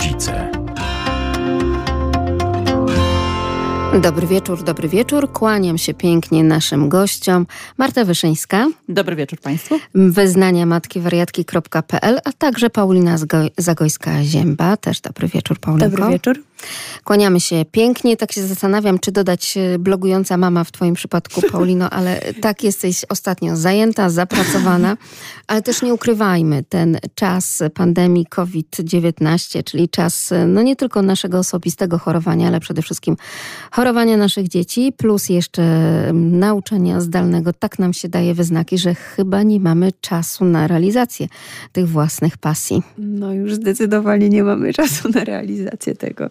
rodzice. Dobry wieczór, dobry wieczór. Kłaniam się pięknie naszym gościom. Marta Wyszyńska. Dobry wieczór Państwu. Wyznania matki wariatki.pl, a także Paulina Zagojska-Zięba. Też dobry wieczór, Paulinko. Dobry wieczór. Kłaniamy się pięknie. Tak się zastanawiam, czy dodać e, blogująca mama w twoim przypadku, Paulino, ale tak jesteś ostatnio zajęta, zapracowana. Ale też nie ukrywajmy, ten czas pandemii COVID-19, czyli czas e, no nie tylko naszego osobistego chorowania, ale przede wszystkim chorowania naszych dzieci, plus jeszcze nauczania zdalnego, tak nam się daje wyznaki, że chyba nie mamy czasu na realizację tych własnych pasji. No już zdecydowanie nie mamy czasu na realizację tego.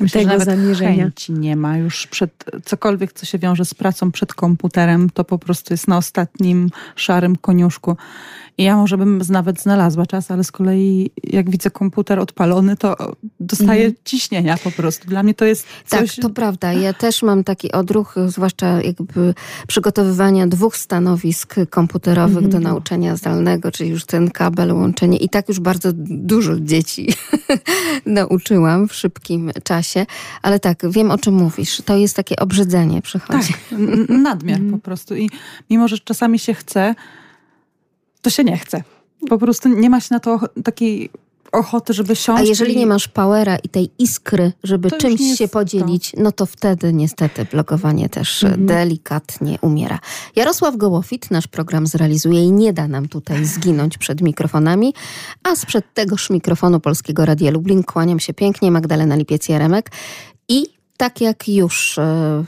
Myślę, tego że nawet zamierzenia. chęci nie ma już przed cokolwiek, co się wiąże z pracą przed komputerem, to po prostu jest na ostatnim szarym koniuszku. I ja może bym nawet znalazła czas, ale z kolei jak widzę komputer odpalony, to dostaję Mhm. ciśnienia po prostu. Dla mnie to jest coś... Tak, to prawda. Ja też mam taki odruch, zwłaszcza jakby przygotowywania dwóch stanowisk komputerowych Mhm. do nauczania zdalnego, czyli już ten kabel, łączenie. I tak już bardzo dużo dzieci nauczyłam w szybkim czasie. Ale tak, wiem o czym mówisz. To jest takie obrzydzenie przychodzi. Tak, nadmiar Mhm. po prostu. I mimo, że czasami się chce, to się nie chce. Po prostu nie ma się na to takiej ochoty, żeby siąść. A jeżeli i... nie masz powera i tej iskry, żeby To czymś się podzielić, no to wtedy niestety blogowanie też Mhm. delikatnie umiera. Jarosław Gołofit nasz program zrealizuje i nie da nam tutaj zginąć przed mikrofonami, a sprzed tegoż mikrofonu Polskiego Radia Lublin kłaniam się pięknie Magdalena Lipiec-Jaremek i tak jak już e,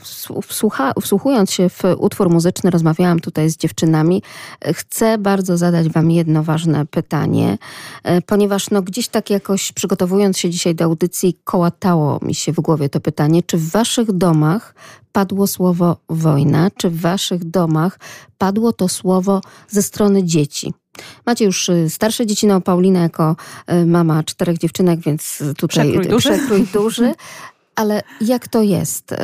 wsłucha, wsłuchując się w utwór muzyczny, rozmawiałam tutaj z dziewczynami, e, chcę bardzo zadać wam jedno ważne pytanie, e, ponieważ no gdzieś tak jakoś przygotowując się dzisiaj do audycji, kołatało mi się w głowie to pytanie, czy w waszych domach padło słowo wojna, czy w waszych domach padło to słowo ze strony dzieci? Macie już starsze dzieci, no Paulina jako mama czterech dziewczynek, więc tutaj Przekrój duży. przekrój duży. Ale jak to jest? Y,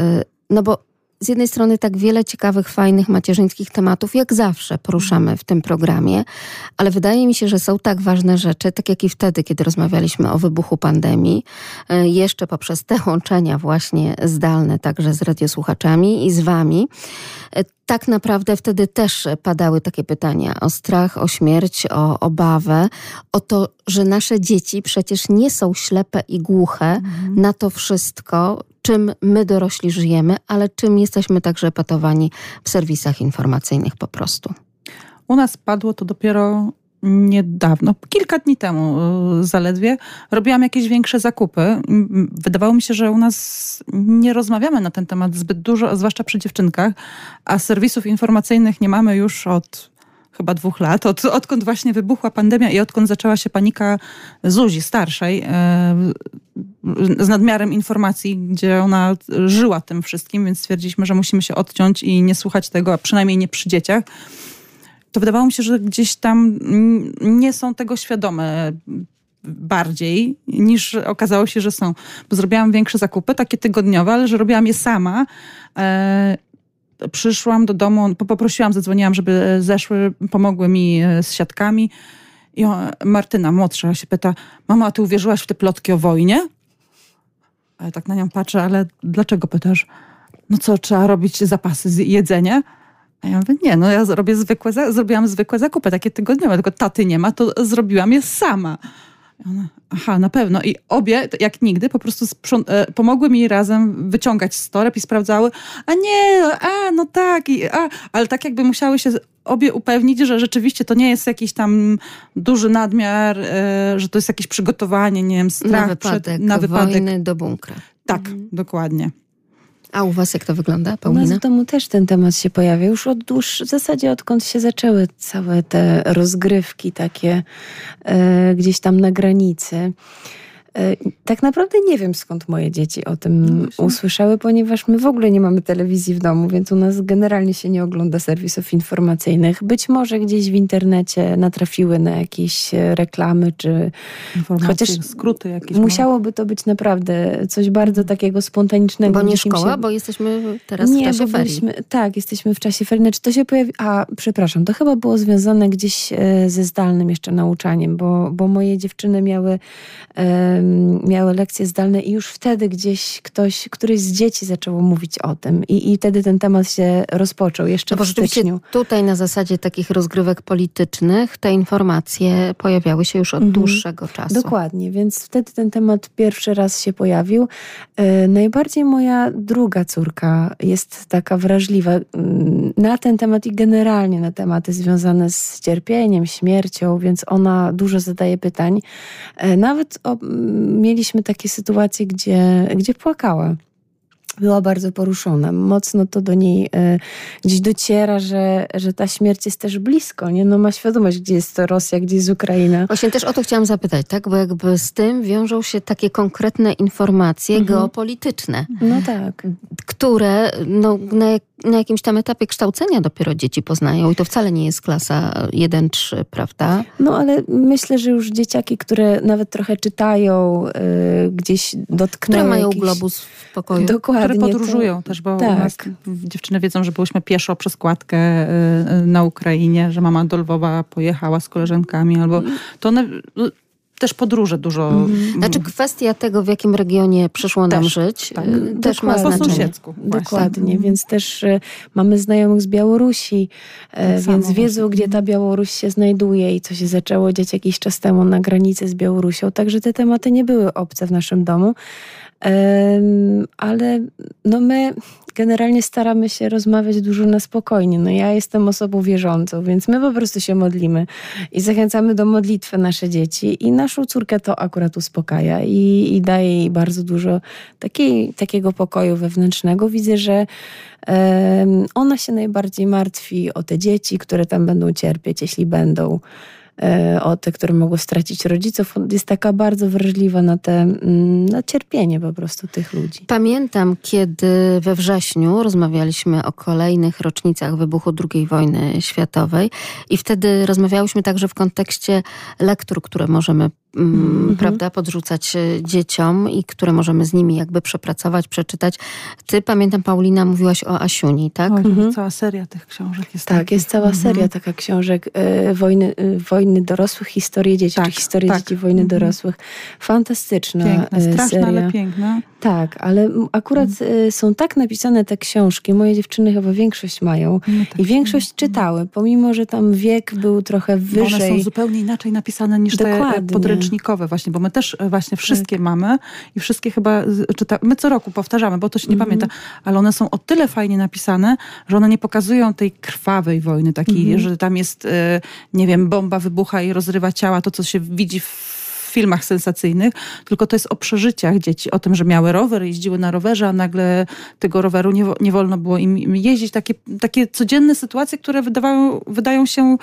No bo z jednej strony tak wiele ciekawych, fajnych, macierzyńskich tematów, jak zawsze poruszamy w tym programie, ale wydaje mi się, że są tak ważne rzeczy, tak jak i wtedy, kiedy rozmawialiśmy o wybuchu pandemii, y, jeszcze poprzez te łączenia właśnie zdalne, także z radiosłuchaczami i z wami. Y, Tak naprawdę wtedy też padały takie pytania o strach, o śmierć, o obawę, o to, że nasze dzieci przecież nie są ślepe i głuche na to wszystko, czym my dorośli żyjemy, ale czym jesteśmy także epatowani w serwisach informacyjnych po prostu. U nas padło to dopiero niedawno, kilka dni temu y, zaledwie. Robiłam jakieś większe zakupy. Wydawało mi się, że u nas nie rozmawiamy na ten temat zbyt dużo, zwłaszcza przy dziewczynkach, a serwisów informacyjnych nie mamy już od chyba dwóch lat, od, odkąd właśnie wybuchła pandemia i odkąd zaczęła się panika Zuzi starszej e, z nadmiarem informacji, gdzie ona żyła tym wszystkim, więc stwierdziliśmy, że musimy się odciąć i nie słuchać tego, a przynajmniej nie przy dzieciach to wydawało mi się, że gdzieś tam nie są tego świadome bardziej niż okazało się, że są. Bo zrobiłam większe zakupy, takie tygodniowe, ale że robiłam je sama. E, przyszłam do domu, po- poprosiłam, zadzwoniłam, żeby zeszły, pomogły mi e, z siatkami. I Martyna, młodsza, się pyta, mama, ty uwierzyłaś w te plotki o wojnie? A ja tak na nią patrzę, ale dlaczego pytasz? No co, trzeba robić zapasy z jedzenia? A ja mówię, nie, no ja robię zwykłe, zrobiłam zwykłe zakupy, takie tygodniowe, tylko taty nie ma, to zrobiłam je sama. Ona, aha, na pewno. I obie, jak nigdy, po prostu e, pomogły mi razem wyciągać z toreb i sprawdzały, a nie, a no tak, i, a, ale tak jakby musiały się obie upewnić, że rzeczywiście to nie jest jakiś tam duży nadmiar, e, że to jest jakieś przygotowanie, nie wiem, strach na wypadek, przed, na wypadek. wojny do bunkra. Tak, dokładnie. A u was jak to wygląda, U nas Paulina? w domu też ten temat się pojawia. Już od dłuż, w zasadzie odkąd się zaczęły całe te rozgrywki takie e, gdzieś tam na granicy. E, Tak naprawdę nie wiem, skąd moje dzieci o tym właśnie. usłyszały, ponieważ my w ogóle nie mamy telewizji w domu, więc u nas generalnie się nie ogląda serwisów informacyjnych. Być może gdzieś w internecie natrafiły na jakieś e, reklamy, czy Informacje, Chociaż skróty jakieś. musiałoby to być naprawdę coś bardzo takiego spontanicznego. Bo nie im się- szkoła, bo jesteśmy teraz nie, w czasie bo ferii. byliśmy, tak, jesteśmy w czasie ferii. Czy to się pojawi... A, przepraszam, to chyba było związane gdzieś e, ze zdalnym jeszcze nauczaniem, bo, bo moje dziewczyny miały miały lekcje zdalne i już wtedy gdzieś ktoś, któryś z dzieci zaczęło mówić o tym i, i wtedy ten temat się rozpoczął, jeszcze no w styczniu. Tutaj na zasadzie takich rozgrywek politycznych te informacje pojawiały się już od mhm. dłuższego czasu. Dokładnie, więc wtedy ten temat pierwszy raz się pojawił. E, najbardziej moja druga córka jest taka wrażliwa mm, na ten temat i generalnie na tematy związane z cierpieniem, śmiercią, więc ona dużo zadaje pytań. E, nawet o, mieliśmy takie sytuacje, gdzie, gdzie płakała była bardzo poruszona. Mocno to do niej e, gdzieś dociera, że, że ta śmierć jest też blisko, nie? No ma świadomość, gdzie jest to Rosja, gdzie jest Ukraina. Właśnie też o to chciałam zapytać, tak? Bo jakby z tym wiążą się takie konkretne informacje mhm. geopolityczne. No tak. Które no, na, na jakimś tam etapie kształcenia dopiero dzieci poznają i to wcale nie jest klasa 1-3, prawda? No ale myślę, że już dzieciaki, które nawet trochę czytają, y, gdzieś dotknęły Które mają globus w pokoju. Dokładnie które podróżują to, też, bo tak. nas dziewczyny wiedzą, że byłyśmy pieszo przez kładkę y, na Ukrainie, że mama do Lwowa pojechała z koleżankami, albo to one no, też podróże dużo. Mhm. Znaczy kwestia tego, w jakim regionie przyszło nam też, żyć, tak. Y, też ma znaczenie. Po sąsiedzku. Dokładnie, mhm. więc też y, mamy znajomych z Białorusi, tak więc wiedzą, gdzie ta Białoruś się znajduje i co się zaczęło dziać jakiś czas temu na granicy z Białorusią. Także te tematy nie były obce w naszym domu ale no my generalnie staramy się rozmawiać dużo na spokojnie. No ja jestem osobą wierzącą, więc my po prostu się modlimy i zachęcamy do modlitwy nasze dzieci i naszą córkę to akurat uspokaja i, i daje jej bardzo dużo takiej, takiego pokoju wewnętrznego. Widzę, że ona się najbardziej martwi o te dzieci, które tam będą cierpieć, jeśli będą. E, o te, które mogły stracić rodziców, jest taka bardzo wrażliwa na te mm, na cierpienie po prostu tych ludzi. Pamiętam, kiedy we wrześniu rozmawialiśmy o kolejnych rocznicach wybuchu II wojny światowej i wtedy rozmawiałyśmy także w kontekście lektur, które możemy mm, prawda, podrzucać e, dzieciom i które możemy z nimi jakby przepracować, przeczytać. Ty, pamiętam, Paulina, mówiłaś o Asiuni, tak? O, mhm. Cała seria tych książek jest. Tak, jest cała mhm. seria taka książek e, wojny, e, wojny dorosłych, historie dzieci, tak, historie tak. dzieci wojny mhm. dorosłych. Fantastyczna piękna, straszna, seria. ale piękna. Tak, ale akurat mhm. są tak napisane te książki, moje dziewczyny chyba większość mają no tak. i większość czytały, pomimo, że tam wiek był trochę wyżej. One są zupełnie inaczej napisane niż Dokładnie. te podręcznikowe właśnie, bo my też e, właśnie wszystkie tak. mamy i wszystkie chyba czytamy. My co roku powtarzamy, bo to się nie mhm. pamięta, ale one są o tyle fajnie napisane, że one nie pokazują tej krwawej wojny, takiej, mhm. że tam jest, e, nie wiem, bomba wybucha i rozrywa ciała, to co się widzi w filmach sensacyjnych, tylko to jest o przeżyciach dzieci, o tym, że miały rower, jeździły na rowerze, a nagle tego roweru nie, nie wolno było im jeździć. Takie, takie codzienne sytuacje, które wydawają, wydają się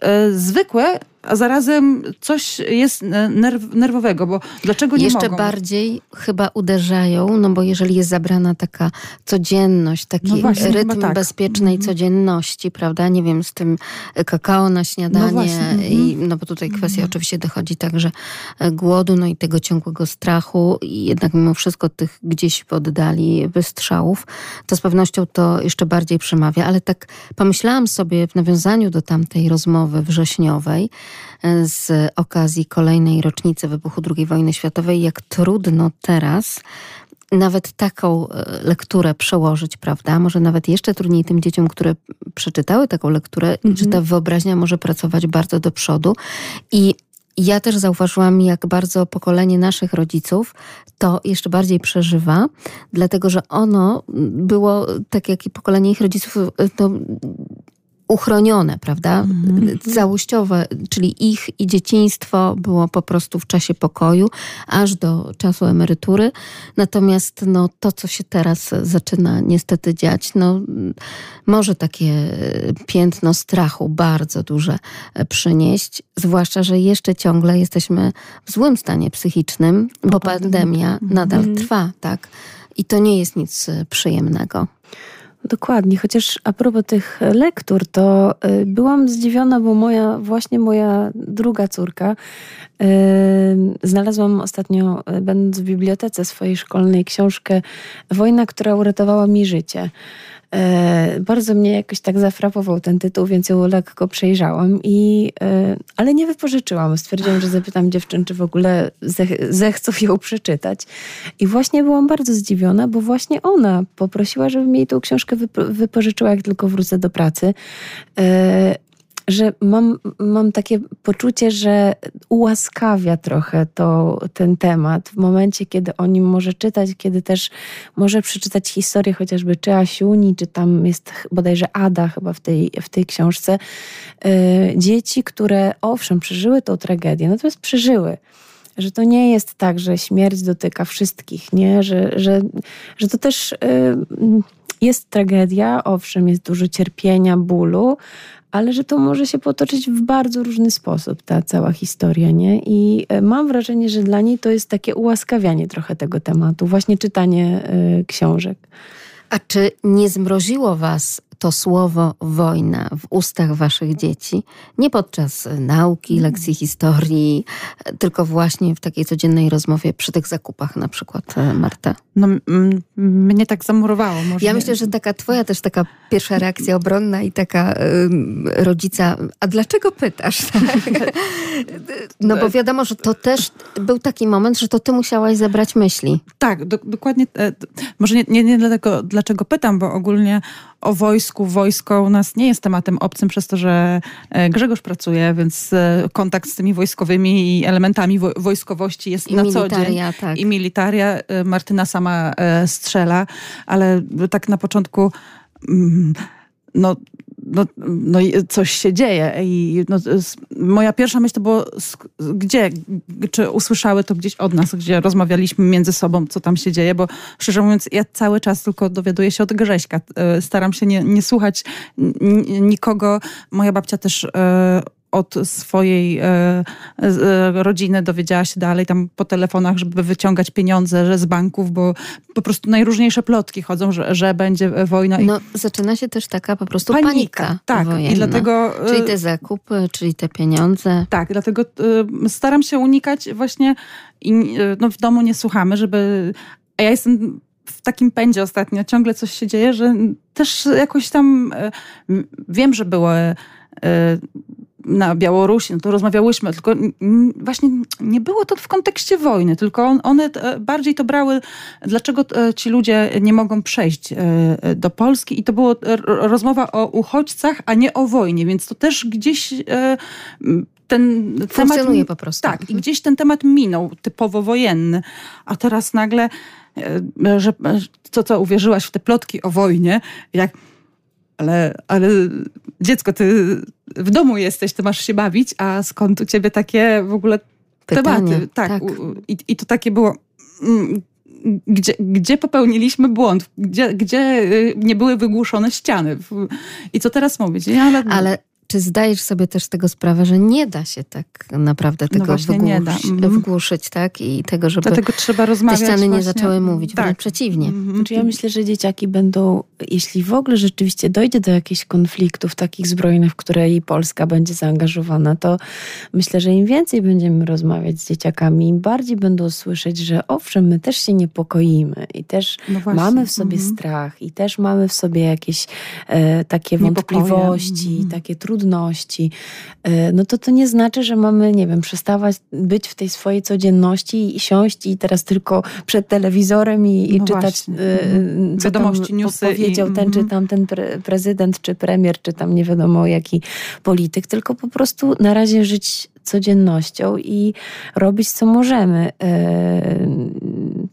e, zwykłe, a zarazem coś jest nerw, nerwowego, bo dlaczego nie Jeszcze mogą? bardziej chyba uderzają, no bo jeżeli jest zabrana taka codzienność, taki no właśnie, rytm tak. bezpiecznej mm. codzienności, prawda, nie wiem, z tym kakao na śniadanie no i no bo tutaj kwestia mm. oczywiście dochodzi także głodu, no i tego ciągłego strachu i jednak mimo wszystko tych gdzieś w oddali wystrzałów, to z pewnością to jeszcze bardziej przemawia, ale tak pomyślałam sobie w nawiązaniu do tamtej rozmowy wrześniowej, z okazji kolejnej rocznicy wybuchu II wojny światowej, jak trudno teraz nawet taką e, lekturę przełożyć, prawda? Może nawet jeszcze trudniej tym dzieciom, które przeczytały taką lekturę, mhm. że ta wyobraźnia może pracować bardzo do przodu. I ja też zauważyłam, jak bardzo pokolenie naszych rodziców to jeszcze bardziej przeżywa, dlatego że ono było, tak jak i pokolenie ich rodziców, to uchronione, prawda? Mhm. Całościowe, czyli ich i dzieciństwo było po prostu w czasie pokoju, aż do czasu emerytury. Natomiast no, to, co się teraz zaczyna niestety dziać, no, może takie piętno strachu bardzo duże przynieść, zwłaszcza, że jeszcze ciągle jesteśmy w złym stanie psychicznym, bo pandemia nadal mhm. trwa, tak? I to nie jest nic przyjemnego. Dokładnie, chociaż a propos tych lektur, to y, byłam zdziwiona, bo moja, właśnie moja druga córka Znalazłam ostatnio, będąc w bibliotece swojej szkolnej, książkę Wojna, która uratowała mi życie. E, bardzo mnie jakoś tak zafrapował ten tytuł, więc ją lekko przejrzałam, i, e, ale nie wypożyczyłam. Stwierdziłam, że zapytam dziewczyn, czy w ogóle zech, zechcą ją przeczytać. I właśnie byłam bardzo zdziwiona, bo właśnie ona poprosiła, żebym jej tą książkę wypożyczyła, jak tylko wrócę do pracy. Że mam, mam takie poczucie, że ułaskawia trochę to, ten temat w momencie, kiedy o nim może czytać, kiedy też może przeczytać historię chociażby czy Asiuni, czy tam jest bodajże Ada chyba w tej, w tej książce. Yy, dzieci, które owszem przeżyły tą tragedię, natomiast przeżyły że to nie jest tak, że śmierć dotyka wszystkich, nie? Że, że, że to też yy, jest tragedia, owszem, jest dużo cierpienia, bólu, ale że to może się potoczyć w bardzo różny sposób, ta cała historia, nie? I e, mam wrażenie, że dla niej to jest takie ułaskawianie trochę tego tematu, właśnie czytanie y, książek. A czy nie zmroziło was to słowo wojna w ustach waszych dzieci, nie podczas nauki, mhm. lekcji historii, tylko właśnie w takiej codziennej rozmowie przy tych zakupach na przykład, e, Marta? No, mnie tak zamurowało. Może ja myślę, że taka twoja też taka pierwsza reakcja obronna i taka y, rodzica, a dlaczego pytasz? Tak? No bo wiadomo, że to też był taki moment, że to ty musiałaś zebrać myśli. Tak, do, dokładnie. E, może nie, nie, nie dlatego, dlaczego pytam, bo ogólnie o wojsku, wojsko u nas nie jest tematem obcym przez to, że e, Grzegorz pracuje, więc e, kontakt z tymi wojskowymi elementami wojskowości jest I na co dzień. Tak. I militaria. E, Martyna sama strzela, ale tak na początku mm, no no, no coś się dzieje. I no, moja pierwsza myśl to było, gdzie, czy usłyszały to gdzieś od nas, gdzie rozmawialiśmy między sobą, co tam się dzieje, bo szczerze mówiąc, ja cały czas tylko dowiaduję się od Grześka. E, staram się nie, nie słuchać nikogo. Moja babcia też e, od swojej e, e, rodziny dowiedziała się dalej tam po telefonach, żeby wyciągać pieniądze że z banków, bo po prostu najróżniejsze plotki chodzą, że, że będzie wojna. No zaczyna się też taka po prostu panika. panika tak, wojenna. i dlatego... E, czyli te zakupy, czyli te pieniądze. Tak, dlatego staram się unikać właśnie i no, w domu nie słuchamy, żeby... A ja jestem w takim pędzie ostatnio, ciągle coś się dzieje, że też jakoś tam wiem, że było na Białorusi, no to rozmawiałyśmy, tylko właśnie nie było to w kontekście wojny, tylko one bardziej to brały, dlaczego e, ci ludzie nie mogą przejść e, do Polski i to była rozmowa o uchodźcach, a nie o wojnie, więc to też gdzieś e, ten temat... po prostu. Tak, mhm. i gdzieś ten temat minął, typowo wojenny, a teraz nagle, że co, co uwierzyłaś w te plotki o wojnie, jak ale, ale dziecko, ty w domu jesteś, ty masz się bawić, a skąd u ciebie takie w ogóle Pytanie, tematy? Tak, tak. I, I to takie było mm, gdzie, gdzie popełniliśmy błąd, gdzie, gdzie y, nie były wygłuszone ściany. I co teraz mówić? Ale, ale czy zdajesz sobie też z tego sprawę, że nie da się tak naprawdę no tego no wygłusz, nie da. Mm. wygłuszyć, tak? I tego, żeby Dlatego trzeba rozmawiać te ściany właśnie. nie zaczęły mówić, tak. wręcz przeciwnie. Mm. Znaczy ja myślę, że dzieciaki będą, jeśli w ogóle rzeczywiście dojdzie do jakichś konfliktów takich zbrojnych, w które i Polska będzie zaangażowana, to myślę, że im więcej będziemy rozmawiać z dzieciakami, im bardziej będą słyszeć, że owszem, my też się niepokoimy i też no mamy w sobie mm. strach i też mamy w sobie jakieś e, takie wątpliwości, mm. takie trudności trudności, e, no to to nie znaczy, że mamy, nie wiem, przestawać być w tej swojej codzienności i siąść i teraz tylko przed telewizorem i, i no czytać e, mhm. co wiadomości, newsy powiedział i... ten czy mhm. tamten pre prezydent, czy premier, czy tam nie wiadomo jaki polityk, tylko po prostu na razie żyć codziennością i robić co możemy. E,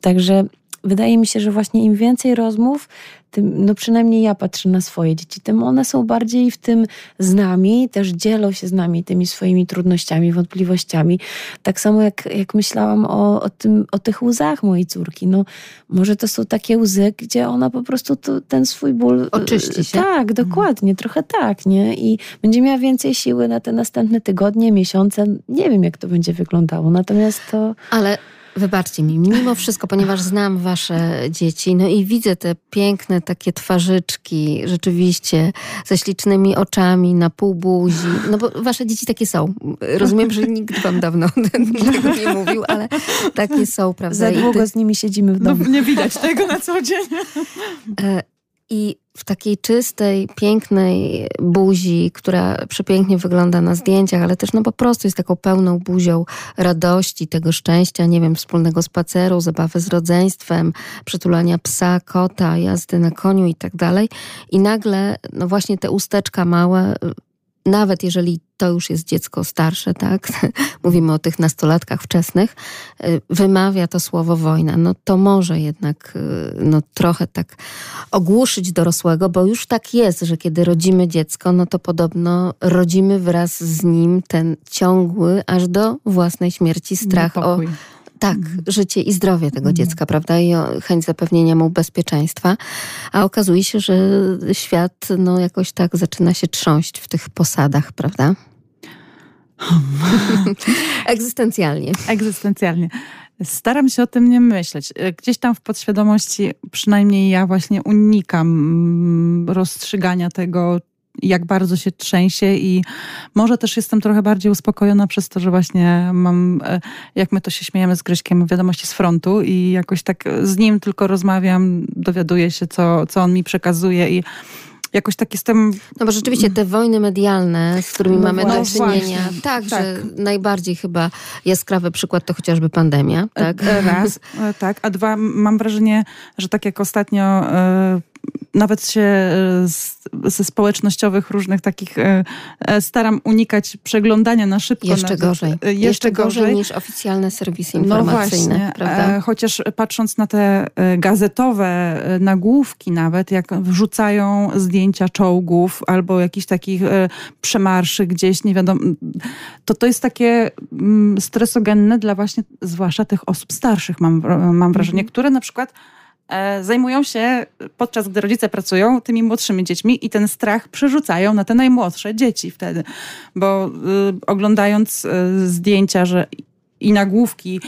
także wydaje mi się, że właśnie im więcej rozmów, tym, no przynajmniej ja patrzę na swoje dzieci, tym one są bardziej w tym z nami, też dzielą się z nami tymi swoimi trudnościami, wątpliwościami. Tak samo jak, jak myślałam o, o, tym, o tych łzach mojej córki. No, może to są takie łzy, gdzie ona po prostu to, ten swój ból... Oczyści się. Tak, mhm. dokładnie, mhm. trochę tak, nie? I będzie miała więcej siły na te następne tygodnie, miesiące. Nie wiem, jak to będzie wyglądało, natomiast to... Ale Wybaczcie mi, mimo wszystko, ponieważ znam wasze dzieci, no i widzę te piękne takie twarzyczki, rzeczywiście, ze ślicznymi oczami, na pół buzi, no bo wasze dzieci takie są. Rozumiem, że nikt wam dawno tego nie mówił, ale takie są, prawda? Za długo z nimi siedzimy w domu. No, nie widać tego na co dzień. I w takiej czystej, pięknej buzi, która przepięknie wygląda na zdjęciach, ale też no po prostu jest taką pełną buzią radości, tego szczęścia, nie wiem, wspólnego spaceru, zabawy z rodzeństwem, przytulania psa, kota, jazdy na koniu i tak dalej. I nagle, no właśnie te usteczka małe nawet jeżeli to już jest dziecko starsze, tak, mówimy o tych nastolatkach wczesnych, y, wymawia to słowo wojna, no to może jednak y, no, trochę tak ogłuszyć dorosłego, bo już tak jest, że kiedy rodzimy dziecko, no to podobno rodzimy wraz z nim ten ciągły aż do własnej śmierci strach Niepokój. o tak, mhm. życie i zdrowie tego mhm. dziecka, prawda? I chęć zapewnienia mu bezpieczeństwa. A okazuje się, że świat no, jakoś tak zaczyna się trząść w tych posadach, prawda? Egzystencjalnie. Egzystencjalnie. Staram się o tym nie myśleć. Gdzieś tam w podświadomości, przynajmniej ja właśnie unikam mm, rozstrzygania tego, jak bardzo się trzęsie i może też jestem trochę bardziej uspokojona przez to, że właśnie mam, e, jak my to się śmiejemy z Grześkiem, wiadomości z frontu i jakoś tak z nim tylko rozmawiam, dowiaduję się, co, co on mi przekazuje i jakoś tak jestem... No bo rzeczywiście te wojny medialne, z którymi no mamy do czynienia, tak, tak, że najbardziej chyba jaskrawy przykład to chociażby pandemia, e, tak? Raz, e, tak, a dwa, mam wrażenie, że tak jak ostatnio nawet się e, ze społecznościowych różnych takich e, e, staram unikać przeglądania na szybko. Jeszcze na, gorzej. Jeszcze, jeszcze gorzej. gorzej niż oficjalne serwisy no informacyjne. No właśnie, prawda? chociaż patrząc na te gazetowe nagłówki nawet, jak wrzucają zdjęcia czołgów albo jakichś takich przemarszy gdzieś, nie wiadomo, to to jest takie mm, stresogenne dla właśnie zwłaszcza tych osób starszych, mam, mam wrażenie, -hmm. które na przykład E, zajmują się, podczas gdy rodzice pracują, tymi młodszymi dziećmi i ten strach przerzucają na te najmłodsze dzieci wtedy. Bo y, oglądając y, zdjęcia, że i nagłówki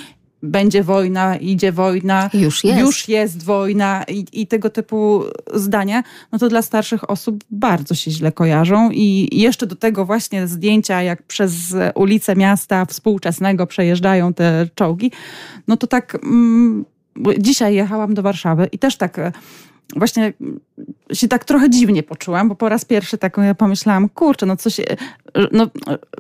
będzie wojna, idzie wojna, już jest, już jest wojna i, i, tego typu zdania, no to dla starszych osób bardzo się źle kojarzą. I jeszcze do tego właśnie zdjęcia, jak przez ulice miasta współczesnego przejeżdżają te czołgi, no to tak... Mm, dzisiaj jechałam do Warszawy i też tak właśnie się tak trochę dziwnie poczułam, bo po raz pierwszy tak pomyślałam, kurczę, no coś, no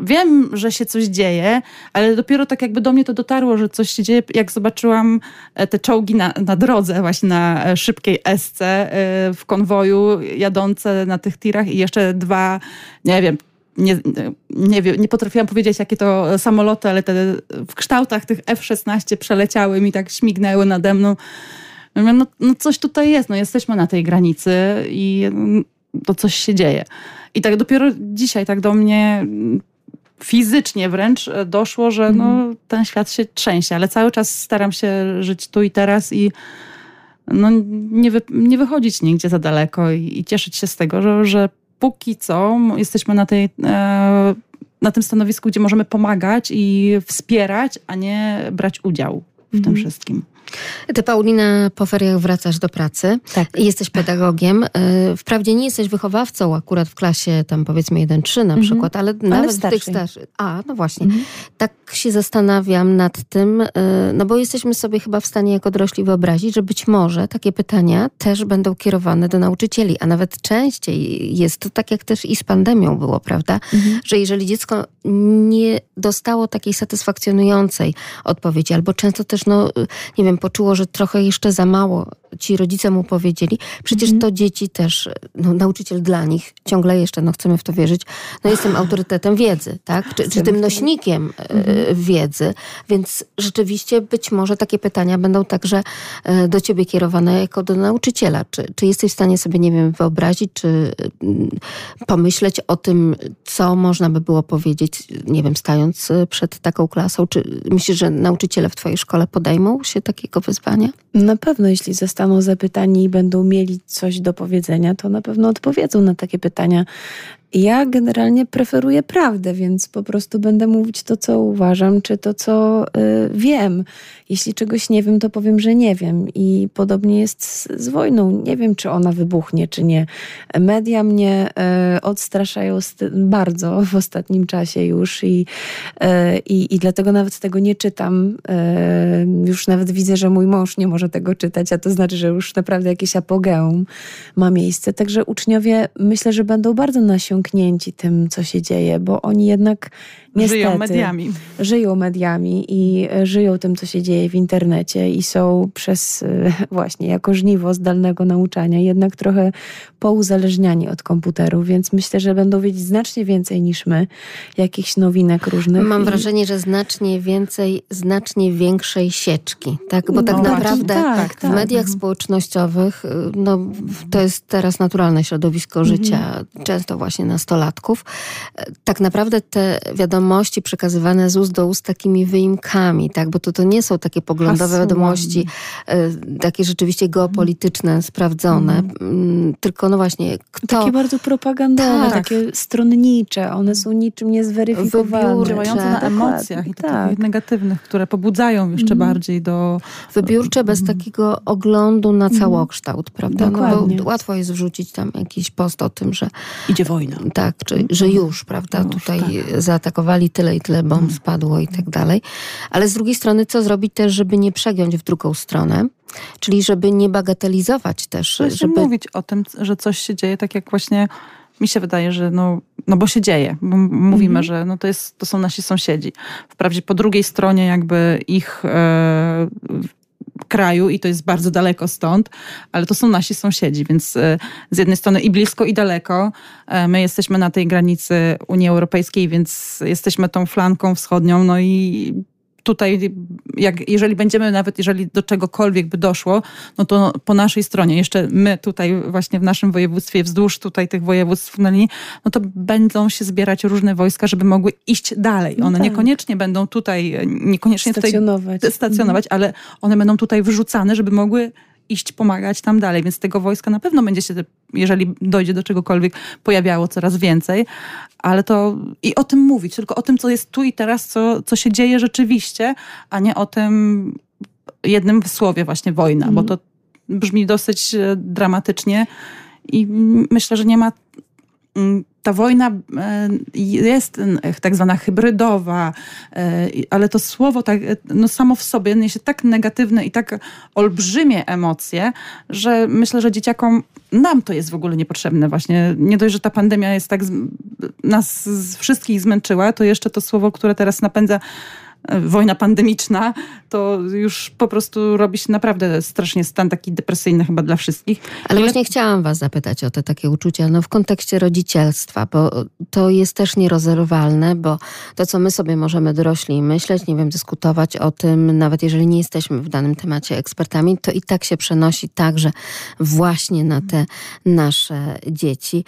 wiem, że się coś dzieje, ale dopiero tak jakby do mnie to dotarło, że coś się dzieje, jak zobaczyłam e, te czołgi na, na drodze właśnie na e, szybkiej esce w konwoju jadące na tych tirach i jeszcze dwa, nie wiem, nie, nie wiem, nie potrafiłam powiedzieć, jakie to samoloty, ale te w kształtach tych F-16 przeleciały mi tak śmignęły nade mną. No, no coś tutaj jest, no jesteśmy na tej granicy i to coś się dzieje. I tak dopiero dzisiaj tak do mnie fizycznie wręcz doszło, że no, mhm. ten świat się trzęsie, ale cały czas staram się żyć tu i teraz i no, nie, wy, nie wychodzić nigdzie za daleko i, i cieszyć się z tego, że, że póki co jesteśmy na, tej, e, na tym stanowisku, gdzie możemy pomagać i wspierać, a nie brać udział w tym mhm. wszystkim. Ty, Paulina, po feriach wracasz do pracy. Tak. Jesteś pedagogiem. E, wprawdzie nie jesteś wychowawcą akurat w klasie tam powiedzmy 1-3 na mhm. przykład, ale, ale nawet w tych starszych. A, no właśnie. Mhm. Tak się zastanawiam nad tym, e, no bo jesteśmy sobie chyba w stanie jako dorośli wyobrazić, że być może takie pytania też będą kierowane do nauczycieli, a nawet częściej jest to tak jak też i z pandemią było, prawda? Mhm. Że jeżeli dziecko nie dostało takiej satysfakcjonującej odpowiedzi, albo często też, no nie wiem, poczuło, że trochę jeszcze za mało ci rodzice mu powiedzieli. Przecież mm. to dzieci też, no, nauczyciel dla nich, ciągle jeszcze, no chcemy w to wierzyć, no jestem autorytetem wiedzy, tak? Czy, czy tym nośnikiem mm. wiedzy. Więc rzeczywiście być może takie pytania będą także e, do ciebie kierowane jako do nauczyciela. Czy, czy jesteś w stanie sobie, nie wiem, wyobrazić, czy mm, pomyśleć o tym, co można by było powiedzieć, nie wiem, stając e, przed taką klasą? Czy myślisz, że nauczyciele w twojej szkole podejmą się takiego wyzwania? Na pewno, jeśli zostaną zapytani i będą mieli coś do powiedzenia, to na pewno odpowiedzą na takie pytania. Ja generalnie preferuję prawdę, więc po prostu będę mówić to, co uważam, czy to, co y, wiem. Jeśli czegoś nie wiem, to powiem, że nie wiem. I podobnie jest z, z wojną. Nie wiem, czy ona wybuchnie, czy nie. Media mnie y, odstraszają bardzo w ostatnim czasie już i, y, i, i dlatego nawet tego nie czytam. Y, już nawet widzę, że mój mąż nie może tego czytać, a to znaczy, że już naprawdę jakieś apogeum ma miejsce. Także uczniowie myślę, że będą bardzo nasiąknięci tym, co się dzieje, bo oni jednak niestety żyją mediami. Żyją mediami i e, żyją tym, co się dzieje w internecie i są przez e, właśnie jako żniwo zdalnego nauczania jednak trochę pouzależniani od komputerów, więc myślę, że będą wiedzieć znacznie więcej niż my, jakichś nowinek różnych. Mam i... wrażenie, że znacznie więcej, znacznie większej sieczki, tak? Bo tak no, naprawdę tak, w tak. mediach mhm. społecznościowych, y, no to jest teraz naturalne środowisko mhm. życia, często właśnie nastolatków. Tak naprawdę te wiadomości przekazywane z ust do ust takimi wyimkami, tak? Bo to, to nie są takie poglądowe wiadomości, y, takie rzeczywiście geopolityczne, sprawdzone, mm. tylko no właśnie kto... Takie bardzo propagandowe, tak. takie stronnicze, one są niczym niezweryfikowane. Wybiórcze. Działające na emocjach i tak. negatywnych, które pobudzają jeszcze mm. bardziej do... Wybiórcze bez mm. takiego oglądu na mhm. całokształt, prawda? No, bo łatwo jest wrzucić tam jakiś post o tym, że... Idzie wojna. Tak, czy, że już, prawda? Już, Tutaj tak. zaatakowali tyle i tyle bomb mhm. spadło i tak dalej. Ale z drugiej strony, co zrobić też, żeby nie przegiąć w drugą stronę? Czyli żeby nie bagatelizować też. Żeby mówić o tym, że coś się dzieje, tak jak właśnie mi się wydaje, że no, no bo się dzieje. Bo mówimy, mhm. że no to, jest, to są nasi sąsiedzi. Wprawdzie po drugiej stronie jakby ich e, kraju i to jest bardzo daleko stąd, ale to są nasi sąsiedzi, więc e, z jednej strony i blisko i daleko. E, my jesteśmy na tej granicy Unii Europejskiej, więc jesteśmy tą flanką wschodnią, no i tutaj, jak, jeżeli będziemy, nawet jeżeli do czegokolwiek by doszło, no to po naszej stronie, jeszcze my tutaj właśnie w naszym województwie, wzdłuż tutaj tych województw na linii, no to będą się zbierać różne wojska, żeby mogły iść dalej. No one tak. niekoniecznie będą tutaj, niekoniecznie stacjonować, tutaj stacjonować mhm. ale one będą tutaj wyrzucane, żeby mogły iść pomagać tam dalej, więc tego wojska na pewno będzie się, jeżeli dojdzie do czegokolwiek, pojawiało coraz więcej, ale to i o tym mówić, tylko o tym, co jest tu i teraz, co, co się dzieje rzeczywiście, a nie o tym jednym słowie właśnie wojna, bo to brzmi dosyć e, dramatycznie i myślę, że nie ma mm, ta wojna e, jest tak zwana hybrydowa, e, ale to słowo tak, no samo w sobie niesie tak negatywne i tak olbrzymie emocje, że myślę, że dzieciakom, nam to jest w ogóle niepotrzebne właśnie. Nie dość, że ta pandemia jest tak, nas wszystkich zmęczyła, to jeszcze to słowo, które teraz napędza wojna pandemiczna, to już po prostu robi się naprawdę strasznie stan taki depresyjny chyba dla wszystkich. Ale właśnie chciałam was zapytać o te takie uczucia, no w kontekście rodzicielstwa, bo to jest też nierozerwalne, bo to, co my sobie możemy dorośli myśleć, nie wiem, dyskutować o tym, nawet jeżeli nie jesteśmy w danym temacie ekspertami, to i tak się przenosi także właśnie na te nasze dzieci.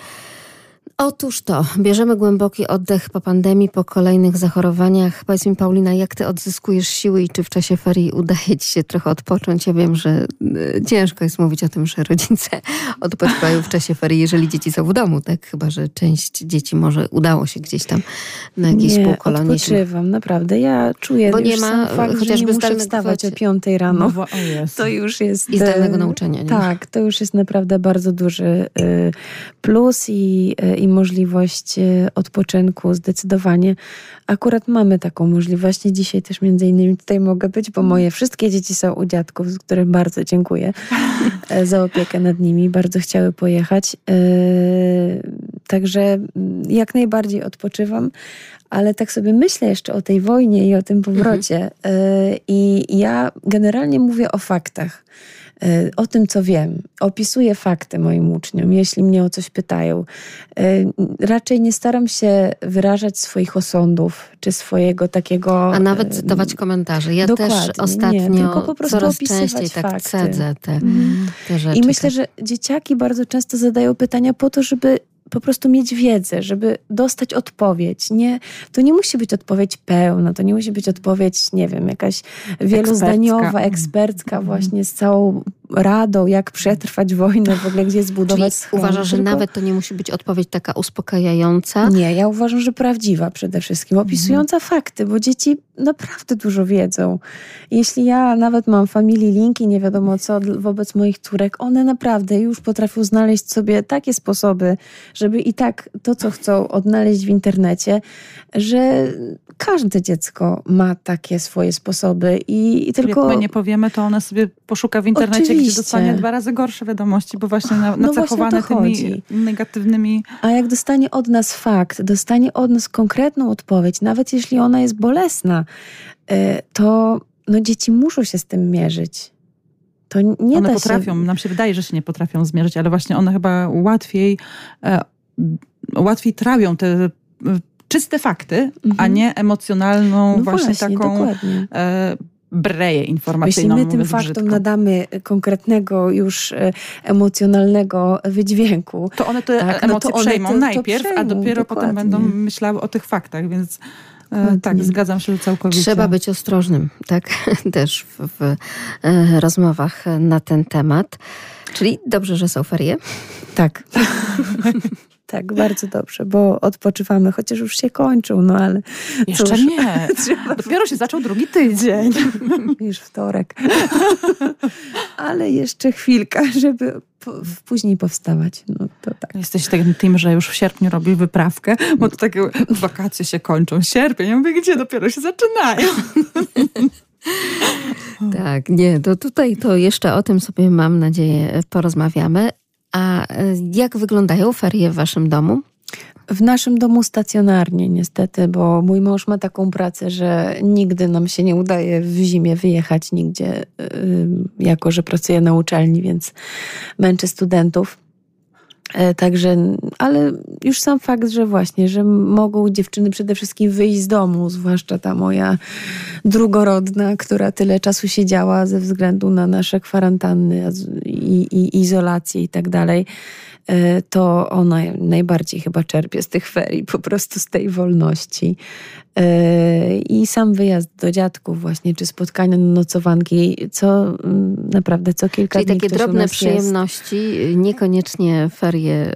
Otóż to, bierzemy głęboki oddech po pandemii, po kolejnych zachorowaniach. Powiedz mi, Paulina, jak ty odzyskujesz siły i czy w czasie ferii udaje ci się trochę odpocząć? Ja wiem, że y, ciężko jest mówić o tym, że rodzice odpoczywają w czasie ferii, jeżeli dzieci są w domu, tak? Chyba, że część dzieci może udało się gdzieś tam na jakieś nie, półkolonie. odpoczywam, naprawdę. Ja czuję Bo nie ma fakt, chociażby że nie muszę wstawać o piątej rano. No, to już jest... I zdalnego e, nauczania, nie? Tak, to już jest naprawdę bardzo duży y, plus i, y, i możliwość e, odpoczynku, zdecydowanie. Akurat mamy taką możliwość i dzisiaj też między innymi tutaj mogę być, bo moje wszystkie dzieci są u dziadków, z którym bardzo dziękuję e, za opiekę nad nimi. Bardzo chciały pojechać. E, także mm, jak najbardziej odpoczywam, ale tak sobie myślę jeszcze o tej wojnie i o tym powrocie. I ja generalnie mówię o faktach o tym, co wiem. Opisuję fakty moim uczniom, jeśli mnie o coś pytają. E, raczej nie staram się wyrażać swoich osądów, czy swojego takiego... A nawet cytować komentarze. Ja też ostatnio nie, tylko po prostu coraz częściej tak fakty. cedzę te, mhm. te rzeczy. I myślę, że dzieciaki bardzo często zadają pytania po to, żeby po prostu mieć wiedzę, żeby dostać odpowiedź. Nie, to nie musi być odpowiedź pełna, to nie musi być odpowiedź, nie wiem, jakaś wielozdaniowa, ekspercka, ekspercka mhm. właśnie z całą radą, jak przetrwać wojnę, w ogóle gdzie zbudować Czyli uważasz, że tylko... nawet to nie musi być odpowiedź taka uspokajająca? Nie, ja uważam, że prawdziwa przede wszystkim, opisująca mhm. fakty, bo dzieci naprawdę dużo wiedzą. Jeśli ja nawet mam familii linki, nie wiadomo co, wobec moich córek, one naprawdę już potrafią znaleźć sobie takie sposoby, żeby i tak to, co chcą odnaleźć w internecie, że każde dziecko ma takie swoje sposoby i, i tylko... Jak my nie powiemy, to ona sobie poszuka w internecie, Oczywiście. gdzie dostanie dwa razy gorsze wiadomości, bo właśnie na, no nacechowane tymi negatywnymi... A jak dostanie od nas fakt, dostanie od nas konkretną odpowiedź, nawet jeśli ona jest bolesna, y, to no, dzieci muszą się z tym mierzyć. To nie one da potrafią, się... nam się wydaje, że się nie potrafią zmierzyć, ale właśnie one chyba łatwiej, e, łatwiej trawią te czyste fakty, mhm. a nie emocjonalną no właśnie, właśnie, taką e, breję informacyjną. Jeśli my tym faktom brzydko. nadamy konkretnego już e, emocjonalnego wydźwięku. To one te tak, emocje no to przejmą to, to najpierw, przejmą, a dopiero dokładnie. potem będą myślały o tych faktach, więc e, tak, zgadzam się całkowicie. Trzeba być ostrożnym, tak, też w, w e, rozmowach na ten temat. Czyli dobrze, że są ferie? Tak. Tak, bardzo dobrze, bo odpoczywamy, chociaż już się kończą, no ale. Jeszcze cóż, nie. Dopiero się zaczął drugi tydzień. Już wtorek. ale jeszcze chwilka, żeby później powstawać. No to tak. Jesteś takim tym, że już w sierpniu robi wyprawkę, bo to takie wakacje się kończą. Sierpień, ja mówię, gdzie dopiero się zaczynają. Tak, nie, to tutaj to jeszcze o tym sobie mam nadzieję porozmawiamy. A e, jak wyglądają ferie w waszym domu? W naszym domu stacjonarnie, niestety, bo mój mąż ma taką pracę, że nigdy nam się nie udaje w zimie wyjechać nigdzie, jako że pracuje na uczelni, więc męczy studentów. E, także, ale już sam fakt, że właśnie, że mogą dziewczyny przede wszystkim wyjść z domu, zwłaszcza ta moja drugorodna, która tyle czasu siedziała ze względu na nasze kwarantanny i, i izolację i tak dalej to ona najbardziej chyba czerpie z tych ferii, po prostu z tej wolności. E, I sam wyjazd do dziadków właśnie, czy spotkania nocowanki, co mm, naprawdę co kilka Czyli dni takie drobne przyjemności, jest. niekoniecznie ferie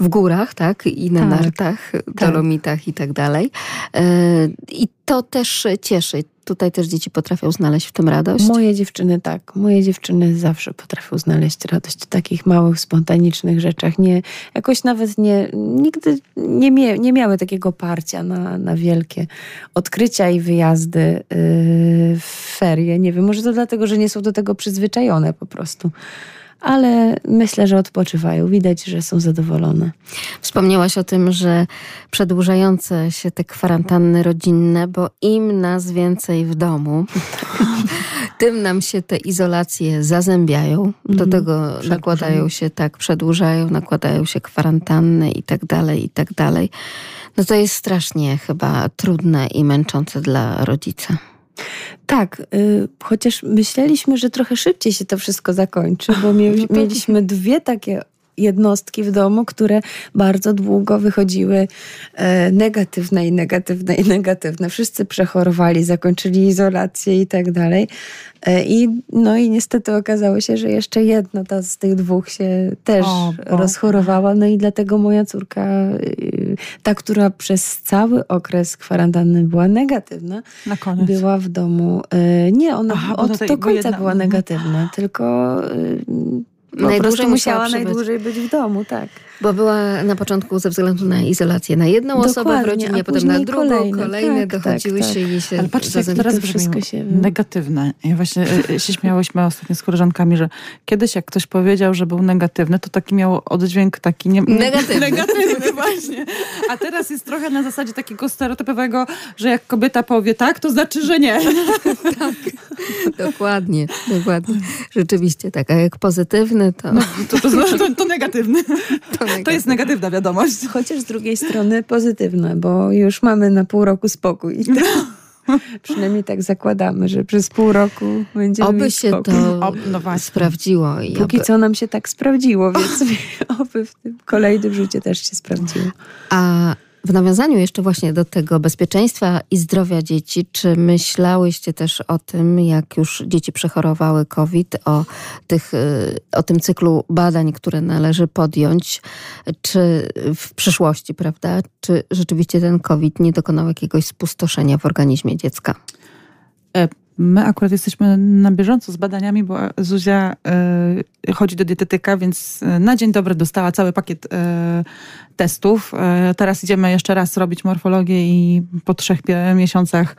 w górach, tak? I na tak, nartach, tak. dolomitach i tak dalej. E, I to też cieszy tutaj też dzieci potrafią znaleźć w tym radość? Moje dziewczyny tak. Moje dziewczyny zawsze potrafią znaleźć radość w takich małych, spontanicznych rzeczach. Nie, jakoś nawet nie, nigdy nie, mie, nie miały takiego parcia na, na wielkie odkrycia i wyjazdy yy, w ferie. Nie wiem, może to dlatego, że nie są do tego przyzwyczajone po prostu ale myślę, że odpoczywają. Widać, że są zadowolone. Wspomniałaś o tym, że przedłużające się te kwarantanny rodzinne, bo im nas więcej w domu, tym nam się te izolacje zazębiają. Do mhm. tego nakładają się, tak, przedłużają, nakładają się kwarantanny i tak dalej, i tak dalej. No to jest strasznie chyba trudne i męczące dla rodzica. Tak, y, chociaż myśleliśmy, że trochę szybciej się to wszystko zakończy, bo no mieliśmy dwie takie jednostki w domu, które bardzo długo wychodziły e, negatywne i negatywne i negatywne. Wszyscy przechorowali, zakończyli izolację i tak dalej. E, I, no i niestety okazało się, że jeszcze jedna ta z tych dwóch się też o, rozchorowała. No i dlatego moja córka, y, ta, która przez cały okres kwarantanny była negatywna, była w domu. E, nie, ona Aha, od do końca jedna... była mhm. negatywna, tylko y, najdłużej musiała, musiała najdłużej być w domu, tak. Bo była na początku ze względu na izolację na jedną Dokładnie, osobę w rodzinie, potem na drugą, kolejne, kolejne tak, dochodziły tak, się tak. i się Ale patrzcie, jak teraz wszystko się... negatywne. Ja właśnie e, e, się śmiałyśmy ostatnio z koleżankami, że kiedyś jak ktoś powiedział, że był negatywny, to taki miał oddźwięk taki... Nie, negatywny. negatywny właśnie. A teraz jest trochę na zasadzie takiego stereotypowego, że jak kobieta powie tak, to znaczy, że nie. tak, dokładnie, dokładnie. Rzeczywiście tak. A jak pozytywny, to... No, to, to, to, to negatywny. To to jest negatywna wiadomość. Chociaż z drugiej strony pozytywna, bo już mamy na pół roku spokój. Przynajmniej tak zakładamy, że przez pół roku będziemy Oby się spokój. to no sprawdziło. I Póki oby... co nam się tak sprawdziło, więc oby w tym kolejnym życiu też się sprawdziło. A W nawiązaniu jeszcze właśnie do tego bezpieczeństwa i zdrowia dzieci, czy myślałyście też o tym, jak już dzieci przechorowały COVID, o, tych, o tym cyklu badań, które należy podjąć, czy w przyszłości, prawda? Czy rzeczywiście ten COVID nie dokonał jakiegoś spustoszenia w organizmie dziecka? My akurat jesteśmy na bieżąco z badaniami, bo Zuzia y, chodzi do dietetyka, więc e, na dzień dobry dostała cały pakiet y, testów. Y, teraz idziemy jeszcze raz robić morfologię i po trzech miesiącach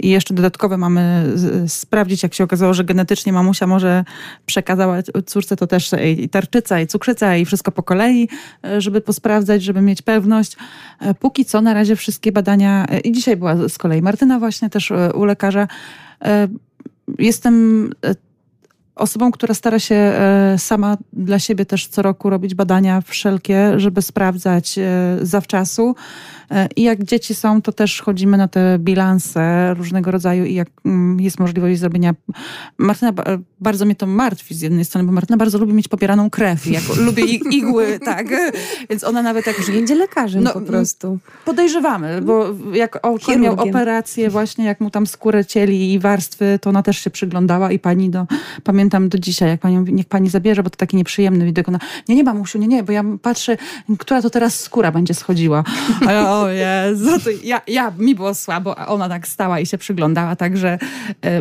i jeszcze dodatkowe mamy sprawdzić, jak się okazało, że genetycznie mamusia może przekazała córce to też i tarczyca, i cukrzyca, i wszystko po kolei, żeby posprawdzać, żeby mieć pewność. Póki co na razie wszystkie badania, i dzisiaj była z kolei Martyna właśnie też u lekarza, jestem e, osobą, która stara się e, sama dla siebie też co roku robić badania wszelkie, żeby sprawdzać zawczasu. E, I jak dzieci są, to też chodzimy na te bilanse różnego rodzaju i jak mm, jest możliwość zrobienia. Martyna, bardzo mnie to martwi z jednej strony, bo Martyna bardzo lubi mieć pobieraną krew i jak lubi igły, tak. Więc ona nawet jak... Już będzie lekarzem no, po prostu. Podejrzewamy, bo jak on miał operację właśnie, jak mu tam skórę cieli i warstwy, to ona też się przyglądała i pani do, pamiętam do dzisiaj, jak pani niech pani zabierze, bo to taki nieprzyjemny widok. Ona, nie, nie mamusiu, nie, nie, bo ja patrzę, która to teraz skóra będzie schodziła. A ja, o Jezu, to ja, ja, mi było słabo, a ona tak stała i się przyglądała, także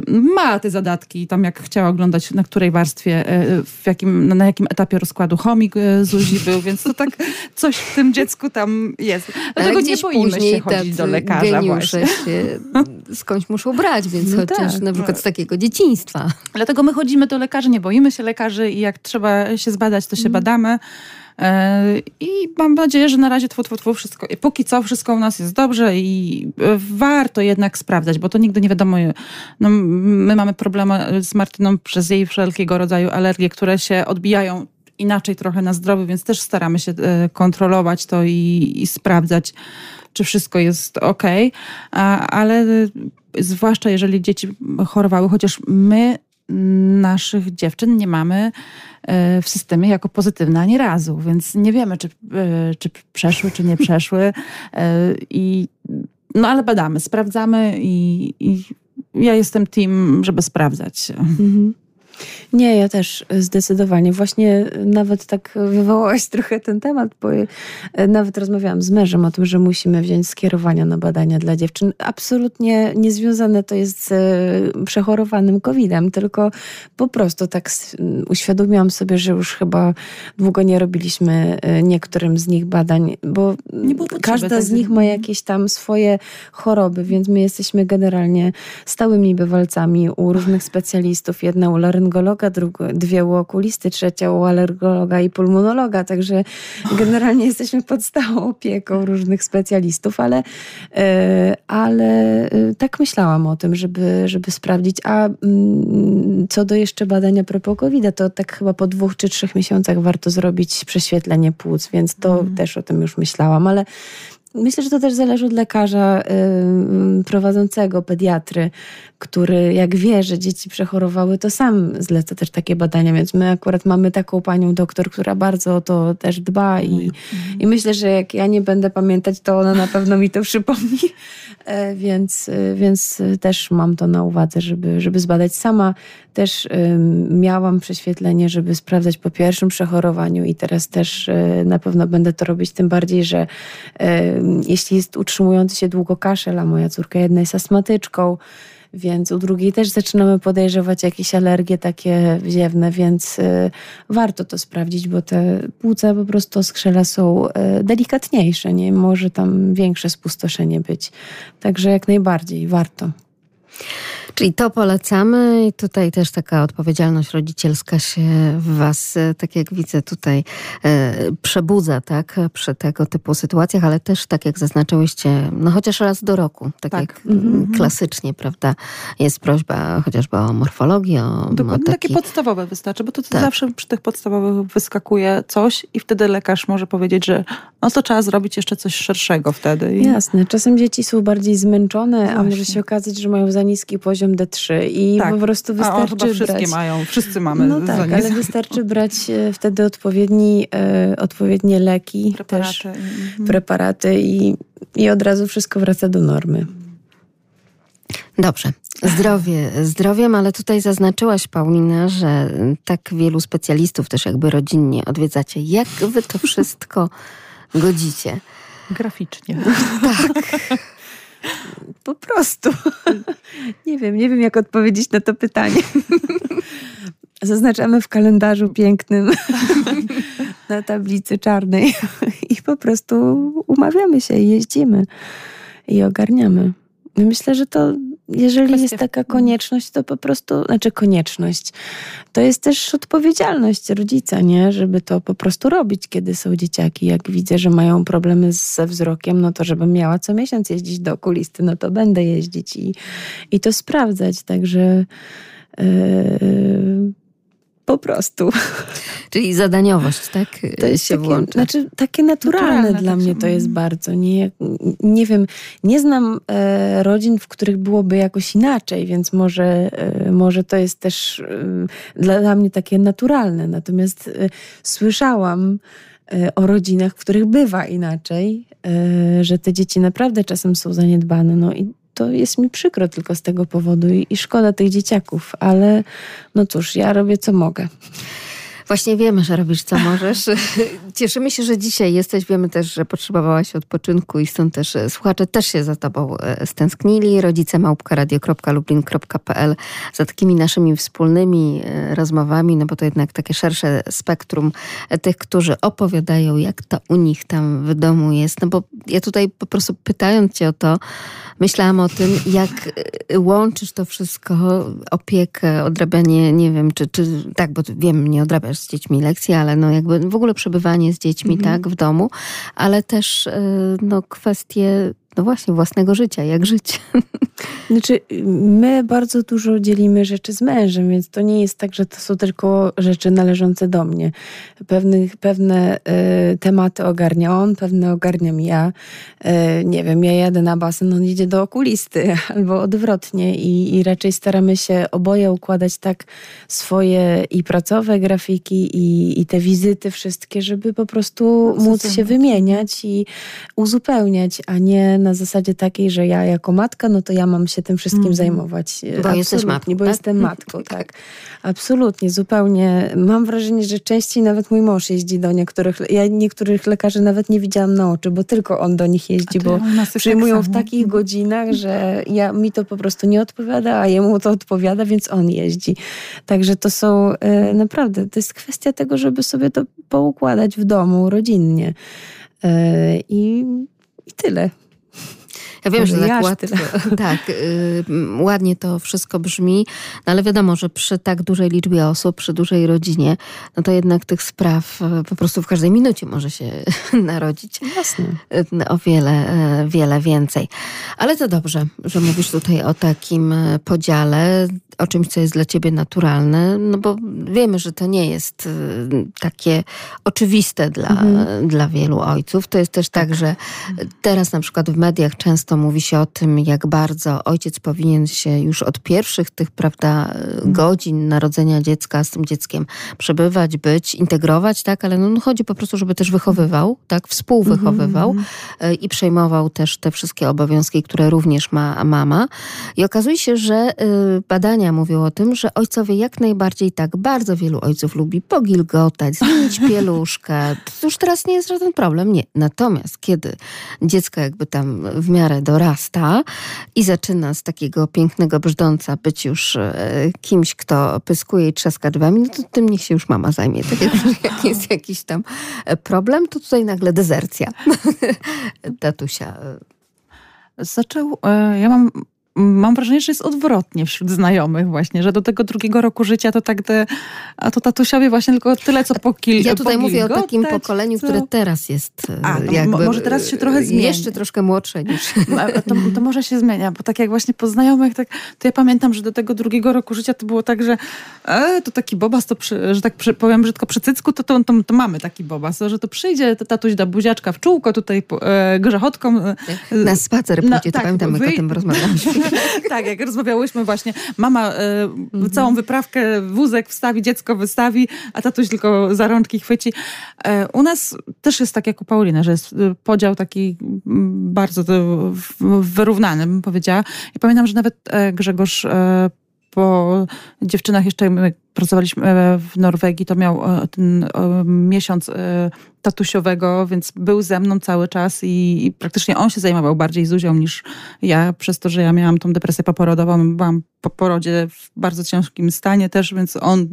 y, ma te zadatki. Tam jak chciała oglądać, na której warstwie, y, w jakim, na jakim etapie rozkładu chomik y, Zuzi był, więc to tak coś w tym dziecku tam jest. Dlatego nie boimy się chodzić do lekarza właśnie. się skądś muszą brać, więc no chociaż tak, na przykład z takiego dzieciństwa. Dlatego my chodzimy do lekarzy, nie boimy się lekarzy i jak trzeba się zbadać, to się mm. badamy. E, I mam nadzieję, że na razie tfu, tfu, tfu, wszystko, póki co wszystko u nas jest dobrze i e, warto jednak sprawdzać, bo to nigdy nie wiadomo. No, my mamy problemy z Martyną przez jej wszelkiego rodzaju alergie, które się odbijają inaczej trochę na zdrowiu, więc też staramy się e, kontrolować to i, i sprawdzać, czy wszystko jest ok. Ale zwłaszcza jeżeli dzieci chorowały, chociaż my naszych dziewczyn nie mamy e, w systemie jako pozytywne ani razu, więc nie wiemy, czy, e, czy przeszły, czy nie przeszły. E, I, no ale badamy, sprawdzamy i, i ja jestem team, żeby sprawdzać. Mhm. Nie, ja też zdecydowanie. Właśnie nawet tak wywołałaś trochę ten temat, bo nawet rozmawiałam z mężem o tym, że musimy wziąć skierowania na badania dla dziewczyn. Absolutnie niezwiązane to jest z e, przechorowanym COVID-em, tylko po prostu tak uświadomiłam sobie, że już chyba długo nie robiliśmy e, niektórym z nich badań, bo każda tak z nich ma jakieś tam swoje choroby, więc my jesteśmy generalnie stałymi bywalcami u różnych specjalistów. Jedna u laryngologa, dwie u okulisty, trzecia u alergologa i pulmonologa, także generalnie jesteśmy pod stałą opieką różnych specjalistów, ale, e, ale e, tak myślałam o tym, żeby, żeby sprawdzić. A mm, co do jeszcze badania propos covid to tak chyba po dwóch czy trzech miesiącach warto zrobić prześwietlenie płuc, więc to mm. też o tym już myślałam, ale Myślę, że to też zależy od lekarza y, prowadzącego, pediatry, który jak wie, że dzieci przechorowały, to sam zleca też takie badania, więc my akurat mamy taką panią doktor, która bardzo o to też dba i, mhm. i myślę, że jak ja nie będę pamiętać, to ona na pewno mi to przypomni, e, więc, e, więc też mam to na uwadze, żeby, żeby zbadać sama. Też y, miałam prześwietlenie, żeby sprawdzać po pierwszym przechorowaniu i teraz też y, na pewno będę to robić, tym bardziej, że y, jeśli jest utrzymujący się długo kaszel, a moja córka jedna jest astmatyczką, więc u drugiej też zaczynamy podejrzewać jakieś alergie takie wziewne, więc y, warto to sprawdzić, bo te płuca po prostu skrzela są y, delikatniejsze, nie? Może tam większe spustoszenie być. Także jak najbardziej warto. Czyli to polecamy i tutaj też taka odpowiedzialność rodzicielska się w was, e, tak jak widzę tutaj, e, przebudza, tak, przy tego typu sytuacjach, ale też tak jak zaznaczyłyście, no chociaż raz do roku, tak, tak. jak mm-hmm. klasycznie, prawda, jest prośba chociażby o morfologię, o, Dokładnie, o taki... takie podstawowe wystarczy, bo to, to tak. zawsze przy tych podstawowych wyskakuje coś i wtedy lekarz może powiedzieć, że no to trzeba zrobić jeszcze coś szerszego wtedy. I... Jasne, czasem dzieci są bardziej zmęczone, Właśnie. a może się okazać, że mają za niski poziom poziom D3 i tak. po prostu wystarczy A on chyba wszystkie brać... mają, wszyscy mamy. No tak, ale wystarczy brać e, wtedy odpowiedni, e, odpowiednie leki, preparaty, też, mhm. preparaty i, i od razu wszystko wraca do normy. Dobrze. Zdrowie, zdrowiem, ale tutaj zaznaczyłaś, Paulina, że tak wielu specjalistów też jakby rodzinnie odwiedzacie. Jak wy to wszystko godzicie? Graficznie. Tak. Po prostu. Nie wiem, nie wiem, jak odpowiedzieć na to pytanie. Zaznaczamy w kalendarzu pięknym na tablicy czarnej i po prostu umawiamy się i jeździmy i ogarniamy. Myślę, że to jeżeli Kwestia... jest taka konieczność, to po prostu, znaczy konieczność, to jest też odpowiedzialność rodzica, nie? Żeby to po prostu robić, kiedy są dzieciaki. Jak widzę, że mają problemy ze wzrokiem, no to żebym miała co miesiąc jeździć do okulisty, no to będę jeździć i, i to sprawdzać. Także yy, po prostu. Czyli zadaniowość, tak? To jest się takie, włącza. Znaczy, takie naturalne, naturalne dla tak mnie to jest bardzo. Nie, nie wiem, nie znam e, rodzin, w których byłoby jakoś inaczej, więc może, e, może to jest też e, dla, dla mnie takie naturalne. Natomiast e, słyszałam e, o rodzinach, w których bywa inaczej, e, że te dzieci naprawdę czasem są zaniedbane. No i to jest mi przykro tylko z tego powodu i, i szkoda tych dzieciaków, ale no cóż, ja robię co mogę. Właśnie wiemy, że robisz co możesz. Cieszymy się, że dzisiaj jesteś. Wiemy też, że potrzebowałaś odpoczynku i stąd też e, słuchacze też się za tobą e, stęsknili. Rodzice małpka.radio.lublin.pl za takimi naszymi wspólnymi e, rozmowami, no bo to jednak takie szersze spektrum tych, którzy opowiadają, jak to u nich tam w domu jest. No bo ja tutaj po prostu pytając cię o to, myślałam o tym, jak łączysz to wszystko, opiekę, odrabianie, nie wiem, czy, czy tak, bo wiem, nie odrabiasz z dziećmi lekcje, ale no jakby w ogóle przebywanie z dziećmi, mhm. tak, w domu, ale też e, no kwestie no właśnie, własnego życia, jak żyć. Znaczy, my bardzo dużo dzielimy rzeczy z mężem, więc to nie jest tak, że to są tylko rzeczy należące do mnie. Pewnych, pewne y, tematy ogarnia on, pewne ogarniam ja. Y, nie wiem, ja jadę na basen, on idzie do okulisty, albo odwrotnie i, i raczej staramy się oboje układać tak swoje i pracowe grafiki i, i te wizyty wszystkie, żeby po prostu móc się wymieniać i uzupełniać, a nie na zasadzie takiej, że ja jako matka, no to ja mam się tym wszystkim mm. zajmować. Bo Absolutnie, jesteś matką, Bo tak? jestem matką, tak. Absolutnie, zupełnie. Mam wrażenie, że częściej nawet mój mąż jeździ do niektórych, ja niektórych lekarzy nawet nie widziałam na oczy, bo tylko on do nich jeździ, bo przyjmują tak w takich godzinach, że ja, mi to po prostu nie odpowiada, a jemu to odpowiada, więc on jeździ. Także to są e, naprawdę, to jest kwestia tego, żeby sobie to poukładać w domu, rodzinnie. E, I, i tyle. Ja wiem, że tak, ład, tak y, ładnie to wszystko brzmi, no ale wiadomo, że przy tak dużej liczbie osób, przy dużej rodzinie, no to jednak tych spraw y, po prostu w każdej minucie może się narodzić. Jasne. Y, o wiele, wiele więcej. Ale to dobrze, że mówisz tutaj o takim podziale, o czymś, co jest dla ciebie naturalne, no bo wiemy, że to nie jest takie oczywiste dla, mhm. dla wielu ojców. To jest też tak, tak że teraz na przykład w mediach często mówi się o tym, jak bardzo ojciec powinien się już od pierwszych tych, prawda, mhm. godzin narodzenia dziecka z tym dzieckiem przebywać, być, integrować, tak, ale no, no chodzi po prostu, żeby też wychowywał, tak, współwychowywał mm -hmm. i przejmował też te wszystkie obowiązki, które również ma mama. I okazuje się, że y, badania mówią o tym, że ojcowie jak najbardziej tak, bardzo wielu ojców lubi pogilgotać, zmienić pieluszkę. To już teraz nie jest żaden problem, nie. Natomiast kiedy dziecko jakby tam w miarę dorasta i zaczyna z takiego pięknego brzdąca być już e, kimś, kto pyskuje i trzaska drzwiami, no to tym niech się już mama zajmie. Tak jak, jak jest jakiś tam e, problem, to tutaj nagle dezercja. Tatusia. Zaczął, e, ja mam mam wrażenie, że jest odwrotnie wśród znajomych właśnie, że do tego drugiego roku życia to tak te, a to tatusiowie właśnie tylko tyle, co po kilku Ja tutaj mówię o takim pokoleniu, co? które teraz jest a, jakby, może teraz się trochę zmienia. Jeszcze troszkę młodsze niż... To, to, może się zmienia, bo tak jak właśnie po znajomych, tak, to ja pamiętam, że do tego drugiego roku życia to było tak, że e, to taki bobas, to przy, że tak przy, powiem brzydko przy cycku, to, to, to, to mamy taki bobas, że to przyjdzie to tatuś da buziaczka w czółko, tutaj e, grzechotką. E, na spacer pójdzie, to tak, pamiętam, jak o tym rozmawialiśmy tak, jak rozmawiałyśmy właśnie, mama e, mhm. całą wyprawkę, wózek wstawi, dziecko wystawi, a tatuś tylko za rączki chwyci. E, u nas też jest tak jak u Pauliny, że jest e, podział taki mm, bardzo wyrównany, bym powiedziała. I pamiętam, że nawet Grzegorz po dziewczynach jeszcze pracowaliśmy e, w Norwegii, to miał e, ten e, miesiąc tatusiowego, więc był ze mną cały czas i, i, praktycznie on się zajmował bardziej Zuzią niż ja, przez to, że ja miałam tą depresję poporodową, byłam po porodzie w bardzo ciężkim stanie też, więc on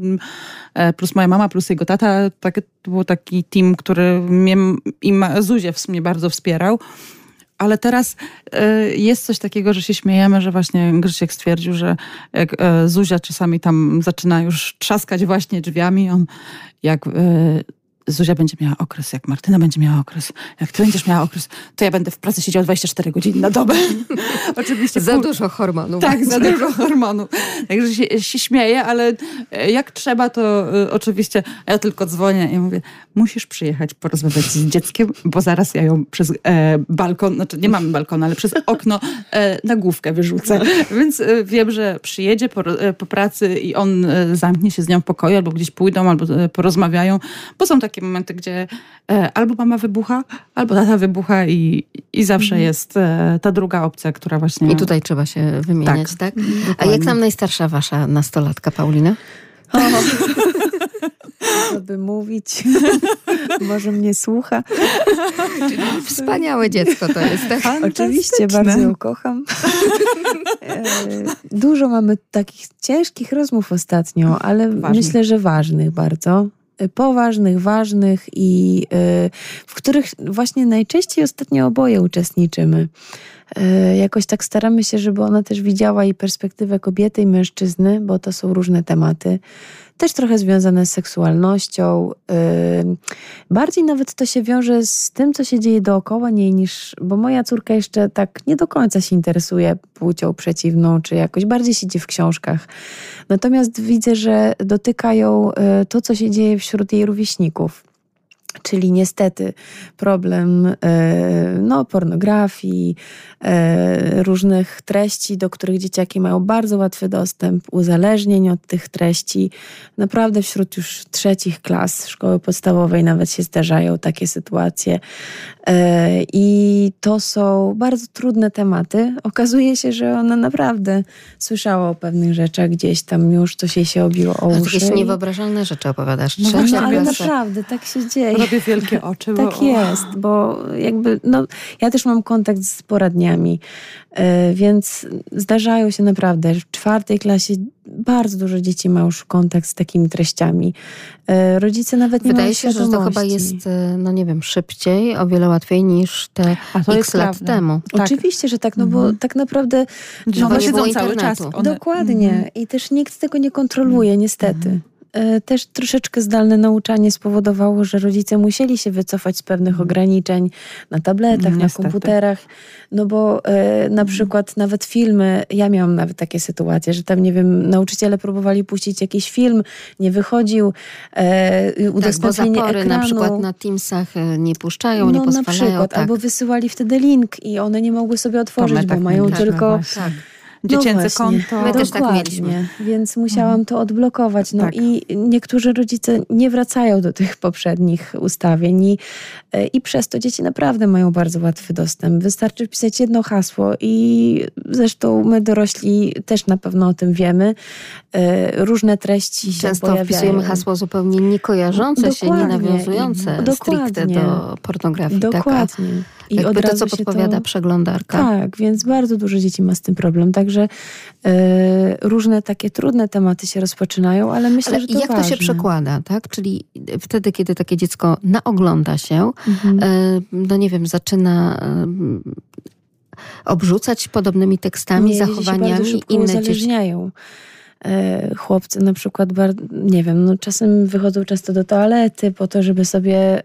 plus moja mama, plus jego tata, tak, to był taki team, który mnie i Zuzię w sumie bardzo wspierał. Ale teraz y, jest coś takiego, że się śmiejemy, że właśnie Grzesiek stwierdził, że jak y, Zuzia czasami tam zaczyna już trzaskać właśnie drzwiami, on jak y, Zuzia będzie miała okres, jak Martyna będzie miała okres, jak ty będziesz miała okres, to ja będę w pracy siedział 24 godziny na dobę. Oczywiście. Za dużo hormonów. Tak, za dużo hormonów. Także się, się śmieję, ale e, jak trzeba, to y, oczywiście ja tylko dzwonię i mówię, musisz przyjechać porozmawiać z dzieckiem, bo zaraz ja ją przez e, balkon, znaczy nie mamy balkonu, ale przez okno e, na główkę wyrzucę. Więc e, wiem, że przyjedzie po, po pracy i on zamknie się z nią w pokoju, albo gdzieś pójdą, albo porozmawiają, bo są takie takie momenty, gdzie e, albo mama wybucha, albo tata wybucha i, i zawsze mhm. jest e, ta druga opcja, która właśnie... I tutaj trzeba się wymieniać, tak? tak? A jak tam najstarsza wasza nastolatka, Paulina? żeby mówić. Może mnie słucha. Wspaniałe dziecko to jest. Tak? Oczywiście, bardzo ją kocham. E, dużo mamy takich ciężkich rozmów ostatnio, ale myślę, że ważnych bardzo. Y, poważnych, ważnych i y, w których właśnie najczęściej ostatnio oboje uczestniczymy. Y, jakoś tak staramy się, żeby ona też widziała i perspektywę kobiety i mężczyzny, bo to są różne tematy też trochę związane z seksualnością. Bardziej nawet to się wiąże z tym, co się dzieje dookoła niej, niż, bo moja córka jeszcze tak nie do końca się interesuje płcią przeciwną, czy jakoś bardziej siedzi w książkach. Natomiast widzę, że dotykają y, to, co się dzieje wśród jej rówieśników. Czyli niestety problem e, no, pornografii, e, różnych treści, do których dzieciaki mają bardzo łatwy dostęp, uzależnień od tych treści. Naprawdę wśród już trzecich klas szkoły podstawowej nawet się zdarzają takie sytuacje. E, I to są bardzo trudne tematy. Okazuje się, że ona naprawdę słyszała o pewnych rzeczach gdzieś tam już, coś jej się obiło o uszy. Jakieś niewyobrażalne rzeczy opowiadasz. No, no ale naprawdę, tak się dzieje robię wielkie oczy. tak bo... jest, bo jakby, no, ja też mam kontakt z poradniami, e, więc zdarzają się naprawdę. W czwartej klasie bardzo dużo dzieci ma już kontakt z takimi treściami. E, rodzice nawet nie Wydaje mają się, że to chyba jest, e, no nie wiem, szybciej, o wiele łatwiej niż te x lat prawda. temu. Tak. Oczywiście, że tak, no bo mhm. tak naprawdę... No, one siedzą cały czas. One... Dokładnie. Mhm. I też nikt tego nie kontroluje, niestety. Mhm. E, też troszeczkę zdalne nauczanie spowodowało, że rodzice musieli się wycofać z pewnych mhm. ograniczeń na tabletach, Niestety. na komputerach. No bo e, na mhm. przykład nawet filmy, ja miałam nawet takie sytuacje, że tam, nie wiem, nauczyciele próbowali puścić jakiś film, nie wychodził, e, udostępnienie tak, bo ekranu. na przykład na Teamsach e, nie puszczają, no, nie pozwalają. Na przykład, tak. albo wysyłali wtedy link i one nie mogły sobie otworzyć, bo mają tak, tylko... Tak dziecięce no konto. My też tak mieliśmy. Więc musiałam mhm. to odblokować. No tak. i niektórzy rodzice nie wracają do tych poprzednich ustawień i, e, i przez to dzieci naprawdę mają bardzo łatwy dostęp. Wystarczy wpisać jedno hasło i zresztą my dorośli też na pewno o tym wiemy. E, różne treści się Często pojawiają. wpisujemy hasło zupełnie niekojarzące się, nie nawiązujące stricte do pornografii. Dokładnie. Taka. I Jakby to, co podpowiada to... przeglądarka. Tak, więc bardzo dużo dzieci ma z tym problem. Także e, różne takie trudne tematy się rozpoczynają, ale myślę, ale że to jak ważne. to się przekłada, tak? Czyli wtedy, kiedy takie dziecko naogląda się, mhm. E, no nie wiem, zaczyna e, obrzucać podobnymi tekstami, nie, zachowaniami inne dzieci. E, chłopcy na przykład, nie wiem, no czasem wychodzą często do toalety po to, żeby sobie y,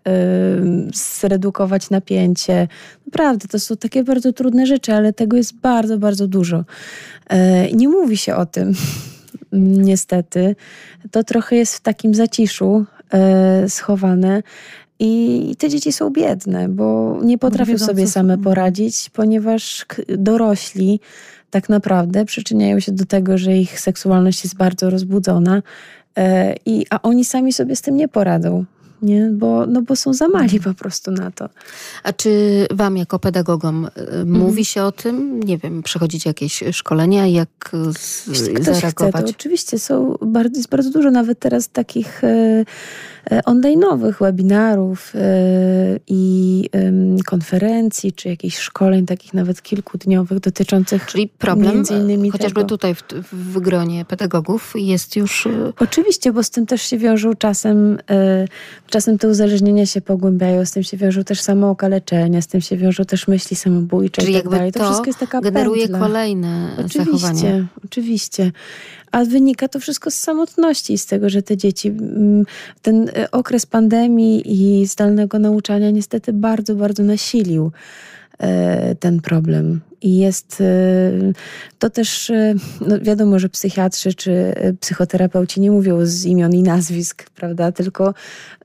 zredukować napięcie. Naprawdę, to są takie bardzo trudne rzeczy, ale tego jest bardzo, bardzo dużo. Y, nie mówi się o tym, niestety. To trochę jest w takim zaciszu schowane. I te dzieci są biedne, bo nie potrafią sobie same mhm. poradzić, ponieważ dorośli tak naprawdę przyczyniają się do tego, że ich seksualność jest bardzo rozbudzona, e, i, a oni sami sobie z tym nie poradzą. Nie? Bo, no bo są za mali po prostu na to. A czy wam jako pedagogom y, Mhm. mówi się o tym? Nie wiem, przechodzicie jakieś szkolenia, jak z, Jeśli ktoś chce, to zareagować? oczywiście są bardzo, jest bardzo dużo nawet teraz takich e, e, online'owych webinarów e, i konferencji, czy jakichś szkoleń takich nawet kilkudniowych dotyczących Czyli problem, między innymi chociażby tego. tutaj w, w gronie pedagogów jest już y, Oczywiście, bo z tym też się wiążą czasem, e, czasem te uzależnienia się pogłębiają, z tym się wiążą też samookaleczenia, z tym się wiążą też myśli samobójcze Czyli i tak jakby dalej. To, to wszystko jest taka generuje pętla. kolejne zachowania. Oczywiście, oczywiście. A wynika to wszystko z samotności, z tego, że te dzieci, mm, ten e, okres pandemii i zdalnego nauczania niestety bardzo, bardzo nasilił ten problem. I jest e, to też, e, no wiadomo, że psychiatrzy czy e, psychoterapeuci nie mówią z imion i nazwisk, prawda? Tylko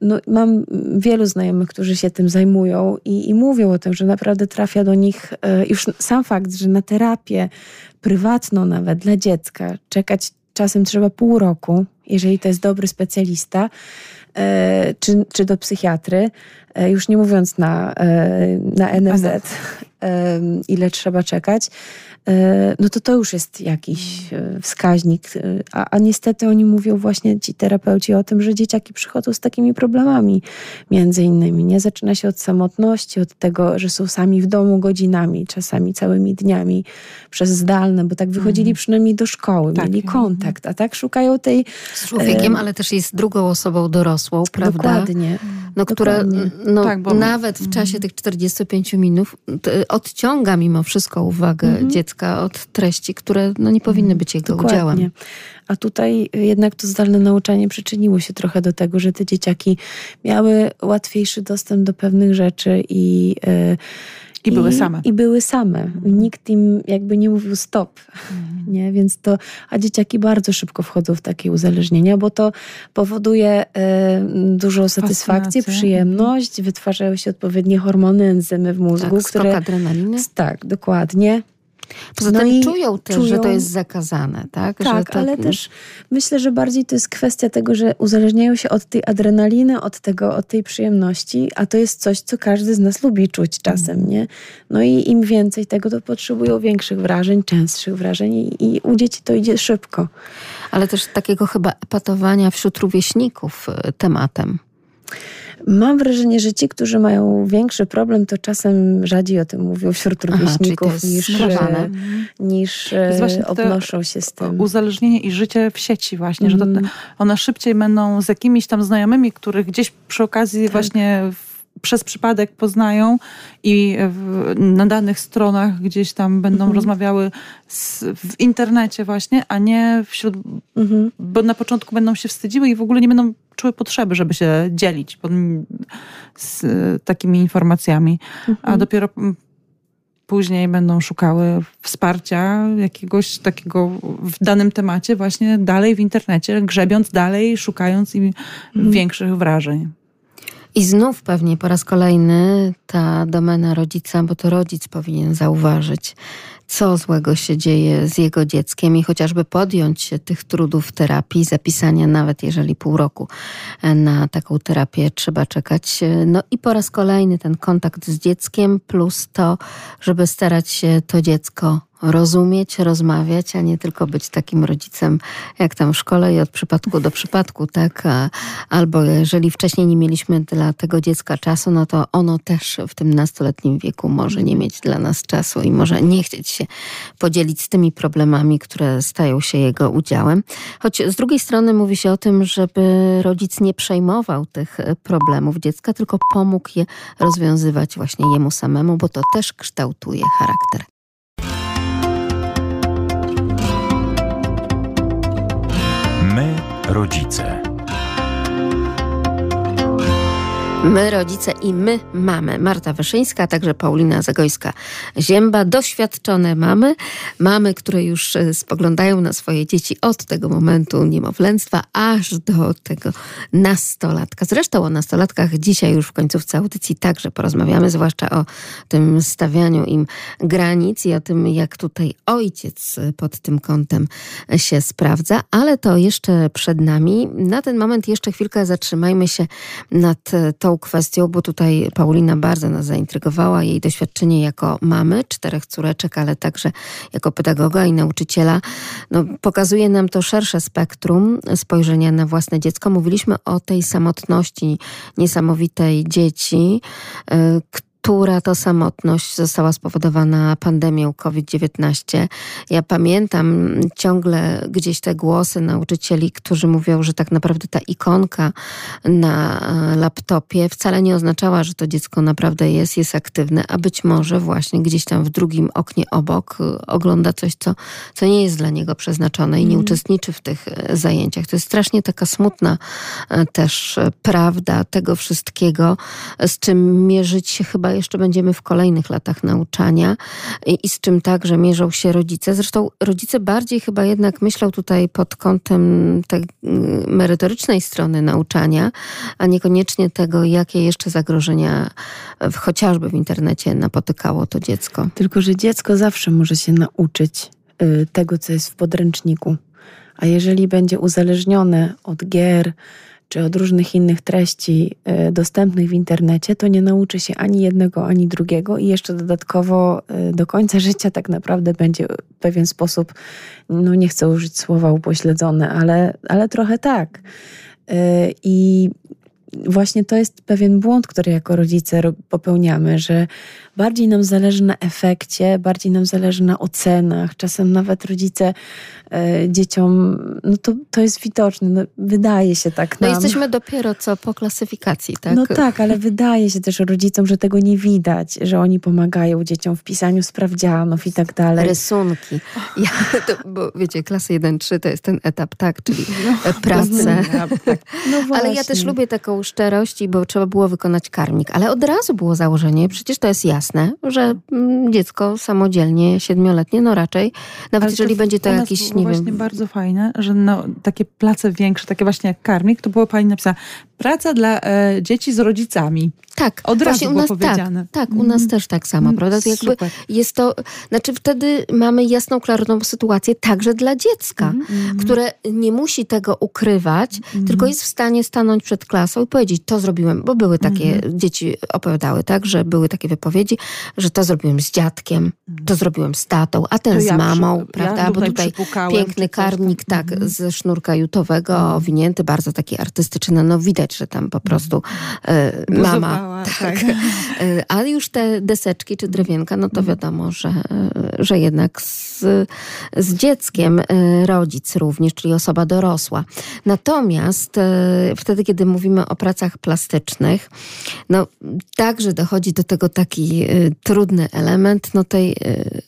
no, mam wielu znajomych, którzy się tym zajmują i, i mówią o tym, że naprawdę trafia do nich e, już sam fakt, że na terapię prywatną nawet dla dziecka czekać czasem trzeba pół roku, jeżeli to jest dobry specjalista, e, czy, czy do psychiatry, e, już nie mówiąc na, e, na NFZ, e, ile trzeba czekać, e, no to to już jest jakiś e, wskaźnik. e, A, a niestety oni mówią właśnie, ci terapeuci o tym, że dzieciaki przychodzą z takimi problemami, między innymi. Nie zaczyna się od samotności, od tego, że są sami w domu godzinami, czasami całymi dniami przez zdalne, bo tak wychodzili przynajmniej do szkoły, Tak. mieli kontakt, a tak szukają tej z człowiekiem, E, ale też jest drugą osobą dorosłą, prawda? dokładnie. No, Dokładnie. no, Tak, bo- nawet w czasie tych 45 minut odciąga mimo wszystko uwagę Mhm. dziecka od treści, które no, nie powinny być jego Dokładnie. udziałem. A tutaj jednak to zdalne nauczanie przyczyniło się trochę do tego, że te dzieciaki miały łatwiejszy dostęp do pewnych rzeczy i, e, I były same. I były same. Nikt im jakby nie mówił stop. Nie? Więc to, a dzieciaki bardzo szybko wchodzą w takie uzależnienia, bo to powoduje e, dużą satysfakcję, przyjemność, wytwarzają się odpowiednie hormony, enzymy w mózgu, Tak, skok które. adrenaliny. Tak, dokładnie. Poza No tym czują też, że to czują- jest zakazane, tak? Tak, to, ale też myślę, że bardziej to jest kwestia tego, że uzależniają się od tej adrenaliny, od tego, od tej przyjemności, a to jest coś, co każdy z nas lubi czuć czasem, nie? No i im więcej tego, to potrzebują większych wrażeń, częstszych wrażeń i, i u dzieci to idzie szybko. Ale też takiego chyba epatowania wśród rówieśników y, tematem. Mam wrażenie, że ci, którzy mają większy problem, to czasem rzadziej o tym mówią wśród rówieśników niż, e, niż e, obnoszą się z tym. Uzależnienie i życie w sieci właśnie, że to, Mhm. one szybciej będą z jakimiś tam znajomymi, których gdzieś przy okazji Tak. właśnie przez przypadek poznają i w, na danych stronach gdzieś tam będą Mhm. rozmawiały z, w internecie właśnie, a nie wśród, Mhm. bo na początku będą się wstydziły i w ogóle nie będą czuły potrzeby, żeby się dzielić pod, z takimi informacjami, a Mhm. dopiero mm, później będą szukały wsparcia jakiegoś takiego w danym temacie właśnie dalej w internecie, grzebiąc dalej, szukając i większych wrażeń. I znów pewnie po raz kolejny ta domena rodzica, bo to rodzic powinien zauważyć, co złego się dzieje z jego dzieckiem i chociażby podjąć się tych trudów terapii, zapisania nawet jeżeli pół roku e, na taką terapię trzeba czekać. E, No i po raz kolejny ten kontakt z dzieckiem plus to, żeby starać się to dziecko rozumieć, rozmawiać, a nie tylko być takim rodzicem jak tam w szkole i od przypadku do przypadku, tak? Albo jeżeli wcześniej nie mieliśmy dla tego dziecka czasu, no to ono też w tym nastoletnim wieku może nie mieć dla nas czasu i może nie chcieć się podzielić z tymi problemami, które stają się jego udziałem. Choć z drugiej strony mówi się o tym, żeby rodzic nie przejmował tych problemów dziecka, tylko pomógł je rozwiązywać właśnie jemu samemu, bo to też kształtuje charakter. My, rodzice. My rodzice i my mamy. Marta Wyszyńska, a także Paulina Zagojska-Zięba. Doświadczone mamy. Mamy, które już e, spoglądają na swoje dzieci od tego momentu niemowlęctwa aż do tego nastolatka. Zresztą o nastolatkach dzisiaj już w końcówce audycji także porozmawiamy, zwłaszcza o tym stawianiu im granic i o tym, jak tutaj ojciec pod tym kątem się sprawdza. Ale to jeszcze przed nami. Na ten moment jeszcze chwilkę zatrzymajmy się nad tą kwestią, bo tutaj Paulina bardzo nas zaintrygowała. Jej doświadczenie jako mamy czterech córeczek, ale także jako pedagoga i nauczyciela, no, pokazuje nam to szersze spektrum spojrzenia na własne dziecko. Mówiliśmy o tej samotności niesamowitej dzieci, y, która to samotność została spowodowana pandemią COVID-19. Ja pamiętam ciągle gdzieś te głosy nauczycieli, którzy mówią, że tak naprawdę ta ikonka na e, laptopie wcale nie oznaczała, że to dziecko naprawdę jest, jest aktywne, a być może właśnie gdzieś tam w drugim oknie obok e, ogląda coś, co, co nie jest dla niego przeznaczone i nie mm. uczestniczy w tych e, zajęciach. To jest strasznie taka smutna też prawda tego wszystkiego, z czym mierzyć się chyba jeszcze będziemy w kolejnych latach nauczania i, z czym także mierzą się rodzice. Zresztą rodzice bardziej chyba jednak myślą tutaj pod kątem tej mm, merytorycznej strony nauczania, a niekoniecznie tego, jakie jeszcze zagrożenia w, chociażby w internecie napotykało to dziecko. Tylko, że dziecko zawsze może się nauczyć y, tego, co jest w podręczniku. A jeżeli będzie uzależnione od gier, czy od różnych innych treści e, dostępnych w internecie, to nie nauczy się ani jednego, ani drugiego i jeszcze dodatkowo e, do końca życia tak naprawdę będzie w pewien sposób, no nie chcę użyć słowa upośledzone, ale, ale trochę tak. E, I właśnie to jest pewien błąd, który jako rodzice popełniamy, że bardziej nam zależy na efekcie, bardziej nam zależy na ocenach. Czasem nawet rodzice e, dzieciom, no to, to jest widoczne, no, wydaje się tak no nam. No jesteśmy dopiero co po klasyfikacji, tak? No tak, ale wydaje się też rodzicom, że tego nie widać, że oni pomagają dzieciom w pisaniu sprawdzianów i tak dalej. Rysunki. Ja, to, bo wiecie, klasy 1-3 to jest ten etap, tak, czyli no, pracę. Tak. No ale ja też lubię taką szczerość, bo trzeba było wykonać karmik, ale od razu było założenie, przecież to jest jasne, jasne, że mm, dziecko samodzielnie, siedmioletnie, no raczej, nawet Ale jeżeli będzie to jakiś, nie wiem... właśnie bardzo fajne, że no, takie place większe, takie właśnie jak karmik, to było pani napisane, praca dla e, dzieci z rodzicami. Tak, od razu u nas, tak, powiedziane. Tak, tak, u nas mm. też tak samo, mm, prawda? To jakby jest to, znaczy wtedy mamy jasną, klarowną sytuację także dla dziecka, mm, które nie musi tego ukrywać, mm. tylko jest w stanie stanąć przed klasą i powiedzieć, to zrobiłem, bo były takie, dzieci opowiadały, tak, że były takie wypowiedzi, że to zrobiłem z dziadkiem, to zrobiłem z tatą, a ten to z ja mamą, przy, prawda? Ja bo tutaj piękny karmnik, tak, mm. ze sznurka jutowego, owinięty, bardzo taki artystyczny, no widać, że tam po prostu y, mama tak. tak. A już te deseczki czy drewienka, no to mhm. wiadomo, że, że jednak z, z dzieckiem e, rodzic również, czyli osoba dorosła. Natomiast e, wtedy, kiedy mówimy o pracach plastycznych, no także dochodzi do tego taki trudny element no tej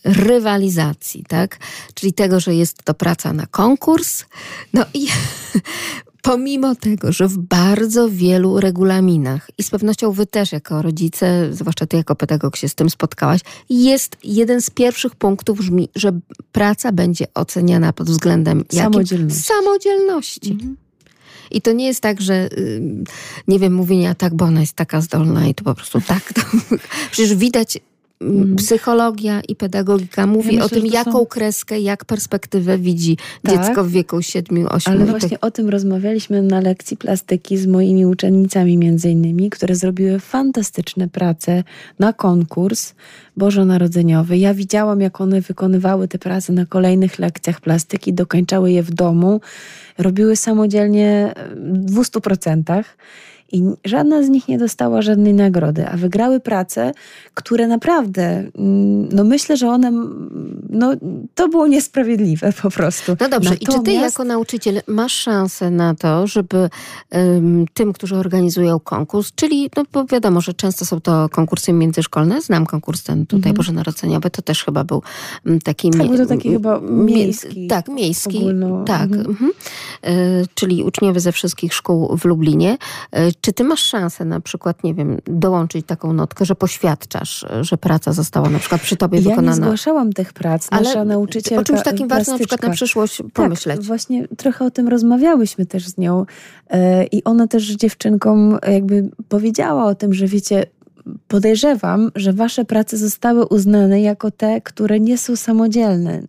rywalizacji, tak? Czyli tego, że jest to praca na konkurs. No i pomimo tego, że w bardzo wielu regulaminach i z pewnością wy też jako rodzice, zwłaszcza ty jako pedagog się z tym spotkałaś, jest jeden z pierwszych punktów brzmi, że praca będzie oceniana pod względem samodzielności. samodzielności. Mhm. I to nie jest tak, że nie wiem, mówienia tak, bo ona jest taka zdolna i to po prostu tak. To, przecież widać. Psychologia i pedagogika mówi ja myślę, o tym, jaką są... kreskę, jak perspektywę widzi tak, dziecko w wieku 7-8 Ale właśnie o tym rozmawialiśmy na lekcji plastyki z moimi uczennicami między innymi, które zrobiły fantastyczne prace na konkurs bożonarodzeniowy. Ja widziałam, jak one wykonywały te prace na kolejnych lekcjach plastyki, dokończały je w domu, robiły samodzielnie w 200% i żadna z nich nie dostała żadnej nagrody, a wygrały prace, które naprawdę, mm, no myślę, że one, no to było niesprawiedliwe po prostu. No dobrze, Natomiast... i czy ty jako nauczyciel masz szansę na to, żeby um, tym, którzy organizują konkurs, czyli, no bo wiadomo, że często są to konkursy międzyszkolne, znam konkurs ten tutaj mhm. Bożonarodzeniowy, to też chyba był mm, taki... Tak, był to taki chyba miejski. Tak, miejski, ogólno. tak. Mhm. Mhm. E, czyli uczniowie ze wszystkich szkół w Lublinie. E, czy ty masz szansę na przykład, nie wiem, dołączyć taką notkę, że poświadczasz, że praca została na przykład przy tobie ja wykonana? Ja nie zgłaszałam tych prac. Nasza Ale nauczycielka o czymś takim warto na przykład na przyszłość pomyśleć. Tak, właśnie trochę o tym rozmawiałyśmy też z nią e, i ona też dziewczynkom jakby powiedziała o tym, że wiecie, podejrzewam, że wasze prace zostały uznane jako te, które nie są samodzielne.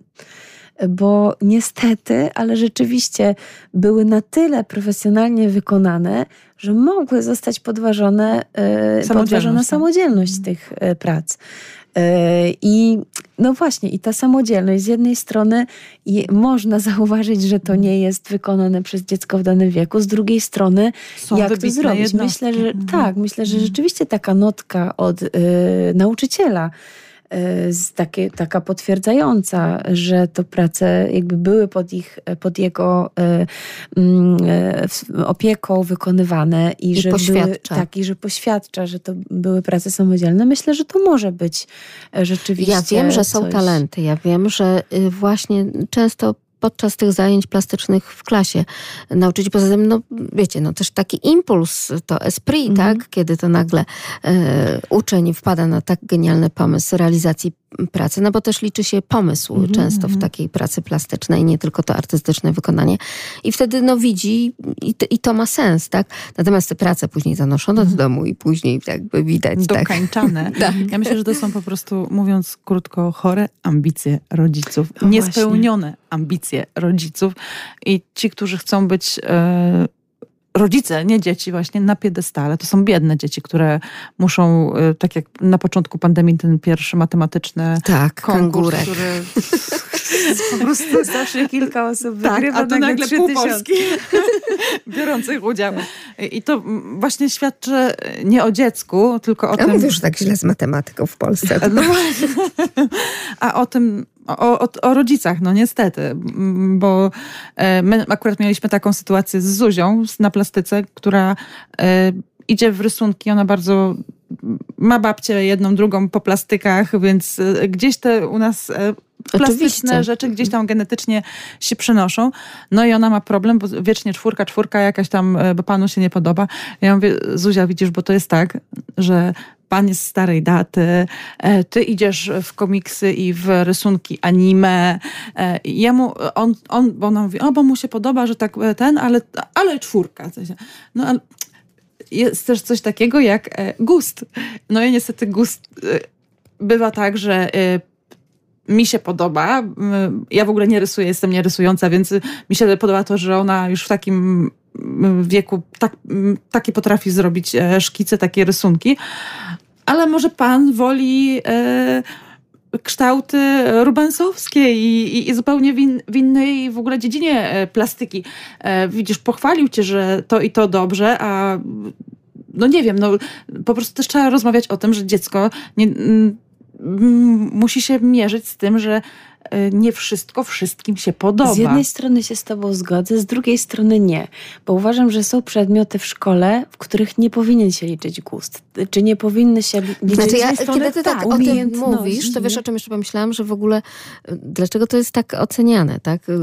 Bo niestety, ale rzeczywiście były na tyle profesjonalnie wykonane, że mogły zostać podważone, e, Samodzielność, podważona tak. samodzielność tych e, prac. E, I no właśnie, i ta samodzielność z jednej strony można zauważyć, że to nie jest wykonane przez dziecko w danym wieku, z drugiej strony Są jak to zrobić? jednostki. Myślę, że Mhm. tak, myślę, że rzeczywiście taka notka od y, nauczyciela takie, taka potwierdzająca, że to prace jakby były pod ich, pod jego y, mm, opieką wykonywane i, I że były, poświadcza. tak, i że poświadcza, że to były prace samodzielne. Myślę, że to może być e, rzeczywiście Ja wiem, że są coś. talenty. Ja wiem, że y, właśnie często podczas tych zajęć plastycznych w klasie nauczyć poza tym, no wiecie, no też taki impuls, to esprit, Mhm. tak? Kiedy to nagle e, uczeń wpada na tak genialny pomysł realizacji pracy, no bo też liczy się pomysł Mhm, często w takiej pracy plastycznej, nie tylko to artystyczne wykonanie. I wtedy no widzi i to, i to ma sens, tak? Natomiast te prace później zanoszono do domu i później jakby widać, tak? dokańczane. Tak. Ja myślę, że to są po prostu, mówiąc krótko, chore ambicje rodziców. No Niespełnione ambicje rodziców. I ci, którzy chcą być e, rodzice, nie dzieci właśnie, na piedestale. To są biedne dzieci, które muszą, e, tak jak na początku pandemii, ten pierwszy matematyczny Tak, konkurs, kangurek. który Po prostu zawsze kilka osób tak, wygrywa, a tu nagle trzy pół. Polski biorących udział. I to właśnie świadczy nie o dziecku, tylko o A tym... mówisz tak źle z matematyką w Polsce. No. A o tym, o, o, o rodzicach, no niestety, m, bo e, my akurat mieliśmy taką sytuację z Zuzią na plastyce, która e, idzie w rysunki, ona bardzo ma babcię jedną, drugą po plastykach, więc e, gdzieś te u nas plastyczne Oczywiście. rzeczy gdzieś tam genetycznie się przenoszą. No i ona ma problem, bo wiecznie czwórka, czwórka jakaś tam, bo panu się nie podoba. Ja mówię, Zuzia, widzisz, bo to jest tak, że pan jest starej daty, e, ty idziesz w komiksy i w rysunki anime. e, Jemu, on, on, bo ona mówi, o, bo mu się podoba, że tak e, ten, ale, ale czwórka. No ale jest też coś takiego jak gust. No i niestety gust bywa tak, że mi się podoba. Ja w ogóle nie rysuję, jestem nierysująca, więc mi się podoba to, że ona już w takim m, wieku tak, m, takie potrafi zrobić szkice, takie rysunki. Ale może pan woli e, kształty rubensowskie i, i, i zupełnie w, w innej w ogóle dziedzinie e, plastyki. E, widzisz, pochwalił cię, że to i to dobrze, a no nie wiem, no po prostu też trzeba rozmawiać o tym, że dziecko nie, musi się mierzyć z tym, że nie wszystko wszystkim się podoba. Z jednej strony się z Tobą zgodzę, z drugiej strony nie, bo uważam, że są przedmioty w szkole, w których nie powinien się liczyć gust, czy nie powinny się li- liczyć Znaczy z ja, strony, kiedy ty tak, o tym mówisz, to wiesz o czym jeszcze pomyślałam, że w ogóle y, dlaczego to jest tak oceniane, tak? Y,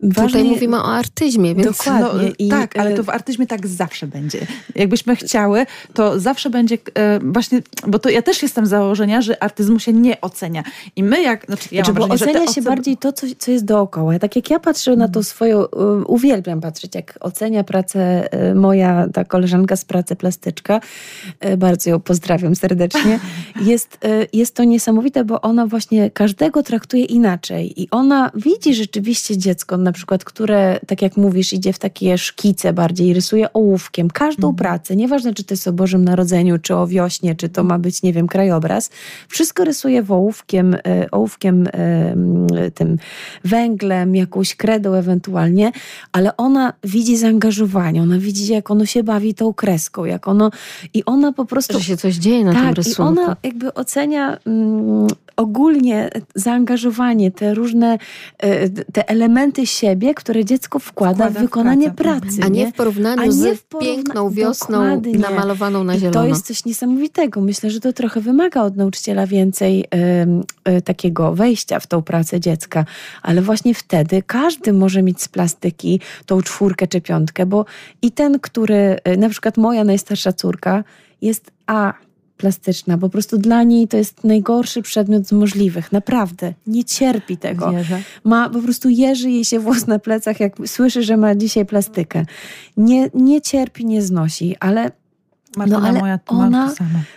Tutaj Ważne- mówimy o artyzmie, więc Dokładnie. No, I, tak, ale e, to w artyzmie tak zawsze będzie. Jakbyśmy chciały, to zawsze będzie właśnie, bo to ja też jestem z założenia, że artyzmu się nie ocenia. I my jak, znaczy ja Znaczy, mam wrażenie, że ocenia się bardziej to, co, co jest dookoła. Tak jak ja patrzę na tą swoją, y, uwielbiam patrzeć, jak ocenia pracę y, moja, ta koleżanka z pracy plastyczka, y, bardzo ją pozdrawiam serdecznie, jest, jest to niesamowite, bo ona właśnie każdego traktuje inaczej i ona widzi rzeczywiście dziecko, na przykład, które, tak jak mówisz, idzie w takie szkice bardziej, rysuje ołówkiem, każdą Mhm. pracę, nieważne czy to jest o Bożym Narodzeniu, czy o wiośnie, czy to ma być, nie wiem, krajobraz, wszystko rysuje ołówkiem, ołówkiem tym węglem, jakąś kredą ewentualnie, ale ona widzi zaangażowanie, ona widzi, jak ono się bawi tą kreską, jak ono i ona po prostu że się coś dzieje na tym tak, i rysunku. ona jakby ocenia mm, ogólnie zaangażowanie, te różne e, te elementy siebie, które dziecko wkłada, Wkłada w w wykonanie pracę. pracy. A nie w porównaniu A nie z w porówna- piękną wiosną Dokładnie. namalowaną na I zielono. to jest coś niesamowitego. Myślę, że to trochę wymaga od nauczyciela więcej em, e, takiego wejścia w tą pracę dziecka, ale właśnie wtedy każdy może mieć z plastyki tą czwórkę czy piątkę, bo i ten, który, y, na przykład moja najstarsza córka jest A plastyczna. Po prostu dla niej to jest najgorszy przedmiot z możliwych. Naprawdę. Nie cierpi tego. Wierzę. Ma po prostu jeży jej się włos na plecach, jak słyszy, że ma dzisiaj plastykę. Nie, nie cierpi, nie znosi, ale Martyna No, ale moja ona-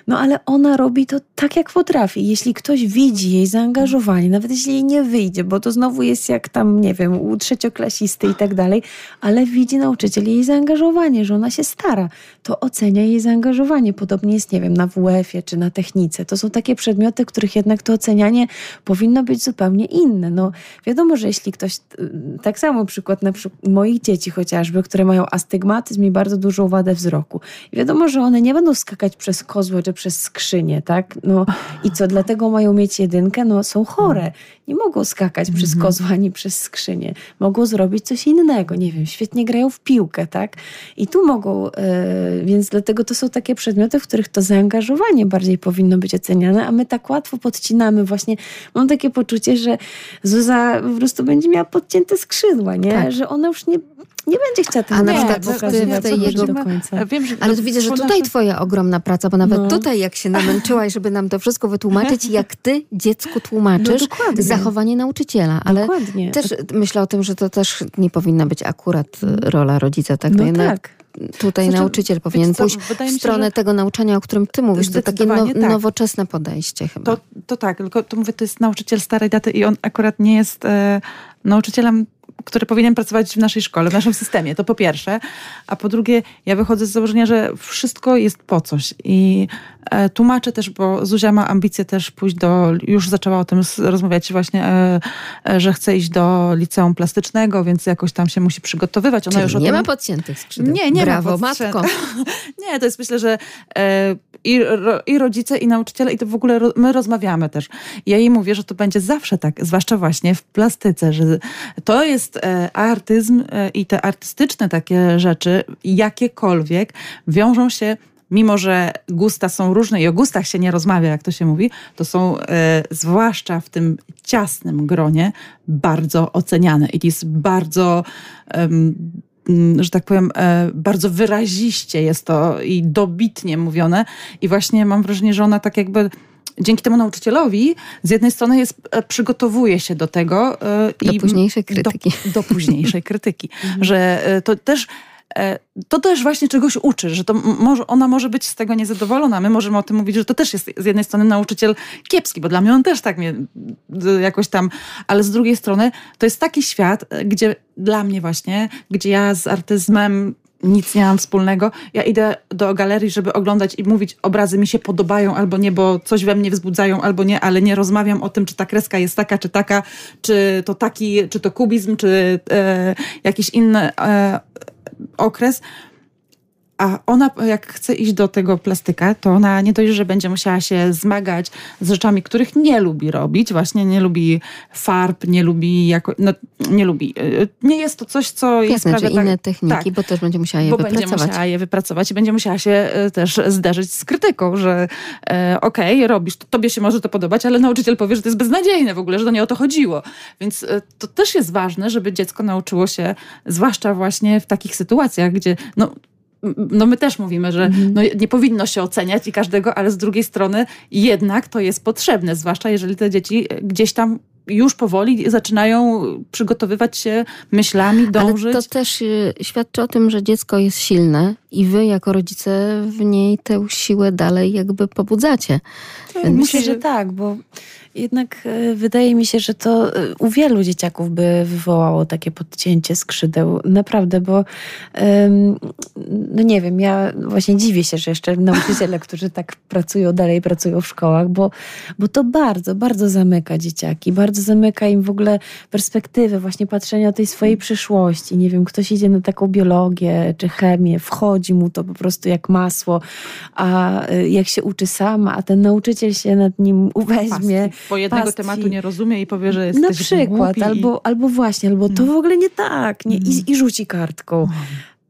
no ale ona robi to tak, jak potrafi. Jeśli ktoś widzi jej zaangażowanie, nawet jeśli jej nie wyjdzie, bo to znowu jest jak tam, nie wiem, u trzecioklasisty i tak dalej, ale widzi nauczyciel jej zaangażowanie, że ona się stara, to ocenia jej zaangażowanie. Podobnie jest, nie wiem, na WF-ie czy na technice. To są takie przedmioty, których jednak to ocenianie powinno być zupełnie inne. No wiadomo, że jeśli ktoś, y, tak samo przykład na przykład moich dzieci chociażby, które mają astygmatyzm i bardzo dużą wadę wzroku. I wiadomo, że one nie będą skakać przez kozły czy przez skrzynię, tak? No i co, dlatego mają mieć jedynkę? No są chore. Nie mogą skakać przez kozły ani przez skrzynię. Mogą zrobić coś innego, nie wiem, świetnie grają w piłkę, tak? I tu mogą, e, więc dlatego to są takie przedmioty, w których to zaangażowanie bardziej powinno być oceniane, a my tak łatwo podcinamy właśnie. Mam takie poczucie, że Zuza po prostu będzie miała podcięte skrzydła, nie? Tak. Że ona już nie, nie będzie chciała tego A na Nie, przykład to- to- pokazywać w tej do jego- końca. Wiem, że Ale tu widzę, że tutaj twoja ogromna praca, bo nawet No. tutaj jak się namęczyłaś, żeby nam to wszystko wytłumaczyć, jak ty dziecku No tłumaczysz dokładnie. zachowanie nauczyciela. Ale Dokładnie. też myślę o tym, że to też nie powinna być akurat rola rodzica. Tak? To no jednak tak. tutaj Znaczy, nauczyciel powinien co, pójść w się, stronę tego nauczania, o którym ty mówisz. To takie no, tak. nowoczesne podejście chyba. To, to tak, tylko to mówię, to jest nauczyciel starej daty i on akurat nie jest e, nauczycielem, który powinien pracować w naszej szkole, w naszym systemie. To po pierwsze. A po drugie, ja wychodzę z założenia, że wszystko jest po coś. I e, tłumaczę też, bo Zuzia ma ambicje też pójść do, już zaczęła o tym rozmawiać właśnie, e, e, że chce iść do liceum plastycznego, więc jakoś tam się musi przygotowywać. Ona Czyli już nie tym... ma podciętych skrzydeł. Nie, nie Brawo, ma matko. Nie, to jest myślę, że e, i, ro, i rodzice, i nauczyciele, i to w ogóle ro, my rozmawiamy też. Ja jej mówię, że to będzie zawsze tak, zwłaszcza właśnie w plastyce, że to jest e, artyzm e, i te artystyczne takie rzeczy, jakiekolwiek, wiążą się Mimo, że gusta są różne i o gustach się nie rozmawia, jak to się mówi, to są e, zwłaszcza w tym ciasnym gronie bardzo oceniane. I jest bardzo mm, że tak powiem, bardzo wyraziście jest to i dobitnie mówione. I właśnie mam wrażenie, że ona tak jakby dzięki temu nauczycielowi z jednej strony jest, e, przygotowuje się do tego. e, Do i późniejszej krytyki. Do, do późniejszej krytyki. że e, to też to też właśnie czegoś uczy, że to może, ona może być z tego niezadowolona. My możemy o tym mówić, że to też jest z jednej strony nauczyciel kiepski, bo dla mnie on też tak mnie jakoś tam, ale z drugiej strony to jest taki świat, gdzie dla mnie właśnie, gdzie ja z artyzmem nic nie mam wspólnego. Ja idę do galerii, żeby oglądać i mówić, obrazy mi się podobają albo nie, bo coś we mnie wzbudzają albo nie, ale nie rozmawiam o tym, czy ta kreska jest taka, czy taka, czy to taki, czy to kubizm, czy e, jakiś inny e, okres. A ona, jak chce iść do tego plastyka, to ona nie dość, że będzie musiała się zmagać z rzeczami, których nie lubi robić. Właśnie nie lubi farb, nie lubi, jako, no, nie lubi. e, Nie jest to coś, co Jasne, czy tak- inne techniki, tak. bo też będzie musiała je bo będzie wypracować. musiała je wypracować i będzie musiała się e, też zderzyć z krytyką, że e, okej, robisz, to, tobie się może to podobać, ale nauczyciel powie, że to jest beznadziejne w ogóle, że to nie o to chodziło. Więc e, to też jest ważne, żeby dziecko nauczyło się, zwłaszcza właśnie w takich sytuacjach, gdzie no, no my też mówimy, że no, nie powinno się oceniać i każdego, ale z drugiej strony jednak to jest potrzebne, zwłaszcza jeżeli te dzieci e, gdzieś tam już powoli zaczynają przygotowywać się myślami, dążyć. Ale to też y, świadczy o tym, że dziecko jest silne i wy jako rodzice w niej tę siłę dalej jakby pobudzacie. Więc- Myślę, że tak, bo jednak e, wydaje mi się, że to e, u wielu dzieciaków by wywołało takie podcięcie skrzydeł. Naprawdę, bo no nie wiem, ja właśnie dziwię się, że jeszcze nauczyciele, którzy tak pracują, dalej pracują w szkołach, bo, bo to bardzo, bardzo zamyka dzieciaki, bardzo zamyka im w ogóle perspektywę właśnie patrzenia o tej swojej przyszłości. Nie wiem, ktoś idzie na taką biologię czy chemię, wchodzi mu to po prostu jak masło, a y, jak się uczy sam, a ten nauczyciel się nad nim uweźmie. Pastwi, bo jednego pastwi. tematu nie rozumie i powie, że jesteś Na przykład, głupi i- albo, albo właśnie, albo to No. w ogóle nie tak, nie? Mhm. I, i rzuci kartką.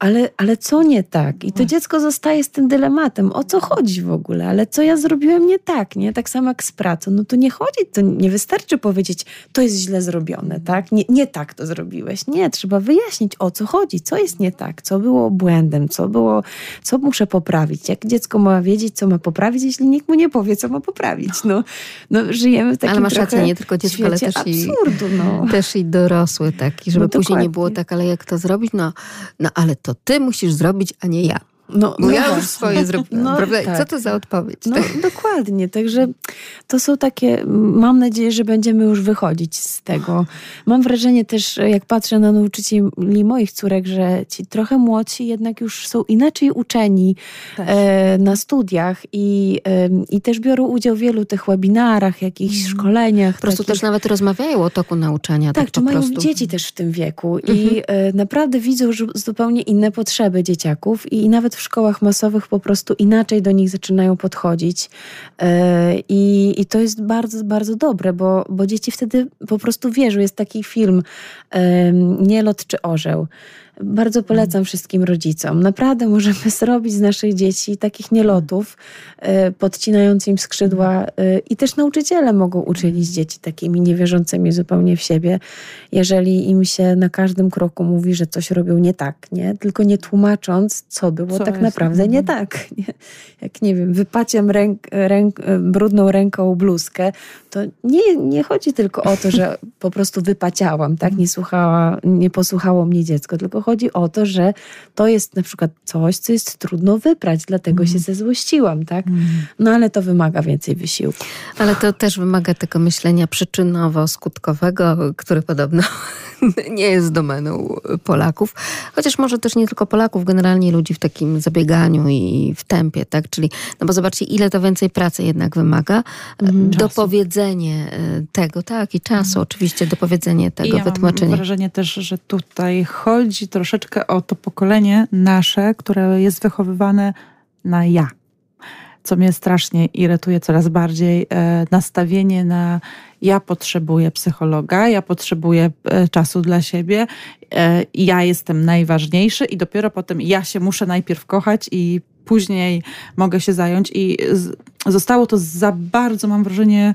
Ale, ale co nie tak? I to dziecko zostaje z tym dylematem, o co chodzi w ogóle, ale co ja zrobiłem nie tak, nie? Tak samo jak z pracą. No to nie chodzi, to nie wystarczy powiedzieć, to jest źle zrobione, tak? Nie, nie tak to zrobiłeś. Nie, trzeba wyjaśnić, o co chodzi, co jest nie tak, co było błędem, co było, co muszę poprawić. Jak dziecko ma wiedzieć, co ma poprawić, jeśli nikt mu nie powie, co ma poprawić. No, no żyjemy w takim Ale masz rację, nie tylko dziecko, ale też absurdu, i, no. też i dorosły taki, żeby no później nie było tak, ale jak to zrobić? No, no ale to ty musisz zrobić, a nie ja. No, no ja już swoje zrobiłam, no, prawda? Tak. Co to za odpowiedź? No, dokładnie, także to są takie, mam nadzieję, że będziemy już wychodzić z tego. Mam wrażenie też, jak patrzę na nauczycieli moich córek, że ci trochę młodsi jednak już są inaczej uczeni e, na studiach i, e, i też biorą udział w wielu tych webinarach, jakichś mm. szkoleniach. Po prostu takich. też nawet rozmawiają o toku nauczania. Tak, tak czy mają prostu. dzieci też w tym wieku mhm. i e, naprawdę widzą zupełnie inne potrzeby dzieciaków i, i nawet w szkołach masowych po prostu inaczej do nich zaczynają podchodzić. E, I, i to jest bardzo, bardzo dobre, bo, bo dzieci wtedy po prostu wierzą. Jest taki film Nielot czy Orzeł. Bardzo polecam wszystkim rodzicom. Naprawdę możemy zrobić z naszych dzieci takich nielotów, e, podcinając im skrzydła e, i też nauczyciele mogą uczyć dzieci takimi niewierzącymi zupełnie w siebie, jeżeli im się na każdym kroku mówi, że coś robią nie tak, nie? Tylko nie tłumacząc, co było co tak jest? naprawdę nie mhm. tak. Nie? Jak nie wiem, wypaciem ręk, ręk, brudną ręką bluzkę, to nie, nie chodzi tylko o to, że po prostu wypaciałam, tak? Nie słuchała, nie posłuchało mnie dziecko, tylko chodzi o to, że to jest na przykład coś, co jest trudno wyprać, dlatego mm. się mhm. zezłościłam, tak? Mm. No ale to wymaga więcej wysiłku. Ale to też wymaga tego myślenia przyczynowo-skutkowego, które podobno nie jest domeną Polaków. Chociaż może też nie tylko Polaków, generalnie ludzi w takim zabieganiu i w tempie, tak? Czyli, no bo zobaczcie, ile to więcej pracy jednak wymaga. Mm, dopowiedzenie e, tego, tak, i czasu mm. oczywiście, dopowiedzenie tego, I ja wytłumaczenie. Mam wrażenie też, że tutaj chodzi troszeczkę o to pokolenie nasze, które jest wychowywane na ja co mnie strasznie irytuje coraz bardziej, e, nastawienie na ja potrzebuję psychologa, ja potrzebuję e, czasu dla siebie, e, ja jestem najważniejszy i dopiero potem ja się muszę najpierw kochać i później mogę się zająć. I zostało to za bardzo, mam wrażenie,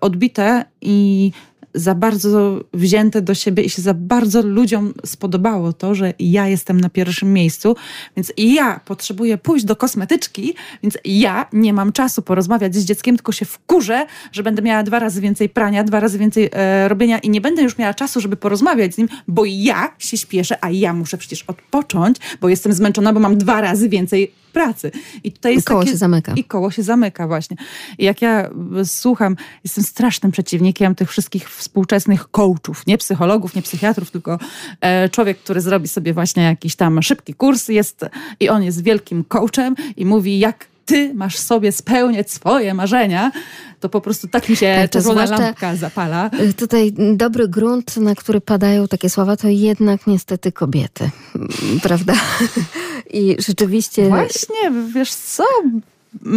odbite i za bardzo wzięte do siebie i się za bardzo ludziom spodobało to, że ja jestem na pierwszym miejscu, więc ja potrzebuję pójść do kosmetyczki, więc ja nie mam czasu porozmawiać z dzieckiem, tylko się wkurzę, że będę miała dwa razy więcej prania, dwa razy więcej e, robienia i nie będę już miała czasu, żeby porozmawiać z nim, bo ja się śpieszę, a ja muszę przecież odpocząć, bo jestem zmęczona, bo mam dwa razy więcej pracy. I tutaj jest koło takie, się zamyka. I koło się zamyka właśnie. I jak ja słucham, jestem strasznym przeciwnikiem tych wszystkich współczesnych coachów, nie psychologów, nie psychiatrów, tylko e, człowiek, który zrobi sobie właśnie jakiś tam szybki kurs jest i on jest wielkim coachem i mówi jak ty masz sobie spełniać swoje marzenia, to po prostu tak mi się tak, czerwona lampka zapala. Y, tutaj dobry grunt, na który padają takie słowa, to jednak niestety kobiety, prawda? I rzeczywiście... Właśnie, wiesz co...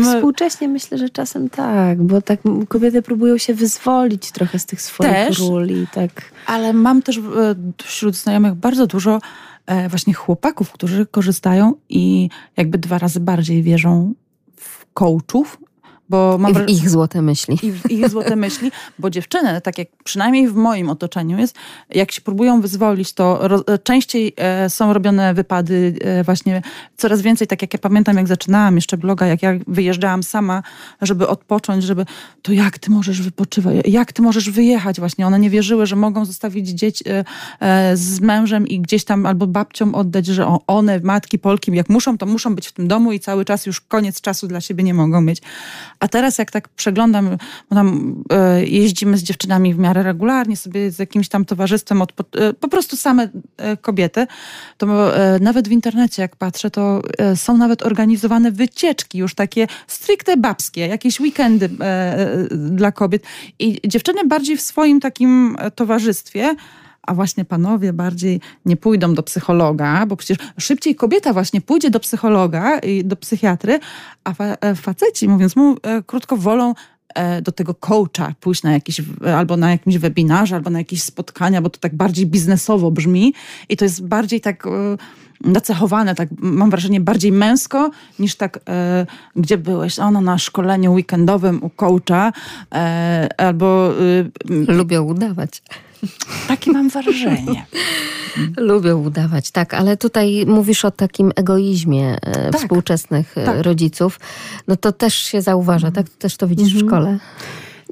Współcześnie myślę, że czasem tak, bo tak kobiety próbują się wyzwolić trochę z tych swoich też, ról i tak. Ale mam też e, wśród znajomych bardzo dużo e, właśnie chłopaków, którzy korzystają i jakby dwa razy bardziej wierzą coachów, bo mam I w ich złote myśli. I w ich złote myśli, bo dziewczyny, tak jak przynajmniej w moim otoczeniu jest, jak się próbują wyzwolić, to ro, częściej e, są robione wypady e, właśnie coraz więcej, tak jak ja pamiętam, jak zaczynałam jeszcze bloga, jak ja wyjeżdżałam sama, żeby odpocząć, żeby to jak ty możesz wypoczywać, jak ty możesz wyjechać właśnie. One nie wierzyły, że mogą zostawić dzieci e, e, z mężem i gdzieś tam albo babcią oddać, że one, matki Polki, jak muszą, to muszą być w tym domu i cały czas już koniec czasu dla siebie nie mogą mieć. A teraz jak tak przeglądam, bo tam e, jeździmy z dziewczynami w miarę regularnie, sobie z jakimś tam towarzystwem, od, e, po prostu same e, kobiety, to e, nawet w internecie jak patrzę, to e, są nawet organizowane wycieczki już takie stricte babskie, jakieś weekendy e, dla kobiet. I dziewczyny bardziej w swoim takim towarzystwie a właśnie panowie bardziej nie pójdą do psychologa, bo przecież szybciej kobieta właśnie pójdzie do psychologa i do psychiatry, a fa faceci, mówiąc mu e, krótko, wolą e, do tego coacha pójść na jakiś, albo na jakimś webinarze, albo na jakieś spotkania, bo to tak bardziej biznesowo brzmi i to jest bardziej tak nacechowane, tak mam wrażenie, bardziej męsko niż tak, e, gdzie byłeś? Ono na szkoleniu weekendowym u coacha e, albo... E, Lubią udawać. Takie mam wrażenie. Lubią udawać, tak, ale tutaj mówisz o takim egoizmie e, tak, współczesnych e, tak. rodziców. No to też się zauważa, tak? Też to widzisz mhm. w szkole?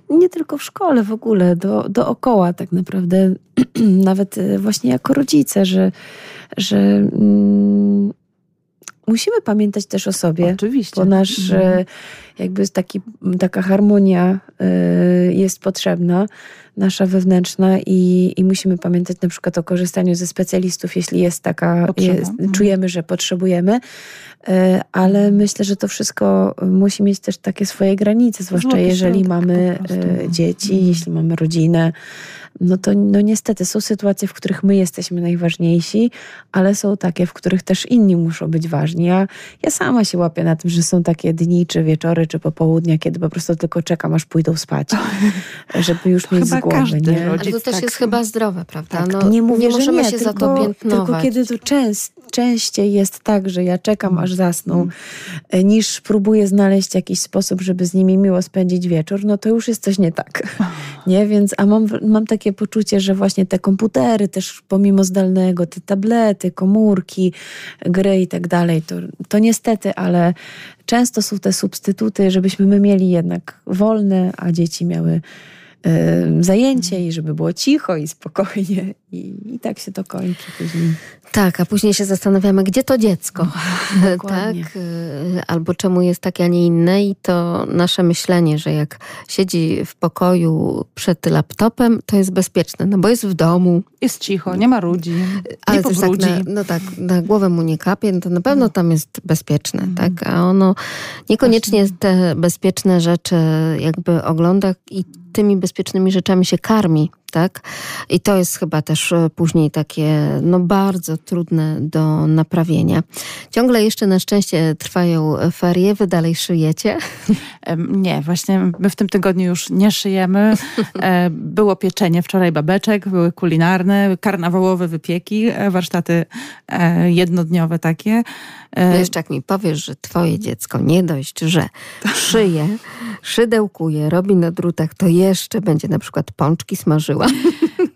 Nie tylko w szkole, w ogóle, do, dookoła tak naprawdę. Nawet e, właśnie jako rodzice, że że mm, musimy pamiętać też o sobie. Oczywiście. Bo nasz mhm. jakby taki, taka harmonia y, jest potrzebna, nasza wewnętrzna i, i musimy pamiętać na przykład o korzystaniu ze specjalistów, jeśli jest taka, jest, mhm. czujemy, że potrzebujemy. Y, ale mhm. myślę, że to wszystko musi mieć też takie swoje granice, zwłaszcza Złoty jeżeli mamy y, dzieci, jeśli mamy rodzinę no to no niestety są sytuacje, w których my jesteśmy najważniejsi, ale są takie, w których też inni muszą być ważni. Ja, ja sama się łapię na tym, że są takie dni, czy wieczory, czy popołudnia, kiedy po prostu tylko czekam, aż pójdą spać, żeby już to mieć z głowy. Nie? Ale to też tak. jest chyba zdrowe, prawda? Tak. No, nie, mówię, nie możemy nie, się tylko, za to piętnować. Tylko kiedy to częst, częściej jest tak, że ja czekam, aż zasną, mm. niż próbuję znaleźć jakiś sposób, żeby z nimi miło spędzić wieczór, no to już jest coś nie tak. Nie? Więc, a mam, mam takie poczucie, że właśnie te komputery też pomimo zdalnego, te tablety, komórki, gry i tak dalej, to, to niestety, ale często są te substytuty, żebyśmy my mieli jednak wolne, a dzieci miały zajęcie i żeby było cicho i spokojnie. I, I, tak się to kończy później. Tak, a później się zastanawiamy, gdzie to dziecko. tak? Y, albo czemu jest takie, a nie inne. I to nasze myślenie, że jak siedzi w pokoju przed laptopem, to jest bezpieczne, no bo jest w domu. Jest cicho, nie ma ludzi. Ale nie też tak na, no tak, na głowę mu nie kapie, no to na pewno tam jest bezpieczne, mm. tak? A ono niekoniecznie Właśnie. te bezpieczne rzeczy jakby ogląda i tymi bezpiecznymi rzeczami się karmi, tak? I to jest chyba też e, później takie no bardzo trudne do naprawienia. Ciągle jeszcze na szczęście trwają ferie, wy dalej szyjecie? Nie, właśnie my w tym tygodniu już nie szyjemy. E, było pieczenie wczoraj babeczek, były kulinarne, karnawałowe wypieki, e, warsztaty jednodniowe takie. No jeszcze jak mi powiesz, że twoje dziecko nie dość, że szyje, szydełkuje, robi na drutach, to jeszcze będzie na przykład pączki smażyła.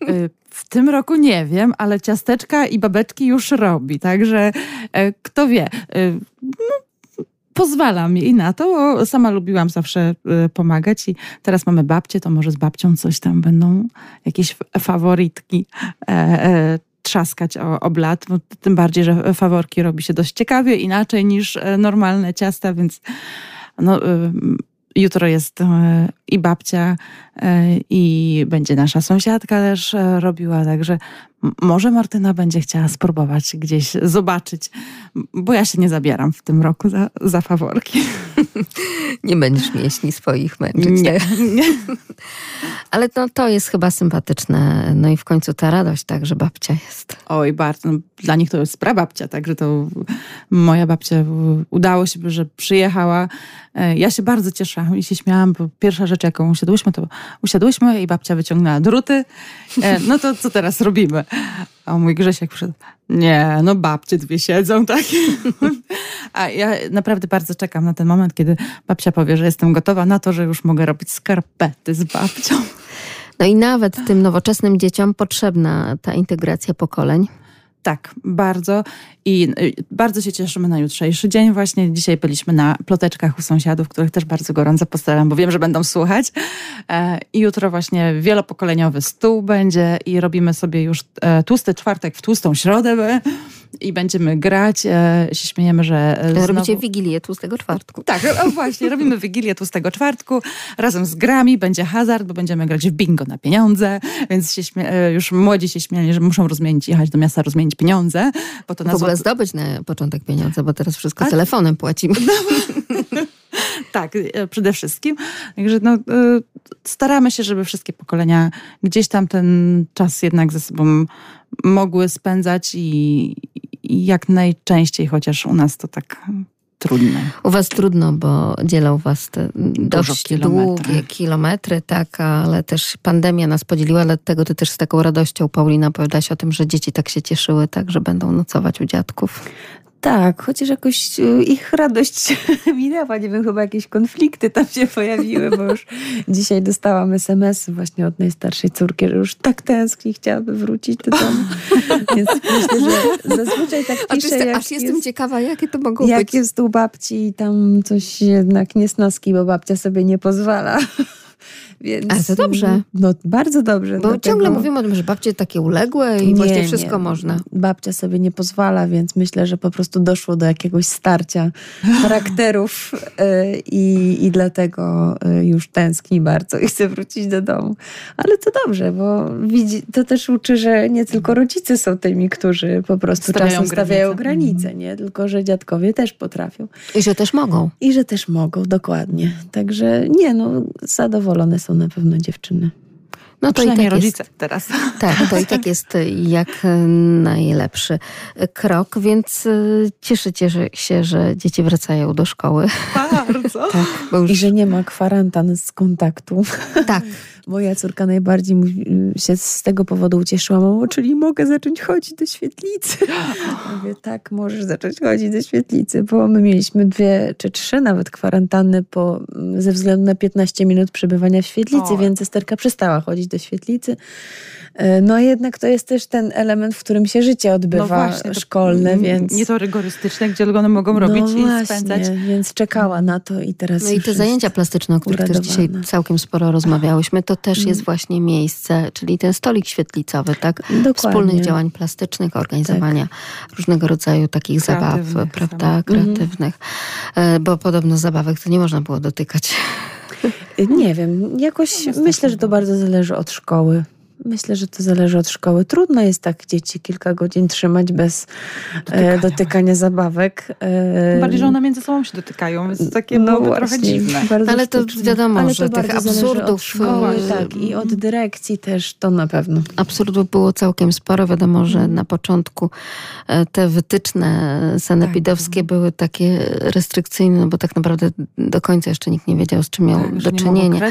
Y, w tym roku nie wiem, ale ciasteczka i babeczki już robi, także e, kto wie. No, pozwalam jej na to, bo sama lubiłam zawsze pomagać i teraz mamy babcię, to może z babcią coś tam będą, jakieś faworytki e, e, trzaskać o, o tym bardziej, że faworki robi się dość ciekawie, inaczej niż normalne ciasta, więc no, jutro jest e, i babcia, e, i będzie nasza sąsiadka też e, robiła, także może Martyna będzie chciała spróbować gdzieś zobaczyć, bo ja się nie zabieram w tym roku za, za faworki. Nie będziesz mięśni swoich męczyć. Nie, tak? nie. Ale to, to jest chyba sympatyczne. No i w końcu ta radość, tak, że babcia jest. Oj, bardzo. No, dla nich to jest prababcia, także to moja babcia udało się, że przyjechała. E, ja się bardzo cieszyłam i się śmiałam, bo pierwsza rzecz, jaką usiadłyśmy, to usiadłyśmy i babcia wyciągnęła druty. E, no to co teraz robimy? A mój Grzesiek przyszedł, nie, no babcie dwie siedzą, tak? A ja naprawdę bardzo czekam na ten moment, kiedy babcia powie, że jestem gotowa na to, że już mogę robić skarpety z babcią. No i nawet tym nowoczesnym dzieciom potrzebna ta integracja pokoleń. Tak, bardzo. I y, bardzo się cieszymy na jutrzejszy dzień. Właśnie dzisiaj byliśmy na ploteczkach u sąsiadów, których też bardzo gorąco pozdrawiam, bo wiem, że będą słuchać. E, I jutro właśnie wielopokoleniowy stół będzie i robimy sobie już e, tłusty czwartek w tłustą środę i będziemy grać. E, się śmiejemy, że znowu... Robicie Wigilię Tłustego Czwartku. Tak, właśnie, robimy Wigilię Tłustego Czwartku. Razem z grami będzie hazard, bo będziemy grać w bingo na pieniądze, więc się śmie... już młodzi się śmiali, że muszą rozmienić, jechać do miasta, rozmienić pieniądze. Bo to nazwa zdobyć na początek pieniądze, bo teraz wszystko A... telefonem płacimy. No, tak, e, przede wszystkim. Także no, e, staramy się, żeby wszystkie pokolenia gdzieś tam ten czas jednak ze sobą mogły spędzać i, i jak najczęściej, chociaż u nas to tak U was trudno, bo dzielą was te dość kilometry. długie kilometry, tak, ale też pandemia nas podzieliła, dlatego ty też z taką radością, Paulina, opowiadałaś o tym, że dzieci tak się cieszyły, tak, że będą nocować u dziadków. Tak, chociaż jakoś y, ich radość minęła. Nie wiem, chyba jakieś konflikty tam się pojawiły, bo już dzisiaj dostałam SMS właśnie od najstarszej córki, że już tak tęskni, chciałaby wrócić do domu. Więc myślę, że zazwyczaj tak pisze. Aż, aż jestem jest, ciekawa, jakie to mogą jak być. Jak jest u babci i tam coś jednak niesnaski, bo babcia sobie nie pozwala. Więc, Ale to dobrze. No bardzo dobrze. Bo dlatego... ciągle mówimy o tym, że babcie takie uległe i nie, właśnie wszystko nie. można. Babcia sobie nie pozwala, więc myślę, że po prostu doszło do jakiegoś starcia charakterów y, i, i dlatego y, już tęskni bardzo i chce wrócić do domu. Ale to dobrze, bo widzi, to też uczy, że nie tylko rodzice są tymi, którzy po prostu stawiają czasem granice. stawiają granice, mhm. nie? Tylko, że dziadkowie też potrafią. I że też mogą. I że też mogą, dokładnie. Także nie, no zadowolone są na pewno dziewczyny. No to i tak rodzice jest, teraz. Tak, to i tak jest jak najlepszy krok, więc y, cieszycie się, że dzieci wracają do szkoły. Bardzo. tak, już... I że nie ma kwarantan z kontaktu. Tak. Moja córka najbardziej się z tego powodu ucieszyła, mamo, czyli mogę zacząć chodzić do świetlicy. Mówię, tak, możesz zacząć chodzić do świetlicy, bo my mieliśmy dwie czy trzy nawet kwarantanny po, ze względu na 15 minut przebywania w świetlicy, o. więc Esterka przestała chodzić do świetlicy. E, no jednak to jest też ten element, w którym się życie odbywa no właśnie, szkolne, więc... Nie to rygorystyczne, gdzie one mogą robić no i właśnie, spędzać. więc czekała na to i teraz No i te zajęcia plastyczne, o których też dzisiaj całkiem sporo rozmawiałyśmy, to też jest mm. właśnie miejsce, czyli ten stolik świetlicowy, tak? Dokładnie. Wspólnych działań plastycznych, organizowania tak. różnego rodzaju takich zabaw, prawda, mhm. kreatywnych. Mm. Bo podobno zabawek to nie można było dotykać. Nie wiem, jakoś no, myślę, że to bardzo zależy od szkoły. Myślę, że to zależy od szkoły. Trudno jest tak dzieci kilka godzin trzymać bez e, dotykania, dotykania zabawek. E, Bardziej, że one między sobą się dotykają, więc takie no właśnie, trochę dziwne. Ale to wiadomo, Ale że tych absurdów... Szkoły, tak, i od dyrekcji też to na pewno. Absurdów było całkiem sporo. Wiadomo, że na początku e, te wytyczne sanepidowskie tak. były takie restrykcyjne, no bo tak naprawdę do końca jeszcze nikt nie wiedział, z czym miał tak, do czynienia.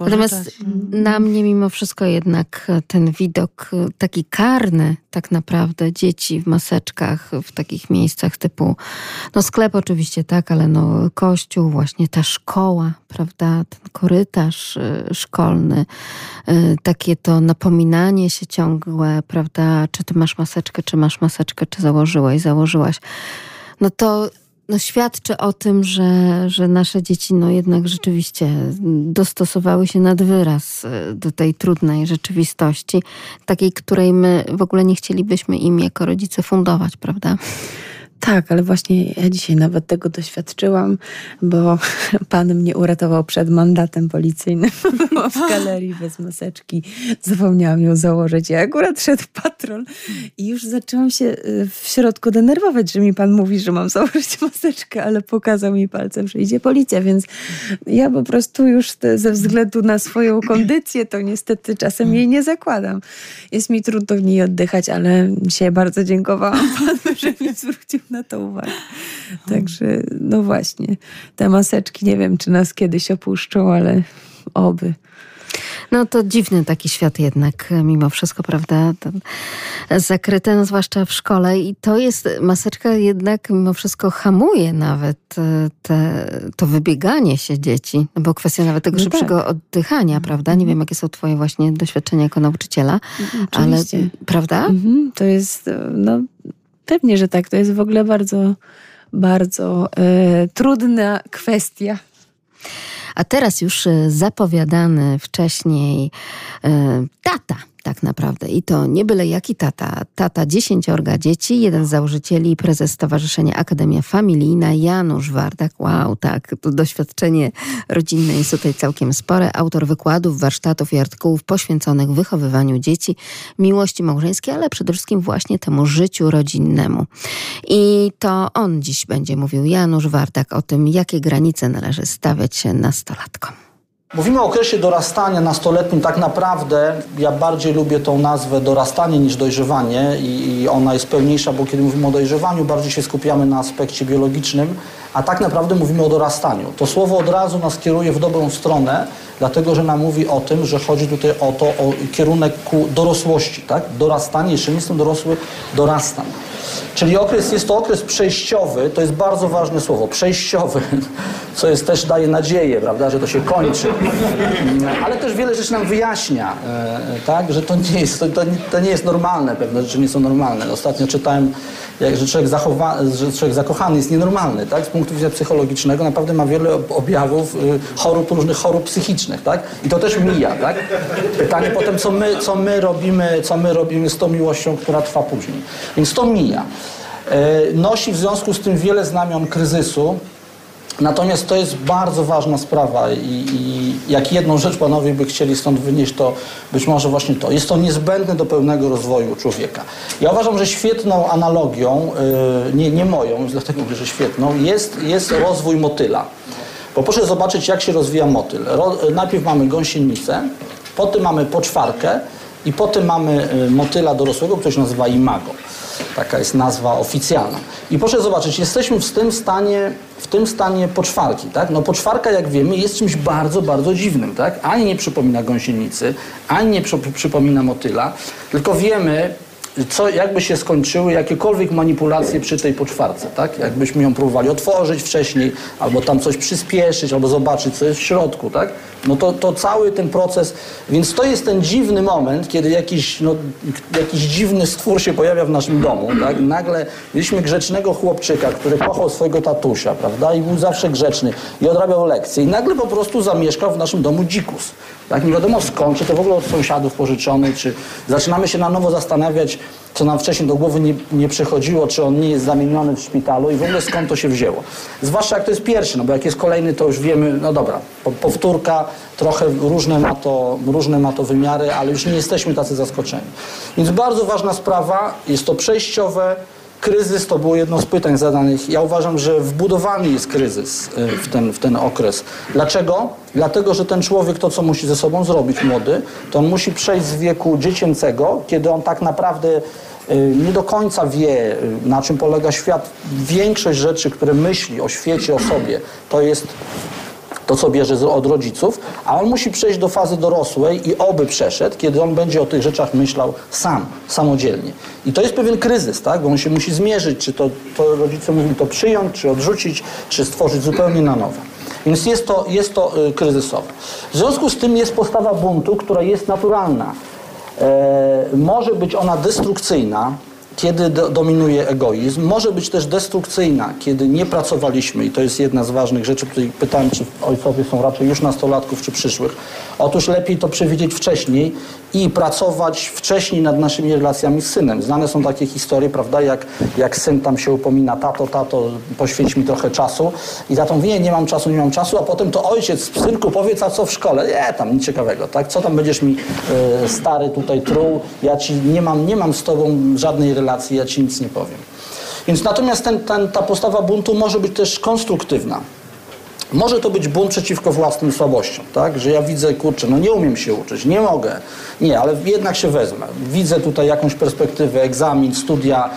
Natomiast na mnie mimo wszystko jednak ten widok taki karny tak naprawdę dzieci w maseczkach w takich miejscach typu no sklep oczywiście tak, ale no kościół, właśnie ta szkoła, prawda, ten korytarz y, szkolny, y, takie to napominanie się ciągłe, prawda, czy ty masz maseczkę, czy masz maseczkę, czy założyłeś, założyłaś. No to no, świadczy o tym, że, że nasze dzieci no, jednak rzeczywiście dostosowały się nad wyraz e, do tej trudnej rzeczywistości, takiej, której my w ogóle nie chcielibyśmy im jako rodzice fundować, prawda? Tak, ale właśnie ja dzisiaj nawet tego doświadczyłam, bo pan mnie uratował przed mandatem policyjnym w galerii bez maseczki. Zapomniałam ją założyć. Ja akurat szedł patrol i już zaczęłam się y, w środku denerwować, że mi pan mówi, że mam założyć maseczkę, ale pokazał mi palcem, że idzie policja, więc ja po prostu już ze względu na swoją kondycję, to niestety czasem jej nie zakładam. Jest mi trudno w niej oddychać, ale dzisiaj bardzo dziękowałam panu, mi zwrócił na to uwagę. Także no właśnie, te maseczki nie wiem, czy nas kiedyś opuszczą, ale oby. No to dziwny taki świat jednak mimo wszystko, prawda? Ten zakryte, no zwłaszcza w szkole i to jest, maseczka jednak mimo wszystko hamuje nawet e, te, to wybieganie się dzieci, no bo kwestia nawet tego no szybszego tak. oddychania, prawda? Nie mhm. wiem, jakie są twoje właśnie doświadczenia jako nauczyciela, Oczywiście. ale prawda? Mhm. To jest, no Pewnie, że tak. To jest w ogóle bardzo, bardzo e, trudna kwestia. A teraz już e, zapowiadany wcześniej e, tata tak naprawdę. I to nie byle jaki tata. Tata dziesięciorga dzieci, jeden z założycieli, prezes Stowarzyszenia Akademia Familijna, Janusz Wardak. Wow, tak, to doświadczenie rodzinne jest tutaj całkiem spore. Autor wykładów, warsztatów i artykułów poświęconych wychowywaniu dzieci, miłości małżeńskiej, ale przede wszystkim właśnie temu życiu rodzinnemu. I to on dziś będzie mówił, Janusz Wardak, o tym, jakie granice należy stawiać nastolatkom. Mówimy o okresie dorastania nastoletnim. Tak naprawdę ja bardziej lubię tą nazwę dorastanie niż dojrzewanie i, i ona jest pełniejsza, bo kiedy mówimy o dojrzewaniu, bardziej się skupiamy na aspekcie biologicznym, a tak naprawdę mówimy o dorastaniu. To słowo od razu nas kieruje w dobrą stronę, dlatego że nam mówi o tym, że chodzi tutaj o to, o kierunek ku dorosłości, tak? Dorastanie, jeszcze nie jestem dorosły, dorastam. Czyli okres, jest to okres przejściowy, to jest bardzo ważne słowo, przejściowy, co jest też daje nadzieję, prawda, że to się kończy. Ale też wiele rzeczy nam wyjaśnia, e, tak, że to nie jest, to, to nie jest normalne, pewne rzeczy nie są normalne. Ostatnio czytałem, jak, że, człowiek zachowa, że człowiek zakochany jest nienormalny, tak, z punktu widzenia psychologicznego naprawdę ma wiele objawów y, chorób, różnych chorób psychicznych, tak, i to też mija, tak. Pytanie potem, co my, co my robimy, co my robimy z tą miłością, która trwa później. Więc to mija. E, Nosi w związku z tym wiele znamion kryzysu, Natomiast to jest bardzo ważna sprawa i, i jak jedną rzecz panowie by chcieli stąd wynieść, to być może właśnie to. Jest to niezbędne do pełnego rozwoju człowieka. Ja uważam, że świetną analogią, yy, nie, nie moją, dlatego mówię, że świetną, jest, jest rozwój motyla. Bo proszę zobaczyć, jak się rozwija motyl. Ro, najpierw mamy gąsienicę, potem mamy poczwarkę i potem mamy y, motyla dorosłego, który się nazywa imago. Taka jest nazwa oficjalna. I proszę zobaczyć, jesteśmy w tym stanie, w tym stanie poczwarki, tak? No poczwarka, jak wiemy, jest czymś bardzo, bardzo dziwnym, tak? Ani nie przypomina gąsienicy, ani nie przy, przypomina motyla, tylko wiemy, co, jakby się skończyły jakiekolwiek manipulacje przy tej poczwarce, tak? Jakbyśmy ją próbowali otworzyć wcześniej, albo tam coś przyspieszyć, albo zobaczyć, co jest w środku, tak? No to, to cały ten proces, więc to jest ten dziwny moment, kiedy jakiś, no, jakiś dziwny stwór się pojawia w naszym domu, tak? Nagle mieliśmy grzecznego chłopczyka, który kochał swojego tatusia, prawda? I był zawsze grzeczny i odrabiał lekcje i nagle po prostu zamieszkał w naszym domu dzikus. Tak, nie wiadomo skąd, czy to w ogóle od sąsiadów pożyczony, czy zaczynamy się na nowo zastanawiać, co nam wcześniej do głowy nie, nie przychodziło, czy on nie jest zamieniony w szpitalu i w ogóle skąd to się wzięło. Zwłaszcza jak to jest pierwszy, no bo jak jest kolejny, to już wiemy, no dobra, po, powtórka, trochę różne ma, to, różne ma to wymiary, ale już nie jesteśmy tacy zaskoczeni. Więc bardzo ważna sprawa, jest to przejściowe, Kryzys to było jedno z pytań zadanych. Ja uważam, że wbudowany jest kryzys y, w ten, w ten okres. Dlaczego? Dlatego, że ten człowiek to, co musi ze sobą zrobić, młody, to on musi przejść z wieku dziecięcego, kiedy on tak naprawdę y, nie do końca wie, y, na czym polega świat. Większość rzeczy, które myśli o świecie, o sobie, to jest to, co bierze od rodziców, a on musi przejść do fazy dorosłej i oby przeszedł, kiedy on będzie o tych rzeczach myślał sam, samodzielnie. I to jest pewien kryzys, tak? bo on się musi zmierzyć, czy to, to rodzice mówią to przyjąć, czy odrzucić, czy stworzyć zupełnie na nowo. Więc jest to, jest to y, kryzysowe. W związku z tym jest postawa buntu, która jest naturalna. E, może być ona destrukcyjna, kiedy do, dominuje egoizm. Może być też destrukcyjna, kiedy nie pracowaliśmy i to jest jedna z ważnych rzeczy, której pytałem, czy ojcowie są raczej już nastolatków, czy przyszłych. Otóż lepiej to przewidzieć wcześniej i pracować wcześniej nad naszymi relacjami z synem. Znane są takie historie, prawda, jak, jak syn tam się upomina, tato, tato, poświęć mi trochę czasu i tato mówi, nie, nie mam czasu, nie mam czasu, a potem to ojciec, synku, powiedz, a co w szkole? Nie, tam nic ciekawego, tak? Co tam będziesz mi y, stary tutaj truł? Ja ci nie mam, nie mam z tobą żadnej relacji, ja ci nic nie powiem. Więc natomiast ten, ten, ta postawa buntu może być też konstruktywna. Może to być bunt przeciwko własnym słabościom, tak? Że ja widzę, kurczę, no nie umiem się uczyć, nie mogę. Nie, ale jednak się wezmę. Widzę tutaj jakąś perspektywę, egzamin, studia.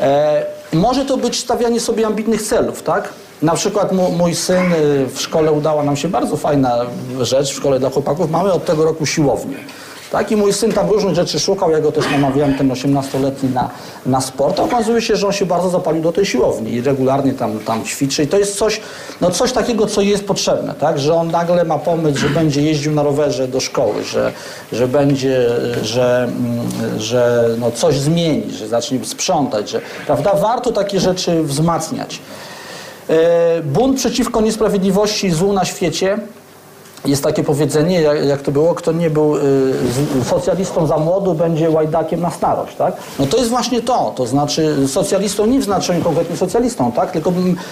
E, może to być stawianie sobie ambitnych celów, tak? Na przykład mój syn y, w szkole udała nam się bardzo fajna rzecz w szkole dla chłopaków. Mamy od tego roku siłownię. Tak? I mój syn tam różnych rzeczy szukał, ja go też namawiałem, ten 18-letni, na, na sport. A okazuje się, że on się bardzo zapalił do tej siłowni i regularnie tam, tam ćwiczy. I to jest coś, no coś takiego, co jest potrzebne, tak? Że on nagle ma pomysł, że będzie jeździł na rowerze do szkoły, że, że będzie, że, że no coś zmieni, że zacznie sprzątać, że, prawda? Warto takie rzeczy wzmacniać. E, bunt przeciwko niesprawiedliwości i złu na świecie jest takie powiedzenie, jak, to było, kto nie był y, socjalistą za młodu, będzie łajdakiem na starość, tak? No to jest właśnie to, to znaczy socjalistą nie w znaczeniu konkretnie socjalistą, tak? Tylko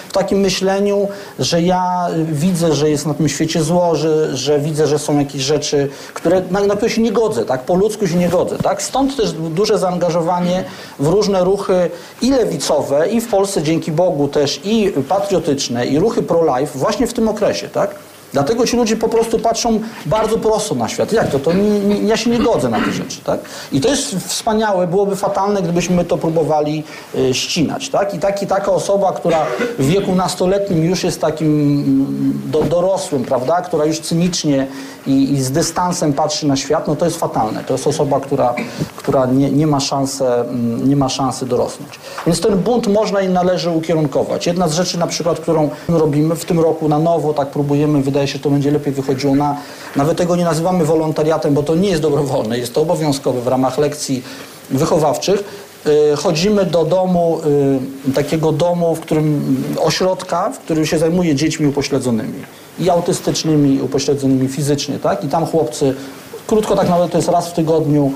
w takim myśleniu, że ja widzę, że jest na tym świecie zło, że, że widzę, że są jakieś rzeczy, które, na, na które się nie godzę, tak? Po ludzku się nie godzę, tak? Stąd też duże zaangażowanie w różne ruchy i lewicowe, i w Polsce dzięki Bogu też, i patriotyczne, i ruchy pro-life właśnie w tym okresie, tak? Dlatego ci ludzie po prostu patrzą bardzo prosto na świat. Jak to? to nie, nie, ja się nie godzę na te rzeczy. Tak? I to jest wspaniałe, byłoby fatalne, gdybyśmy to próbowali y, ścinać. Tak? I taki, taka osoba, która w wieku nastoletnim już jest takim mm, do, dorosłym, prawda? która już cynicznie i, i z dystansem patrzy na świat, no to jest fatalne. To jest osoba, która, która nie, nie, ma szansy, mm, nie ma szansy dorosnąć. Więc ten bunt można i należy ukierunkować. Jedna z rzeczy na przykład, którą robimy w tym roku na nowo, tak próbujemy, wydaje się, że to będzie lepiej wychodziło na, nawet tego nie nazywamy wolontariatem, bo to nie jest dobrowolne, jest to obowiązkowe w ramach lekcji wychowawczych. Y, Chodzimy do domu, y, takiego domu, w którym, ośrodka, w którym się zajmuje dziećmi upośledzonymi. I autystycznymi, i upośledzonymi fizycznie, tak? I tam chłopcy, krótko tak nawet to jest raz w tygodniu,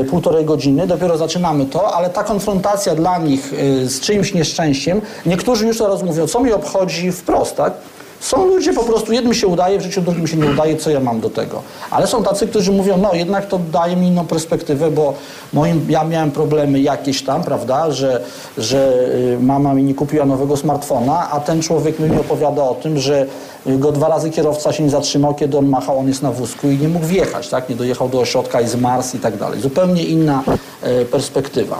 y, półtorej godziny, dopiero zaczynamy to, ale ta konfrontacja dla nich z czyimś nieszczęściem, niektórzy już teraz mówią, co mi obchodzi wprost, tak? Są ludzie po prostu, jednym się udaje w życiu, drugim się nie udaje, co ja mam do tego. Ale są tacy, którzy mówią, no jednak to daje mi inną perspektywę, bo moim, ja miałem problemy jakieś tam, prawda, że, że y, mama mi nie kupiła nowego smartfona, a ten człowiek mi opowiada o tym, że go dwa razy kierowca się nie zatrzymał, kiedy on machał, on jest na wózku i nie mógł wjechać, tak, nie dojechał do ośrodka i zmarzł i tak dalej. Zupełnie inna e, perspektywa.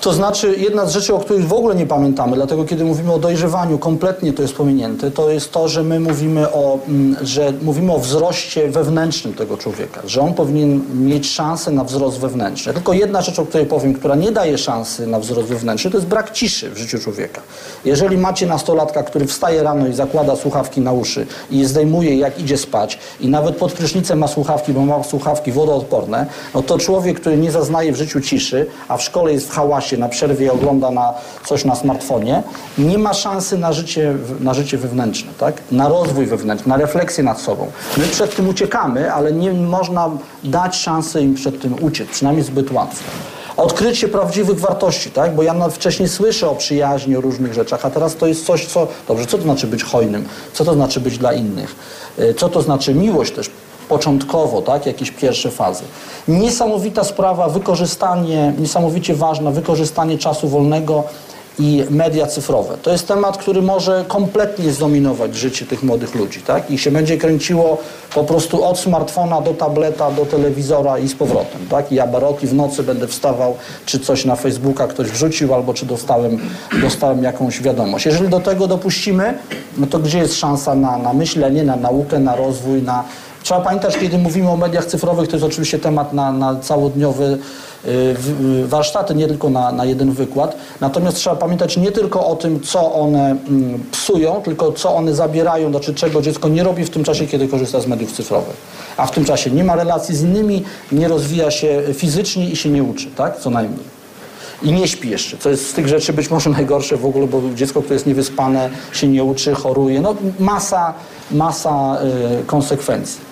To znaczy, jedna z rzeczy, o których w ogóle nie pamiętamy, dlatego kiedy mówimy o dojrzewaniu, kompletnie to jest pominięte, to jest to, że my mówimy o, mm, że mówimy o wzroście wewnętrznym tego człowieka, że on powinien mieć szansę na wzrost wewnętrzny. Tylko jedna rzecz, o której powiem, która nie daje szansy na wzrost wewnętrzny, to jest brak ciszy w życiu człowieka. Jeżeli macie nastolatka, który wstaje rano i zakłada słuchawki na uszy i je zdejmuje jak idzie spać i nawet pod prysznicem ma słuchawki, bo ma słuchawki wodoodporne, no to człowiek, który nie zaznaje w życiu ciszy, a w szkole jest w hałasie, na przerwie ogląda na coś na smartfonie, nie ma szansy na życie, na życie wewnętrzne, tak? na rozwój wewnętrzny, na refleksję nad sobą. My przed tym uciekamy, ale nie można dać szansy im przed tym uciec, przynajmniej zbyt łatwo. Odkrycie prawdziwych wartości, tak? Bo ja wcześniej słyszę o przyjaźni, o różnych rzeczach, a teraz to jest coś, co... Dobrze, co to znaczy być hojnym? Co to znaczy być dla innych? Y, Co to znaczy miłość też? Początkowo, tak, jakieś pierwsze fazy. Niesamowita sprawa, wykorzystanie, niesamowicie ważna, wykorzystanie czasu wolnego i media cyfrowe. To jest temat, który może kompletnie zdominować życie tych młodych ludzi, tak? I się będzie kręciło po prostu od smartfona do tableta, do telewizora i z powrotem, tak? I ja baroki w nocy będę wstawał, czy coś na Facebooka ktoś wrzucił, albo czy dostałem, dostałem jakąś wiadomość. Jeżeli do tego dopuścimy, no to gdzie jest szansa na, na myślenie, na naukę, na rozwój, na Trzeba pamiętać, kiedy mówimy o mediach cyfrowych, to jest oczywiście temat na, na całodniowy y, y, warsztaty, nie tylko na, na jeden wykład. Natomiast trzeba pamiętać nie tylko o tym, co one mm, psują, tylko co one zabierają, znaczy czego dziecko nie robi w tym czasie, kiedy korzysta z mediów cyfrowych. A w tym czasie nie ma relacji z innymi, nie rozwija się fizycznie i się nie uczy, tak? Co najmniej. I nie śpi jeszcze, co jest z tych rzeczy być może najgorsze w ogóle, bo dziecko, które jest niewyspane, się nie uczy, choruje. No masa, masa y, konsekwencji.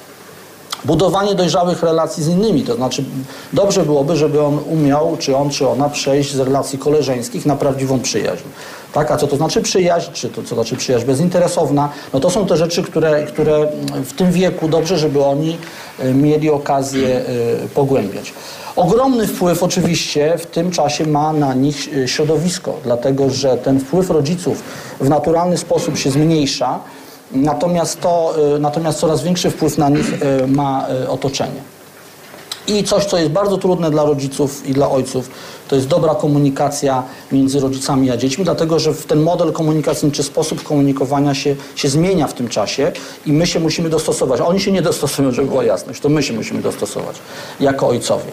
Budowanie dojrzałych relacji z innymi, to znaczy dobrze byłoby, żeby on umiał, czy on, czy ona przejść z relacji koleżeńskich na prawdziwą przyjaźń. Tak? A co to znaczy przyjaźń, czy to co znaczy przyjaźń bezinteresowna? No to są te rzeczy, które, które w tym wieku dobrze, żeby oni y, mieli okazję y, pogłębiać. Ogromny wpływ oczywiście w tym czasie ma na nich y, środowisko, dlatego że ten wpływ rodziców w naturalny sposób się zmniejsza, natomiast, to, y, natomiast coraz większy wpływ na nich y, ma y, otoczenie. I coś, co jest bardzo trudne dla rodziców i dla ojców, to jest dobra komunikacja między rodzicami a dziećmi, dlatego że ten model komunikacyjny czy sposób komunikowania się, się zmienia w tym czasie i my się musimy dostosować. Oni się nie dostosują, żeby była jasność, to my się musimy dostosować jako ojcowie.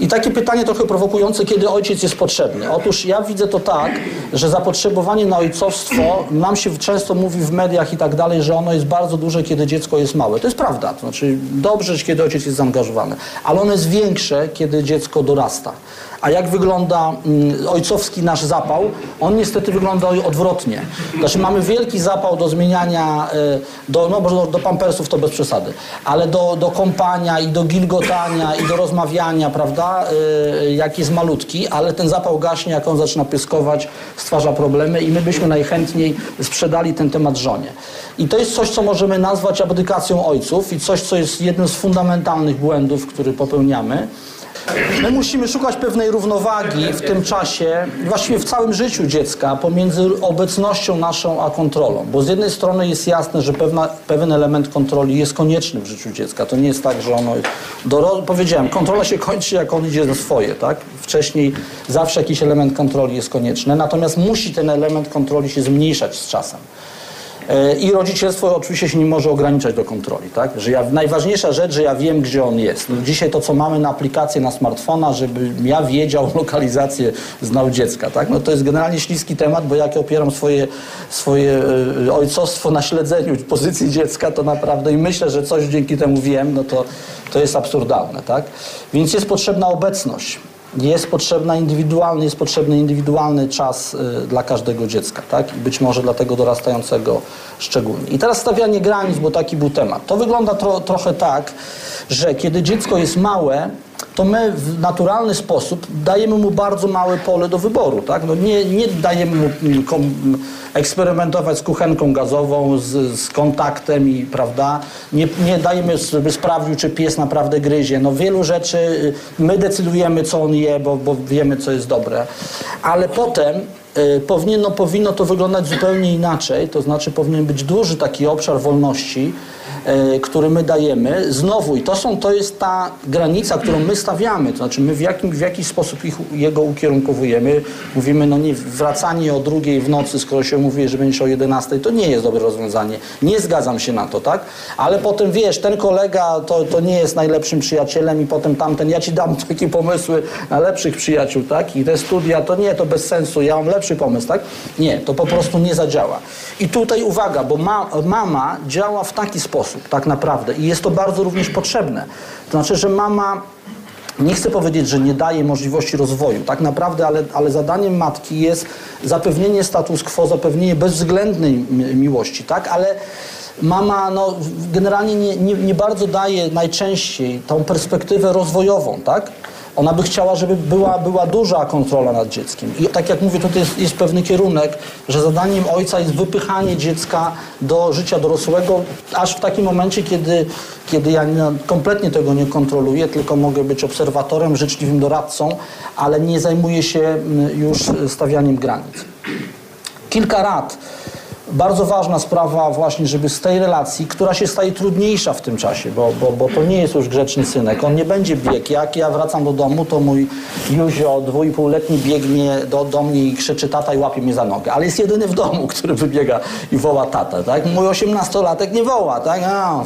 I takie pytanie trochę prowokujące, kiedy ojciec jest potrzebny. Otóż ja widzę to tak, że zapotrzebowanie na ojcowstwo, nam się często mówi w mediach i tak dalej, że ono jest bardzo duże, kiedy dziecko jest małe. To jest prawda, to znaczy dobrze, kiedy ojciec jest zaangażowany, ale ono jest większe, kiedy dziecko dorasta. A jak wygląda mm, ojcowski nasz zapał? On niestety wygląda odwrotnie. Znaczy mamy wielki zapał do zmieniania, y, do, no, może do, pampersów to bez przesady, ale do, do kąpania i do gilgotania i do rozmawiania, prawda, y, jak jest malutki, ale ten zapał gaśnie, jak on zaczyna pyskować, stwarza problemy i my byśmy najchętniej sprzedali ten temat żonie. I to jest coś, co możemy nazwać abdykacją ojców i coś, co jest jednym z fundamentalnych błędów, który popełniamy. My musimy szukać pewnej równowagi w tym czasie, właściwie w całym życiu dziecka, pomiędzy obecnością naszą a kontrolą. Bo z jednej strony jest jasne, że pewna, pewien element kontroli jest konieczny w życiu dziecka. To nie jest tak, że ono. Doro, powiedziałem, kontrola się kończy, jak on idzie na swoje, tak? Wcześniej zawsze jakiś element kontroli jest konieczny, natomiast musi ten element kontroli się zmniejszać z czasem. E, I rodzicielstwo oczywiście się nie może ograniczać do kontroli, tak? Że ja, najważniejsza rzecz, że ja wiem, gdzie on jest. No dzisiaj to, co mamy na aplikację na smartfona, żeby ja wiedział lokalizację, znał dziecka, tak? No to jest generalnie śliski temat, bo jak ja opieram swoje, swoje e, ojcostwo na śledzeniu pozycji dziecka, to naprawdę i myślę, że coś dzięki temu wiem, no to, to jest absurdalne, tak? Więc jest potrzebna obecność jest potrzebna indywidualny, jest potrzebny indywidualny czas y, dla każdego dziecka, tak? I być może dla tego dorastającego szczególnie. I teraz stawianie granic, bo taki był temat. To wygląda tro, trochę tak, że kiedy dziecko jest małe, to my w naturalny sposób dajemy mu bardzo małe pole do wyboru. Tak? No nie, nie dajemy mu eksperymentować z kuchenką gazową, z, z kontaktem i prawda, nie, nie dajemy, żeby sprawdził, czy pies naprawdę gryzie. No wielu rzeczy y, my decydujemy, co on je, bo, bo wiemy, co jest dobre. Ale potem y, powinno, powinno to wyglądać zupełnie inaczej, to znaczy powinien być duży taki obszar wolności, który my dajemy. Znowu, i to, są, to jest ta granica, którą my stawiamy, to znaczy my w, jakim, w jakiś sposób ich, jego ukierunkowujemy. Mówimy, no nie, wracanie o drugiej w nocy, skoro się mówi, że będziesz o 11, to nie jest dobre rozwiązanie. Nie zgadzam się na to, tak? Ale potem, wiesz, ten kolega to, to nie jest najlepszym przyjacielem i potem tamten, ja ci dam takie pomysły na lepszych przyjaciół, tak? I te studia, to nie, to bez sensu, ja mam lepszy pomysł, tak? Nie, to po prostu nie zadziała. I tutaj uwaga, bo ma, mama działa w taki sposób, tak naprawdę. I jest to bardzo również potrzebne. To znaczy, że mama nie chcę powiedzieć, że nie daje możliwości rozwoju, tak naprawdę, ale, ale zadaniem matki jest zapewnienie status quo, zapewnienie bezwzględnej miłości, tak, ale mama no, generalnie nie, nie, nie bardzo daje najczęściej tą perspektywę rozwojową, tak? Ona by chciała, żeby była, była duża kontrola nad dzieckiem. I tak jak mówię, tutaj jest, jest pewny kierunek, że zadaniem ojca jest wypychanie dziecka do życia dorosłego, aż w takim momencie, kiedy, kiedy ja nie, kompletnie tego nie kontroluję, tylko mogę być obserwatorem, życzliwym doradcą, ale nie zajmuję się mm, już stawianiem granic. Kilka rad bardzo ważna sprawa właśnie, żeby z tej relacji, która się staje trudniejsza w tym czasie, bo, bo, bo to nie jest już grzeczny synek, on nie będzie bieg. Jak ja wracam do domu, to mój Józio dwójpółletni biegnie do, do mnie i krzyczy tata i łapie mnie za nogę, ale jest jedyny w domu, który wybiega i woła tata, tak? Mój osiemnastolatek nie woła, tak? A,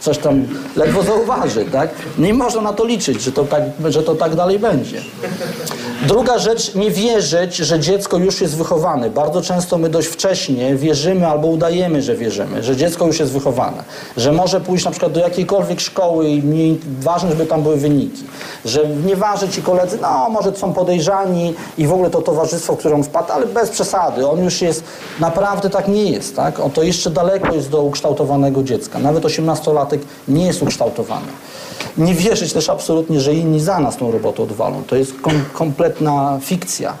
coś tam ledwo zauważy, tak? Nie można na to liczyć, że to tak, że to tak dalej będzie. Druga rzecz, nie wierzyć, że dziecko już jest wychowane. Bardzo często my dość wcześnie wierzymy albo udajemy, że wierzymy, że dziecko już jest wychowane, że może pójść na przykład do jakiejkolwiek szkoły i nie, ważne, żeby tam były wyniki, że nie waży ci koledzy, no może są podejrzani i w ogóle to towarzystwo, w które on wpadł, ale bez przesady, on już jest, naprawdę tak nie jest, tak? O, to jeszcze daleko jest do ukształtowanego dziecka. Nawet osiemnastolatek nie jest ukształtowany nie wierzyć też absolutnie, że inni za nas tą robotę odwalą. To jest kom kompletna fikcja.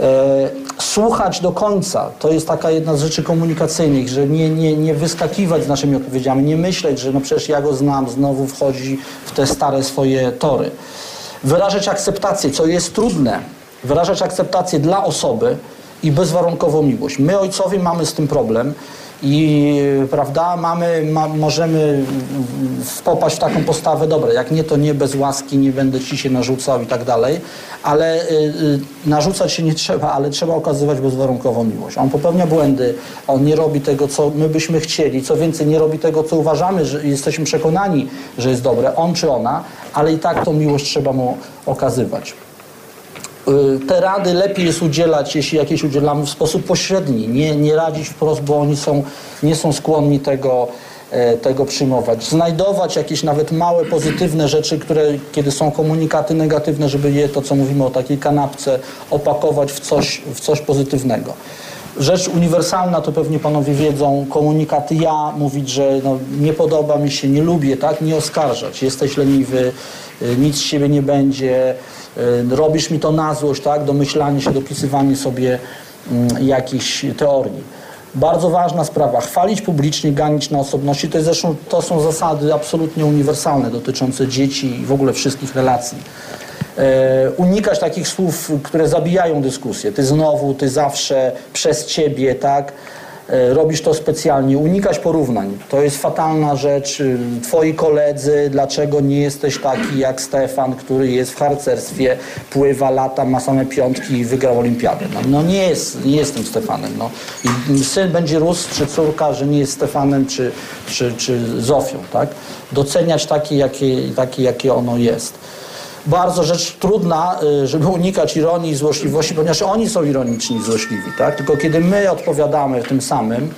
E, słuchać do końca, to jest taka jedna z rzeczy komunikacyjnych, że nie, nie, nie wyskakiwać z naszymi odpowiedziami, nie myśleć, że no przecież ja go znam, znowu wchodzi w te stare swoje tory. Wyrażać akceptację, co jest trudne, wyrażać akceptację dla osoby i bezwarunkową miłość. My ojcowie mamy z tym problem, i prawda, mamy, ma, możemy popaść w taką postawę, dobra, jak nie, to nie bez łaski, nie będę ci się narzucał i tak dalej, ale y, y, narzucać się nie trzeba, ale trzeba okazywać bezwarunkową miłość. On popełnia błędy, on nie robi tego, co my byśmy chcieli, co więcej, nie robi tego, co uważamy, że jesteśmy przekonani, że jest dobre, on czy ona, ale i tak tą miłość trzeba mu okazywać. Y, te rady lepiej jest udzielać, jeśli jakieś udzielamy w sposób pośredni, nie, nie radzić wprost, bo oni są, nie są skłonni tego, e, tego przyjmować. Znajdować jakieś nawet małe pozytywne rzeczy, które kiedy są komunikaty negatywne, żeby je, to co mówimy o takiej kanapce, opakować w coś, w coś pozytywnego. Rzecz uniwersalna, to pewnie panowie wiedzą, komunikaty ja, mówić, że no, nie podoba mi się, nie lubię, tak? Nie oskarżać. Jesteś leniwy, y, nic z siebie nie będzie, robisz mi to na złość, tak? Domyślanie się, dopisywanie sobie mm, jakichś teorii. Bardzo ważna sprawa. Chwalić publicznie, ganić na osobności. To, jest zresztą, to są zasady absolutnie uniwersalne dotyczące dzieci i w ogóle wszystkich relacji. E, unikać takich słów, które zabijają dyskusję. Ty znowu, ty zawsze, przez ciebie, tak? E, robisz to specjalnie. Unikać porównań. To jest fatalna rzecz. Y, Twoi koledzy, dlaczego nie jesteś taki jak Stefan, który jest w harcerstwie, pływa, lata, ma same piątki i wygrał olimpiadę. No, no nie, jest, nie jestem Stefanem. No. I syn będzie rósł, czy córka, że nie jest Stefanem, czy, czy, czy Zofią, tak? Doceniać takie, jakie, takie, jakie ono jest bardzo rzecz trudna, y, żeby unikać ironii i złośliwości, ponieważ oni są ironiczni i złośliwi, tak? Tylko kiedy my odpowiadamy tym samym,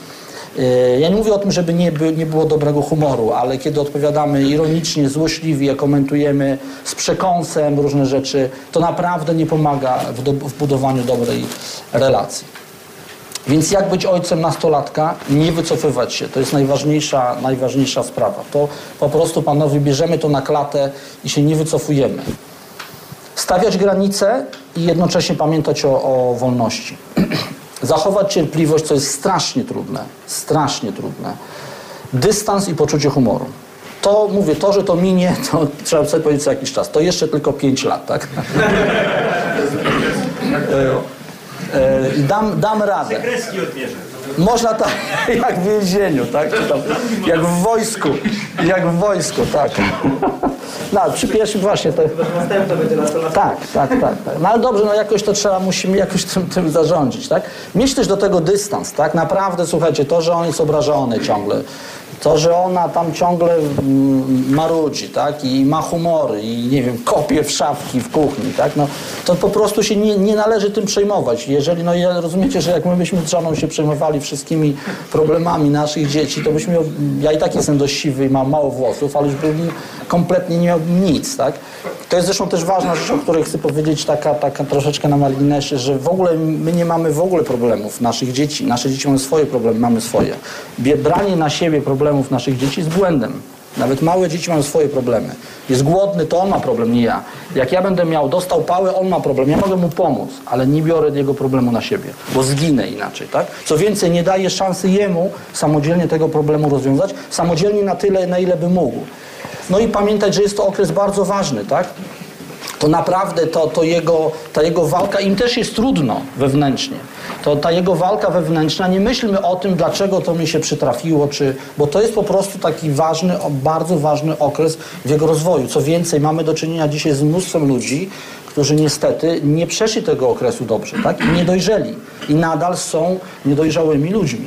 y, ja nie mówię o tym, żeby nie, by, nie było dobrego humoru, ale kiedy odpowiadamy ironicznie, złośliwie, komentujemy z przekąsem różne rzeczy, to naprawdę nie pomaga w, do, w budowaniu dobrej relacji. Więc jak być ojcem nastolatka? Nie wycofywać się. To jest najważniejsza, najważniejsza sprawa. To po prostu, panowie, bierzemy to na klatę i się nie wycofujemy. Stawiać granice i jednocześnie pamiętać o, o wolności. Zachować cierpliwość, co jest strasznie trudne. Strasznie trudne. Dystans i poczucie humoru. To mówię, to, że to minie, to trzeba sobie powiedzieć co jakiś czas. To jeszcze tylko 5 lat, tak? E, dam, dam radę. Kreski odmierzę. Można tak, jak w więzieniu, tak? Tam, jak w wojsku, jak w wojsku, tak. No, przy pierwszym właśnie to... Następny będzie nastolatek. Tak, tak, tak, tak. No ale dobrze, no jakoś to trzeba, musimy jakoś tym, tym zarządzić, tak? Mieć też do tego dystans, tak? Naprawdę, słuchajcie, to, że on jest obrażony ciągle, to, że ona tam ciągle mm, marudzi, tak? I ma humory i, nie wiem, kopie w szafki w kuchni, tak? No, to po prostu się nie, nie należy tym przejmować. Jeżeli, no rozumiecie, że jak my byśmy z żoną się przejmowali wszystkimi problemami naszych dzieci, to byśmy, ja i tak jestem dość siwy i mam mało włosów, ale już bym kompletnie nie miał nic, tak? To jest zresztą też ważna rzecz, o której chcę powiedzieć taka, taka troszeczkę na marginesie, że w ogóle my nie mamy w ogóle problemów naszych dzieci. Nasze dzieci mają swoje problemy, mamy swoje. Branie na siebie problemów naszych dzieci jest błędem. Nawet małe dzieci mają swoje problemy. Jest głodny, to on ma problem, nie ja. Jak ja będę miał, dostał pałę, on ma problem. Ja mogę mu pomóc, ale nie biorę jego problemu na siebie, bo zginę inaczej, tak? Co więcej, nie daję szansy jemu samodzielnie tego problemu rozwiązać, samodzielnie na tyle, na ile by mógł. No i pamiętać, że jest to okres bardzo ważny, tak? To naprawdę to, to jego, ta jego walka, im też jest trudno wewnętrznie. To ta jego walka wewnętrzna, nie myślmy o tym, dlaczego to mi się przytrafiło, czy, bo to jest po prostu taki ważny, bardzo ważny okres w jego rozwoju. Co więcej, mamy do czynienia dzisiaj z mnóstwem ludzi, którzy niestety nie przeszli tego okresu dobrze, tak? I nie dojrzeli. I nadal są niedojrzałymi ludźmi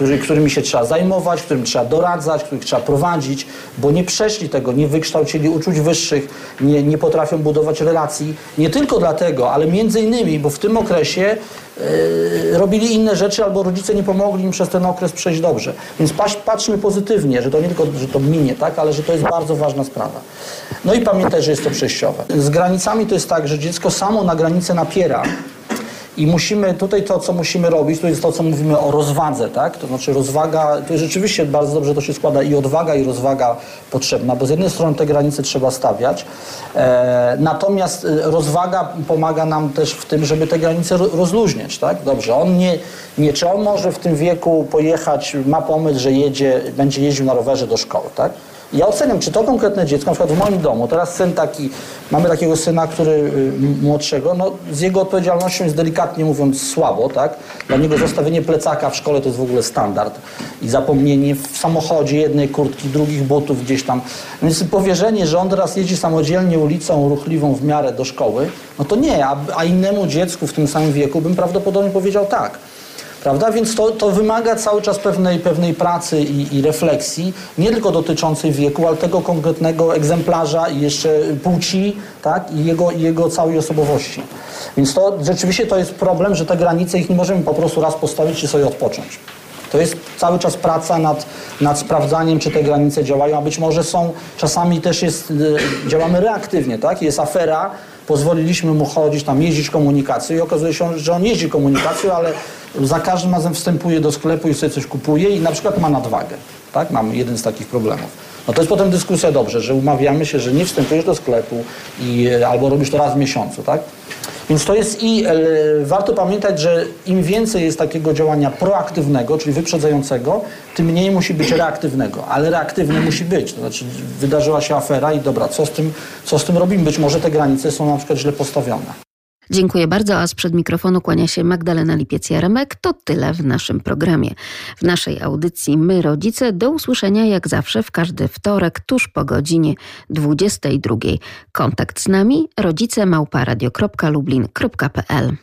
którzy, którymi się trzeba zajmować, którym trzeba doradzać, których trzeba prowadzić, bo nie przeszli tego, nie wykształcili uczuć wyższych, nie, nie potrafią budować relacji. Nie tylko dlatego, ale między innymi, bo w tym okresie e, robili inne rzeczy albo rodzice nie pomogli im przez ten okres przejść dobrze. Więc patrz, patrzmy pozytywnie, że to nie tylko, że to minie, tak, ale że to jest bardzo ważna sprawa. No i pamiętaj, że jest to przejściowe. Z granicami to jest tak, że dziecko samo na granicę napiera, i musimy, tutaj to, co musimy robić, to jest to, co mówimy o rozwadze, tak? To znaczy rozwaga, to rzeczywiście bardzo dobrze to się składa i odwaga, i rozwaga potrzebna, bo z jednej strony te granice trzeba stawiać, e, natomiast e, rozwaga pomaga nam też w tym, żeby te granice ro- rozluźniać, tak? Dobrze, on nie, nie, czy on może w tym wieku pojechać, ma pomysł, że jedzie, będzie jeździł na rowerze do szkoły, tak? Ja oceniam, czy to konkretne dziecko, na przykład w moim domu, teraz syn taki, mamy takiego syna, który y, młodszego, no z jego odpowiedzialnością jest delikatnie mówiąc słabo, tak? Dla niego zostawienie plecaka w szkole to jest w ogóle standard. I zapomnienie w samochodzie jednej kurtki, drugich butów gdzieś tam. Więc powierzenie, że on teraz jeździ samodzielnie ulicą ruchliwą w miarę do szkoły, no to nie, a, a innemu dziecku w tym samym wieku bym prawdopodobnie powiedział tak. Prawda? Więc to, to wymaga cały czas pewnej, pewnej pracy i, i refleksji, nie tylko dotyczącej wieku, ale tego konkretnego egzemplarza i jeszcze płci, tak? I jego, jego całej osobowości. Więc to rzeczywiście to jest problem, że te granice ich nie możemy po prostu raz postawić i sobie odpocząć. To jest cały czas praca nad, nad sprawdzaniem, czy te granice działają, a być może są, czasami też jest, y, działamy reaktywnie, tak? Jest afera, pozwoliliśmy mu chodzić, tam jeździć komunikacją i okazuje się, że on jeździ komunikacją, ale za każdym razem wstępuje do sklepu i sobie coś kupuje i na przykład ma nadwagę, tak? Mamy jeden z takich problemów. No to jest potem dyskusja dobrze, że umawiamy się, że nie wstępujesz do sklepu i, albo robisz to raz w miesiącu, tak? Więc to jest i e, warto pamiętać, że im więcej jest takiego działania proaktywnego, czyli wyprzedzającego, tym mniej musi być reaktywnego, ale reaktywne musi być. To znaczy wydarzyła się afera i dobra, co z tym, co z tym robimy? Być może te granice są na przykład źle postawione. Dziękuję bardzo, a sprzed mikrofonu kłania się Magdalena Lipiec-Jaremek. To tyle w naszym programie. W naszej audycji My Rodzice do usłyszenia jak zawsze w każdy wtorek tuż po godzinie 22. Kontakt z nami rodzicemałparadio.lublin.pl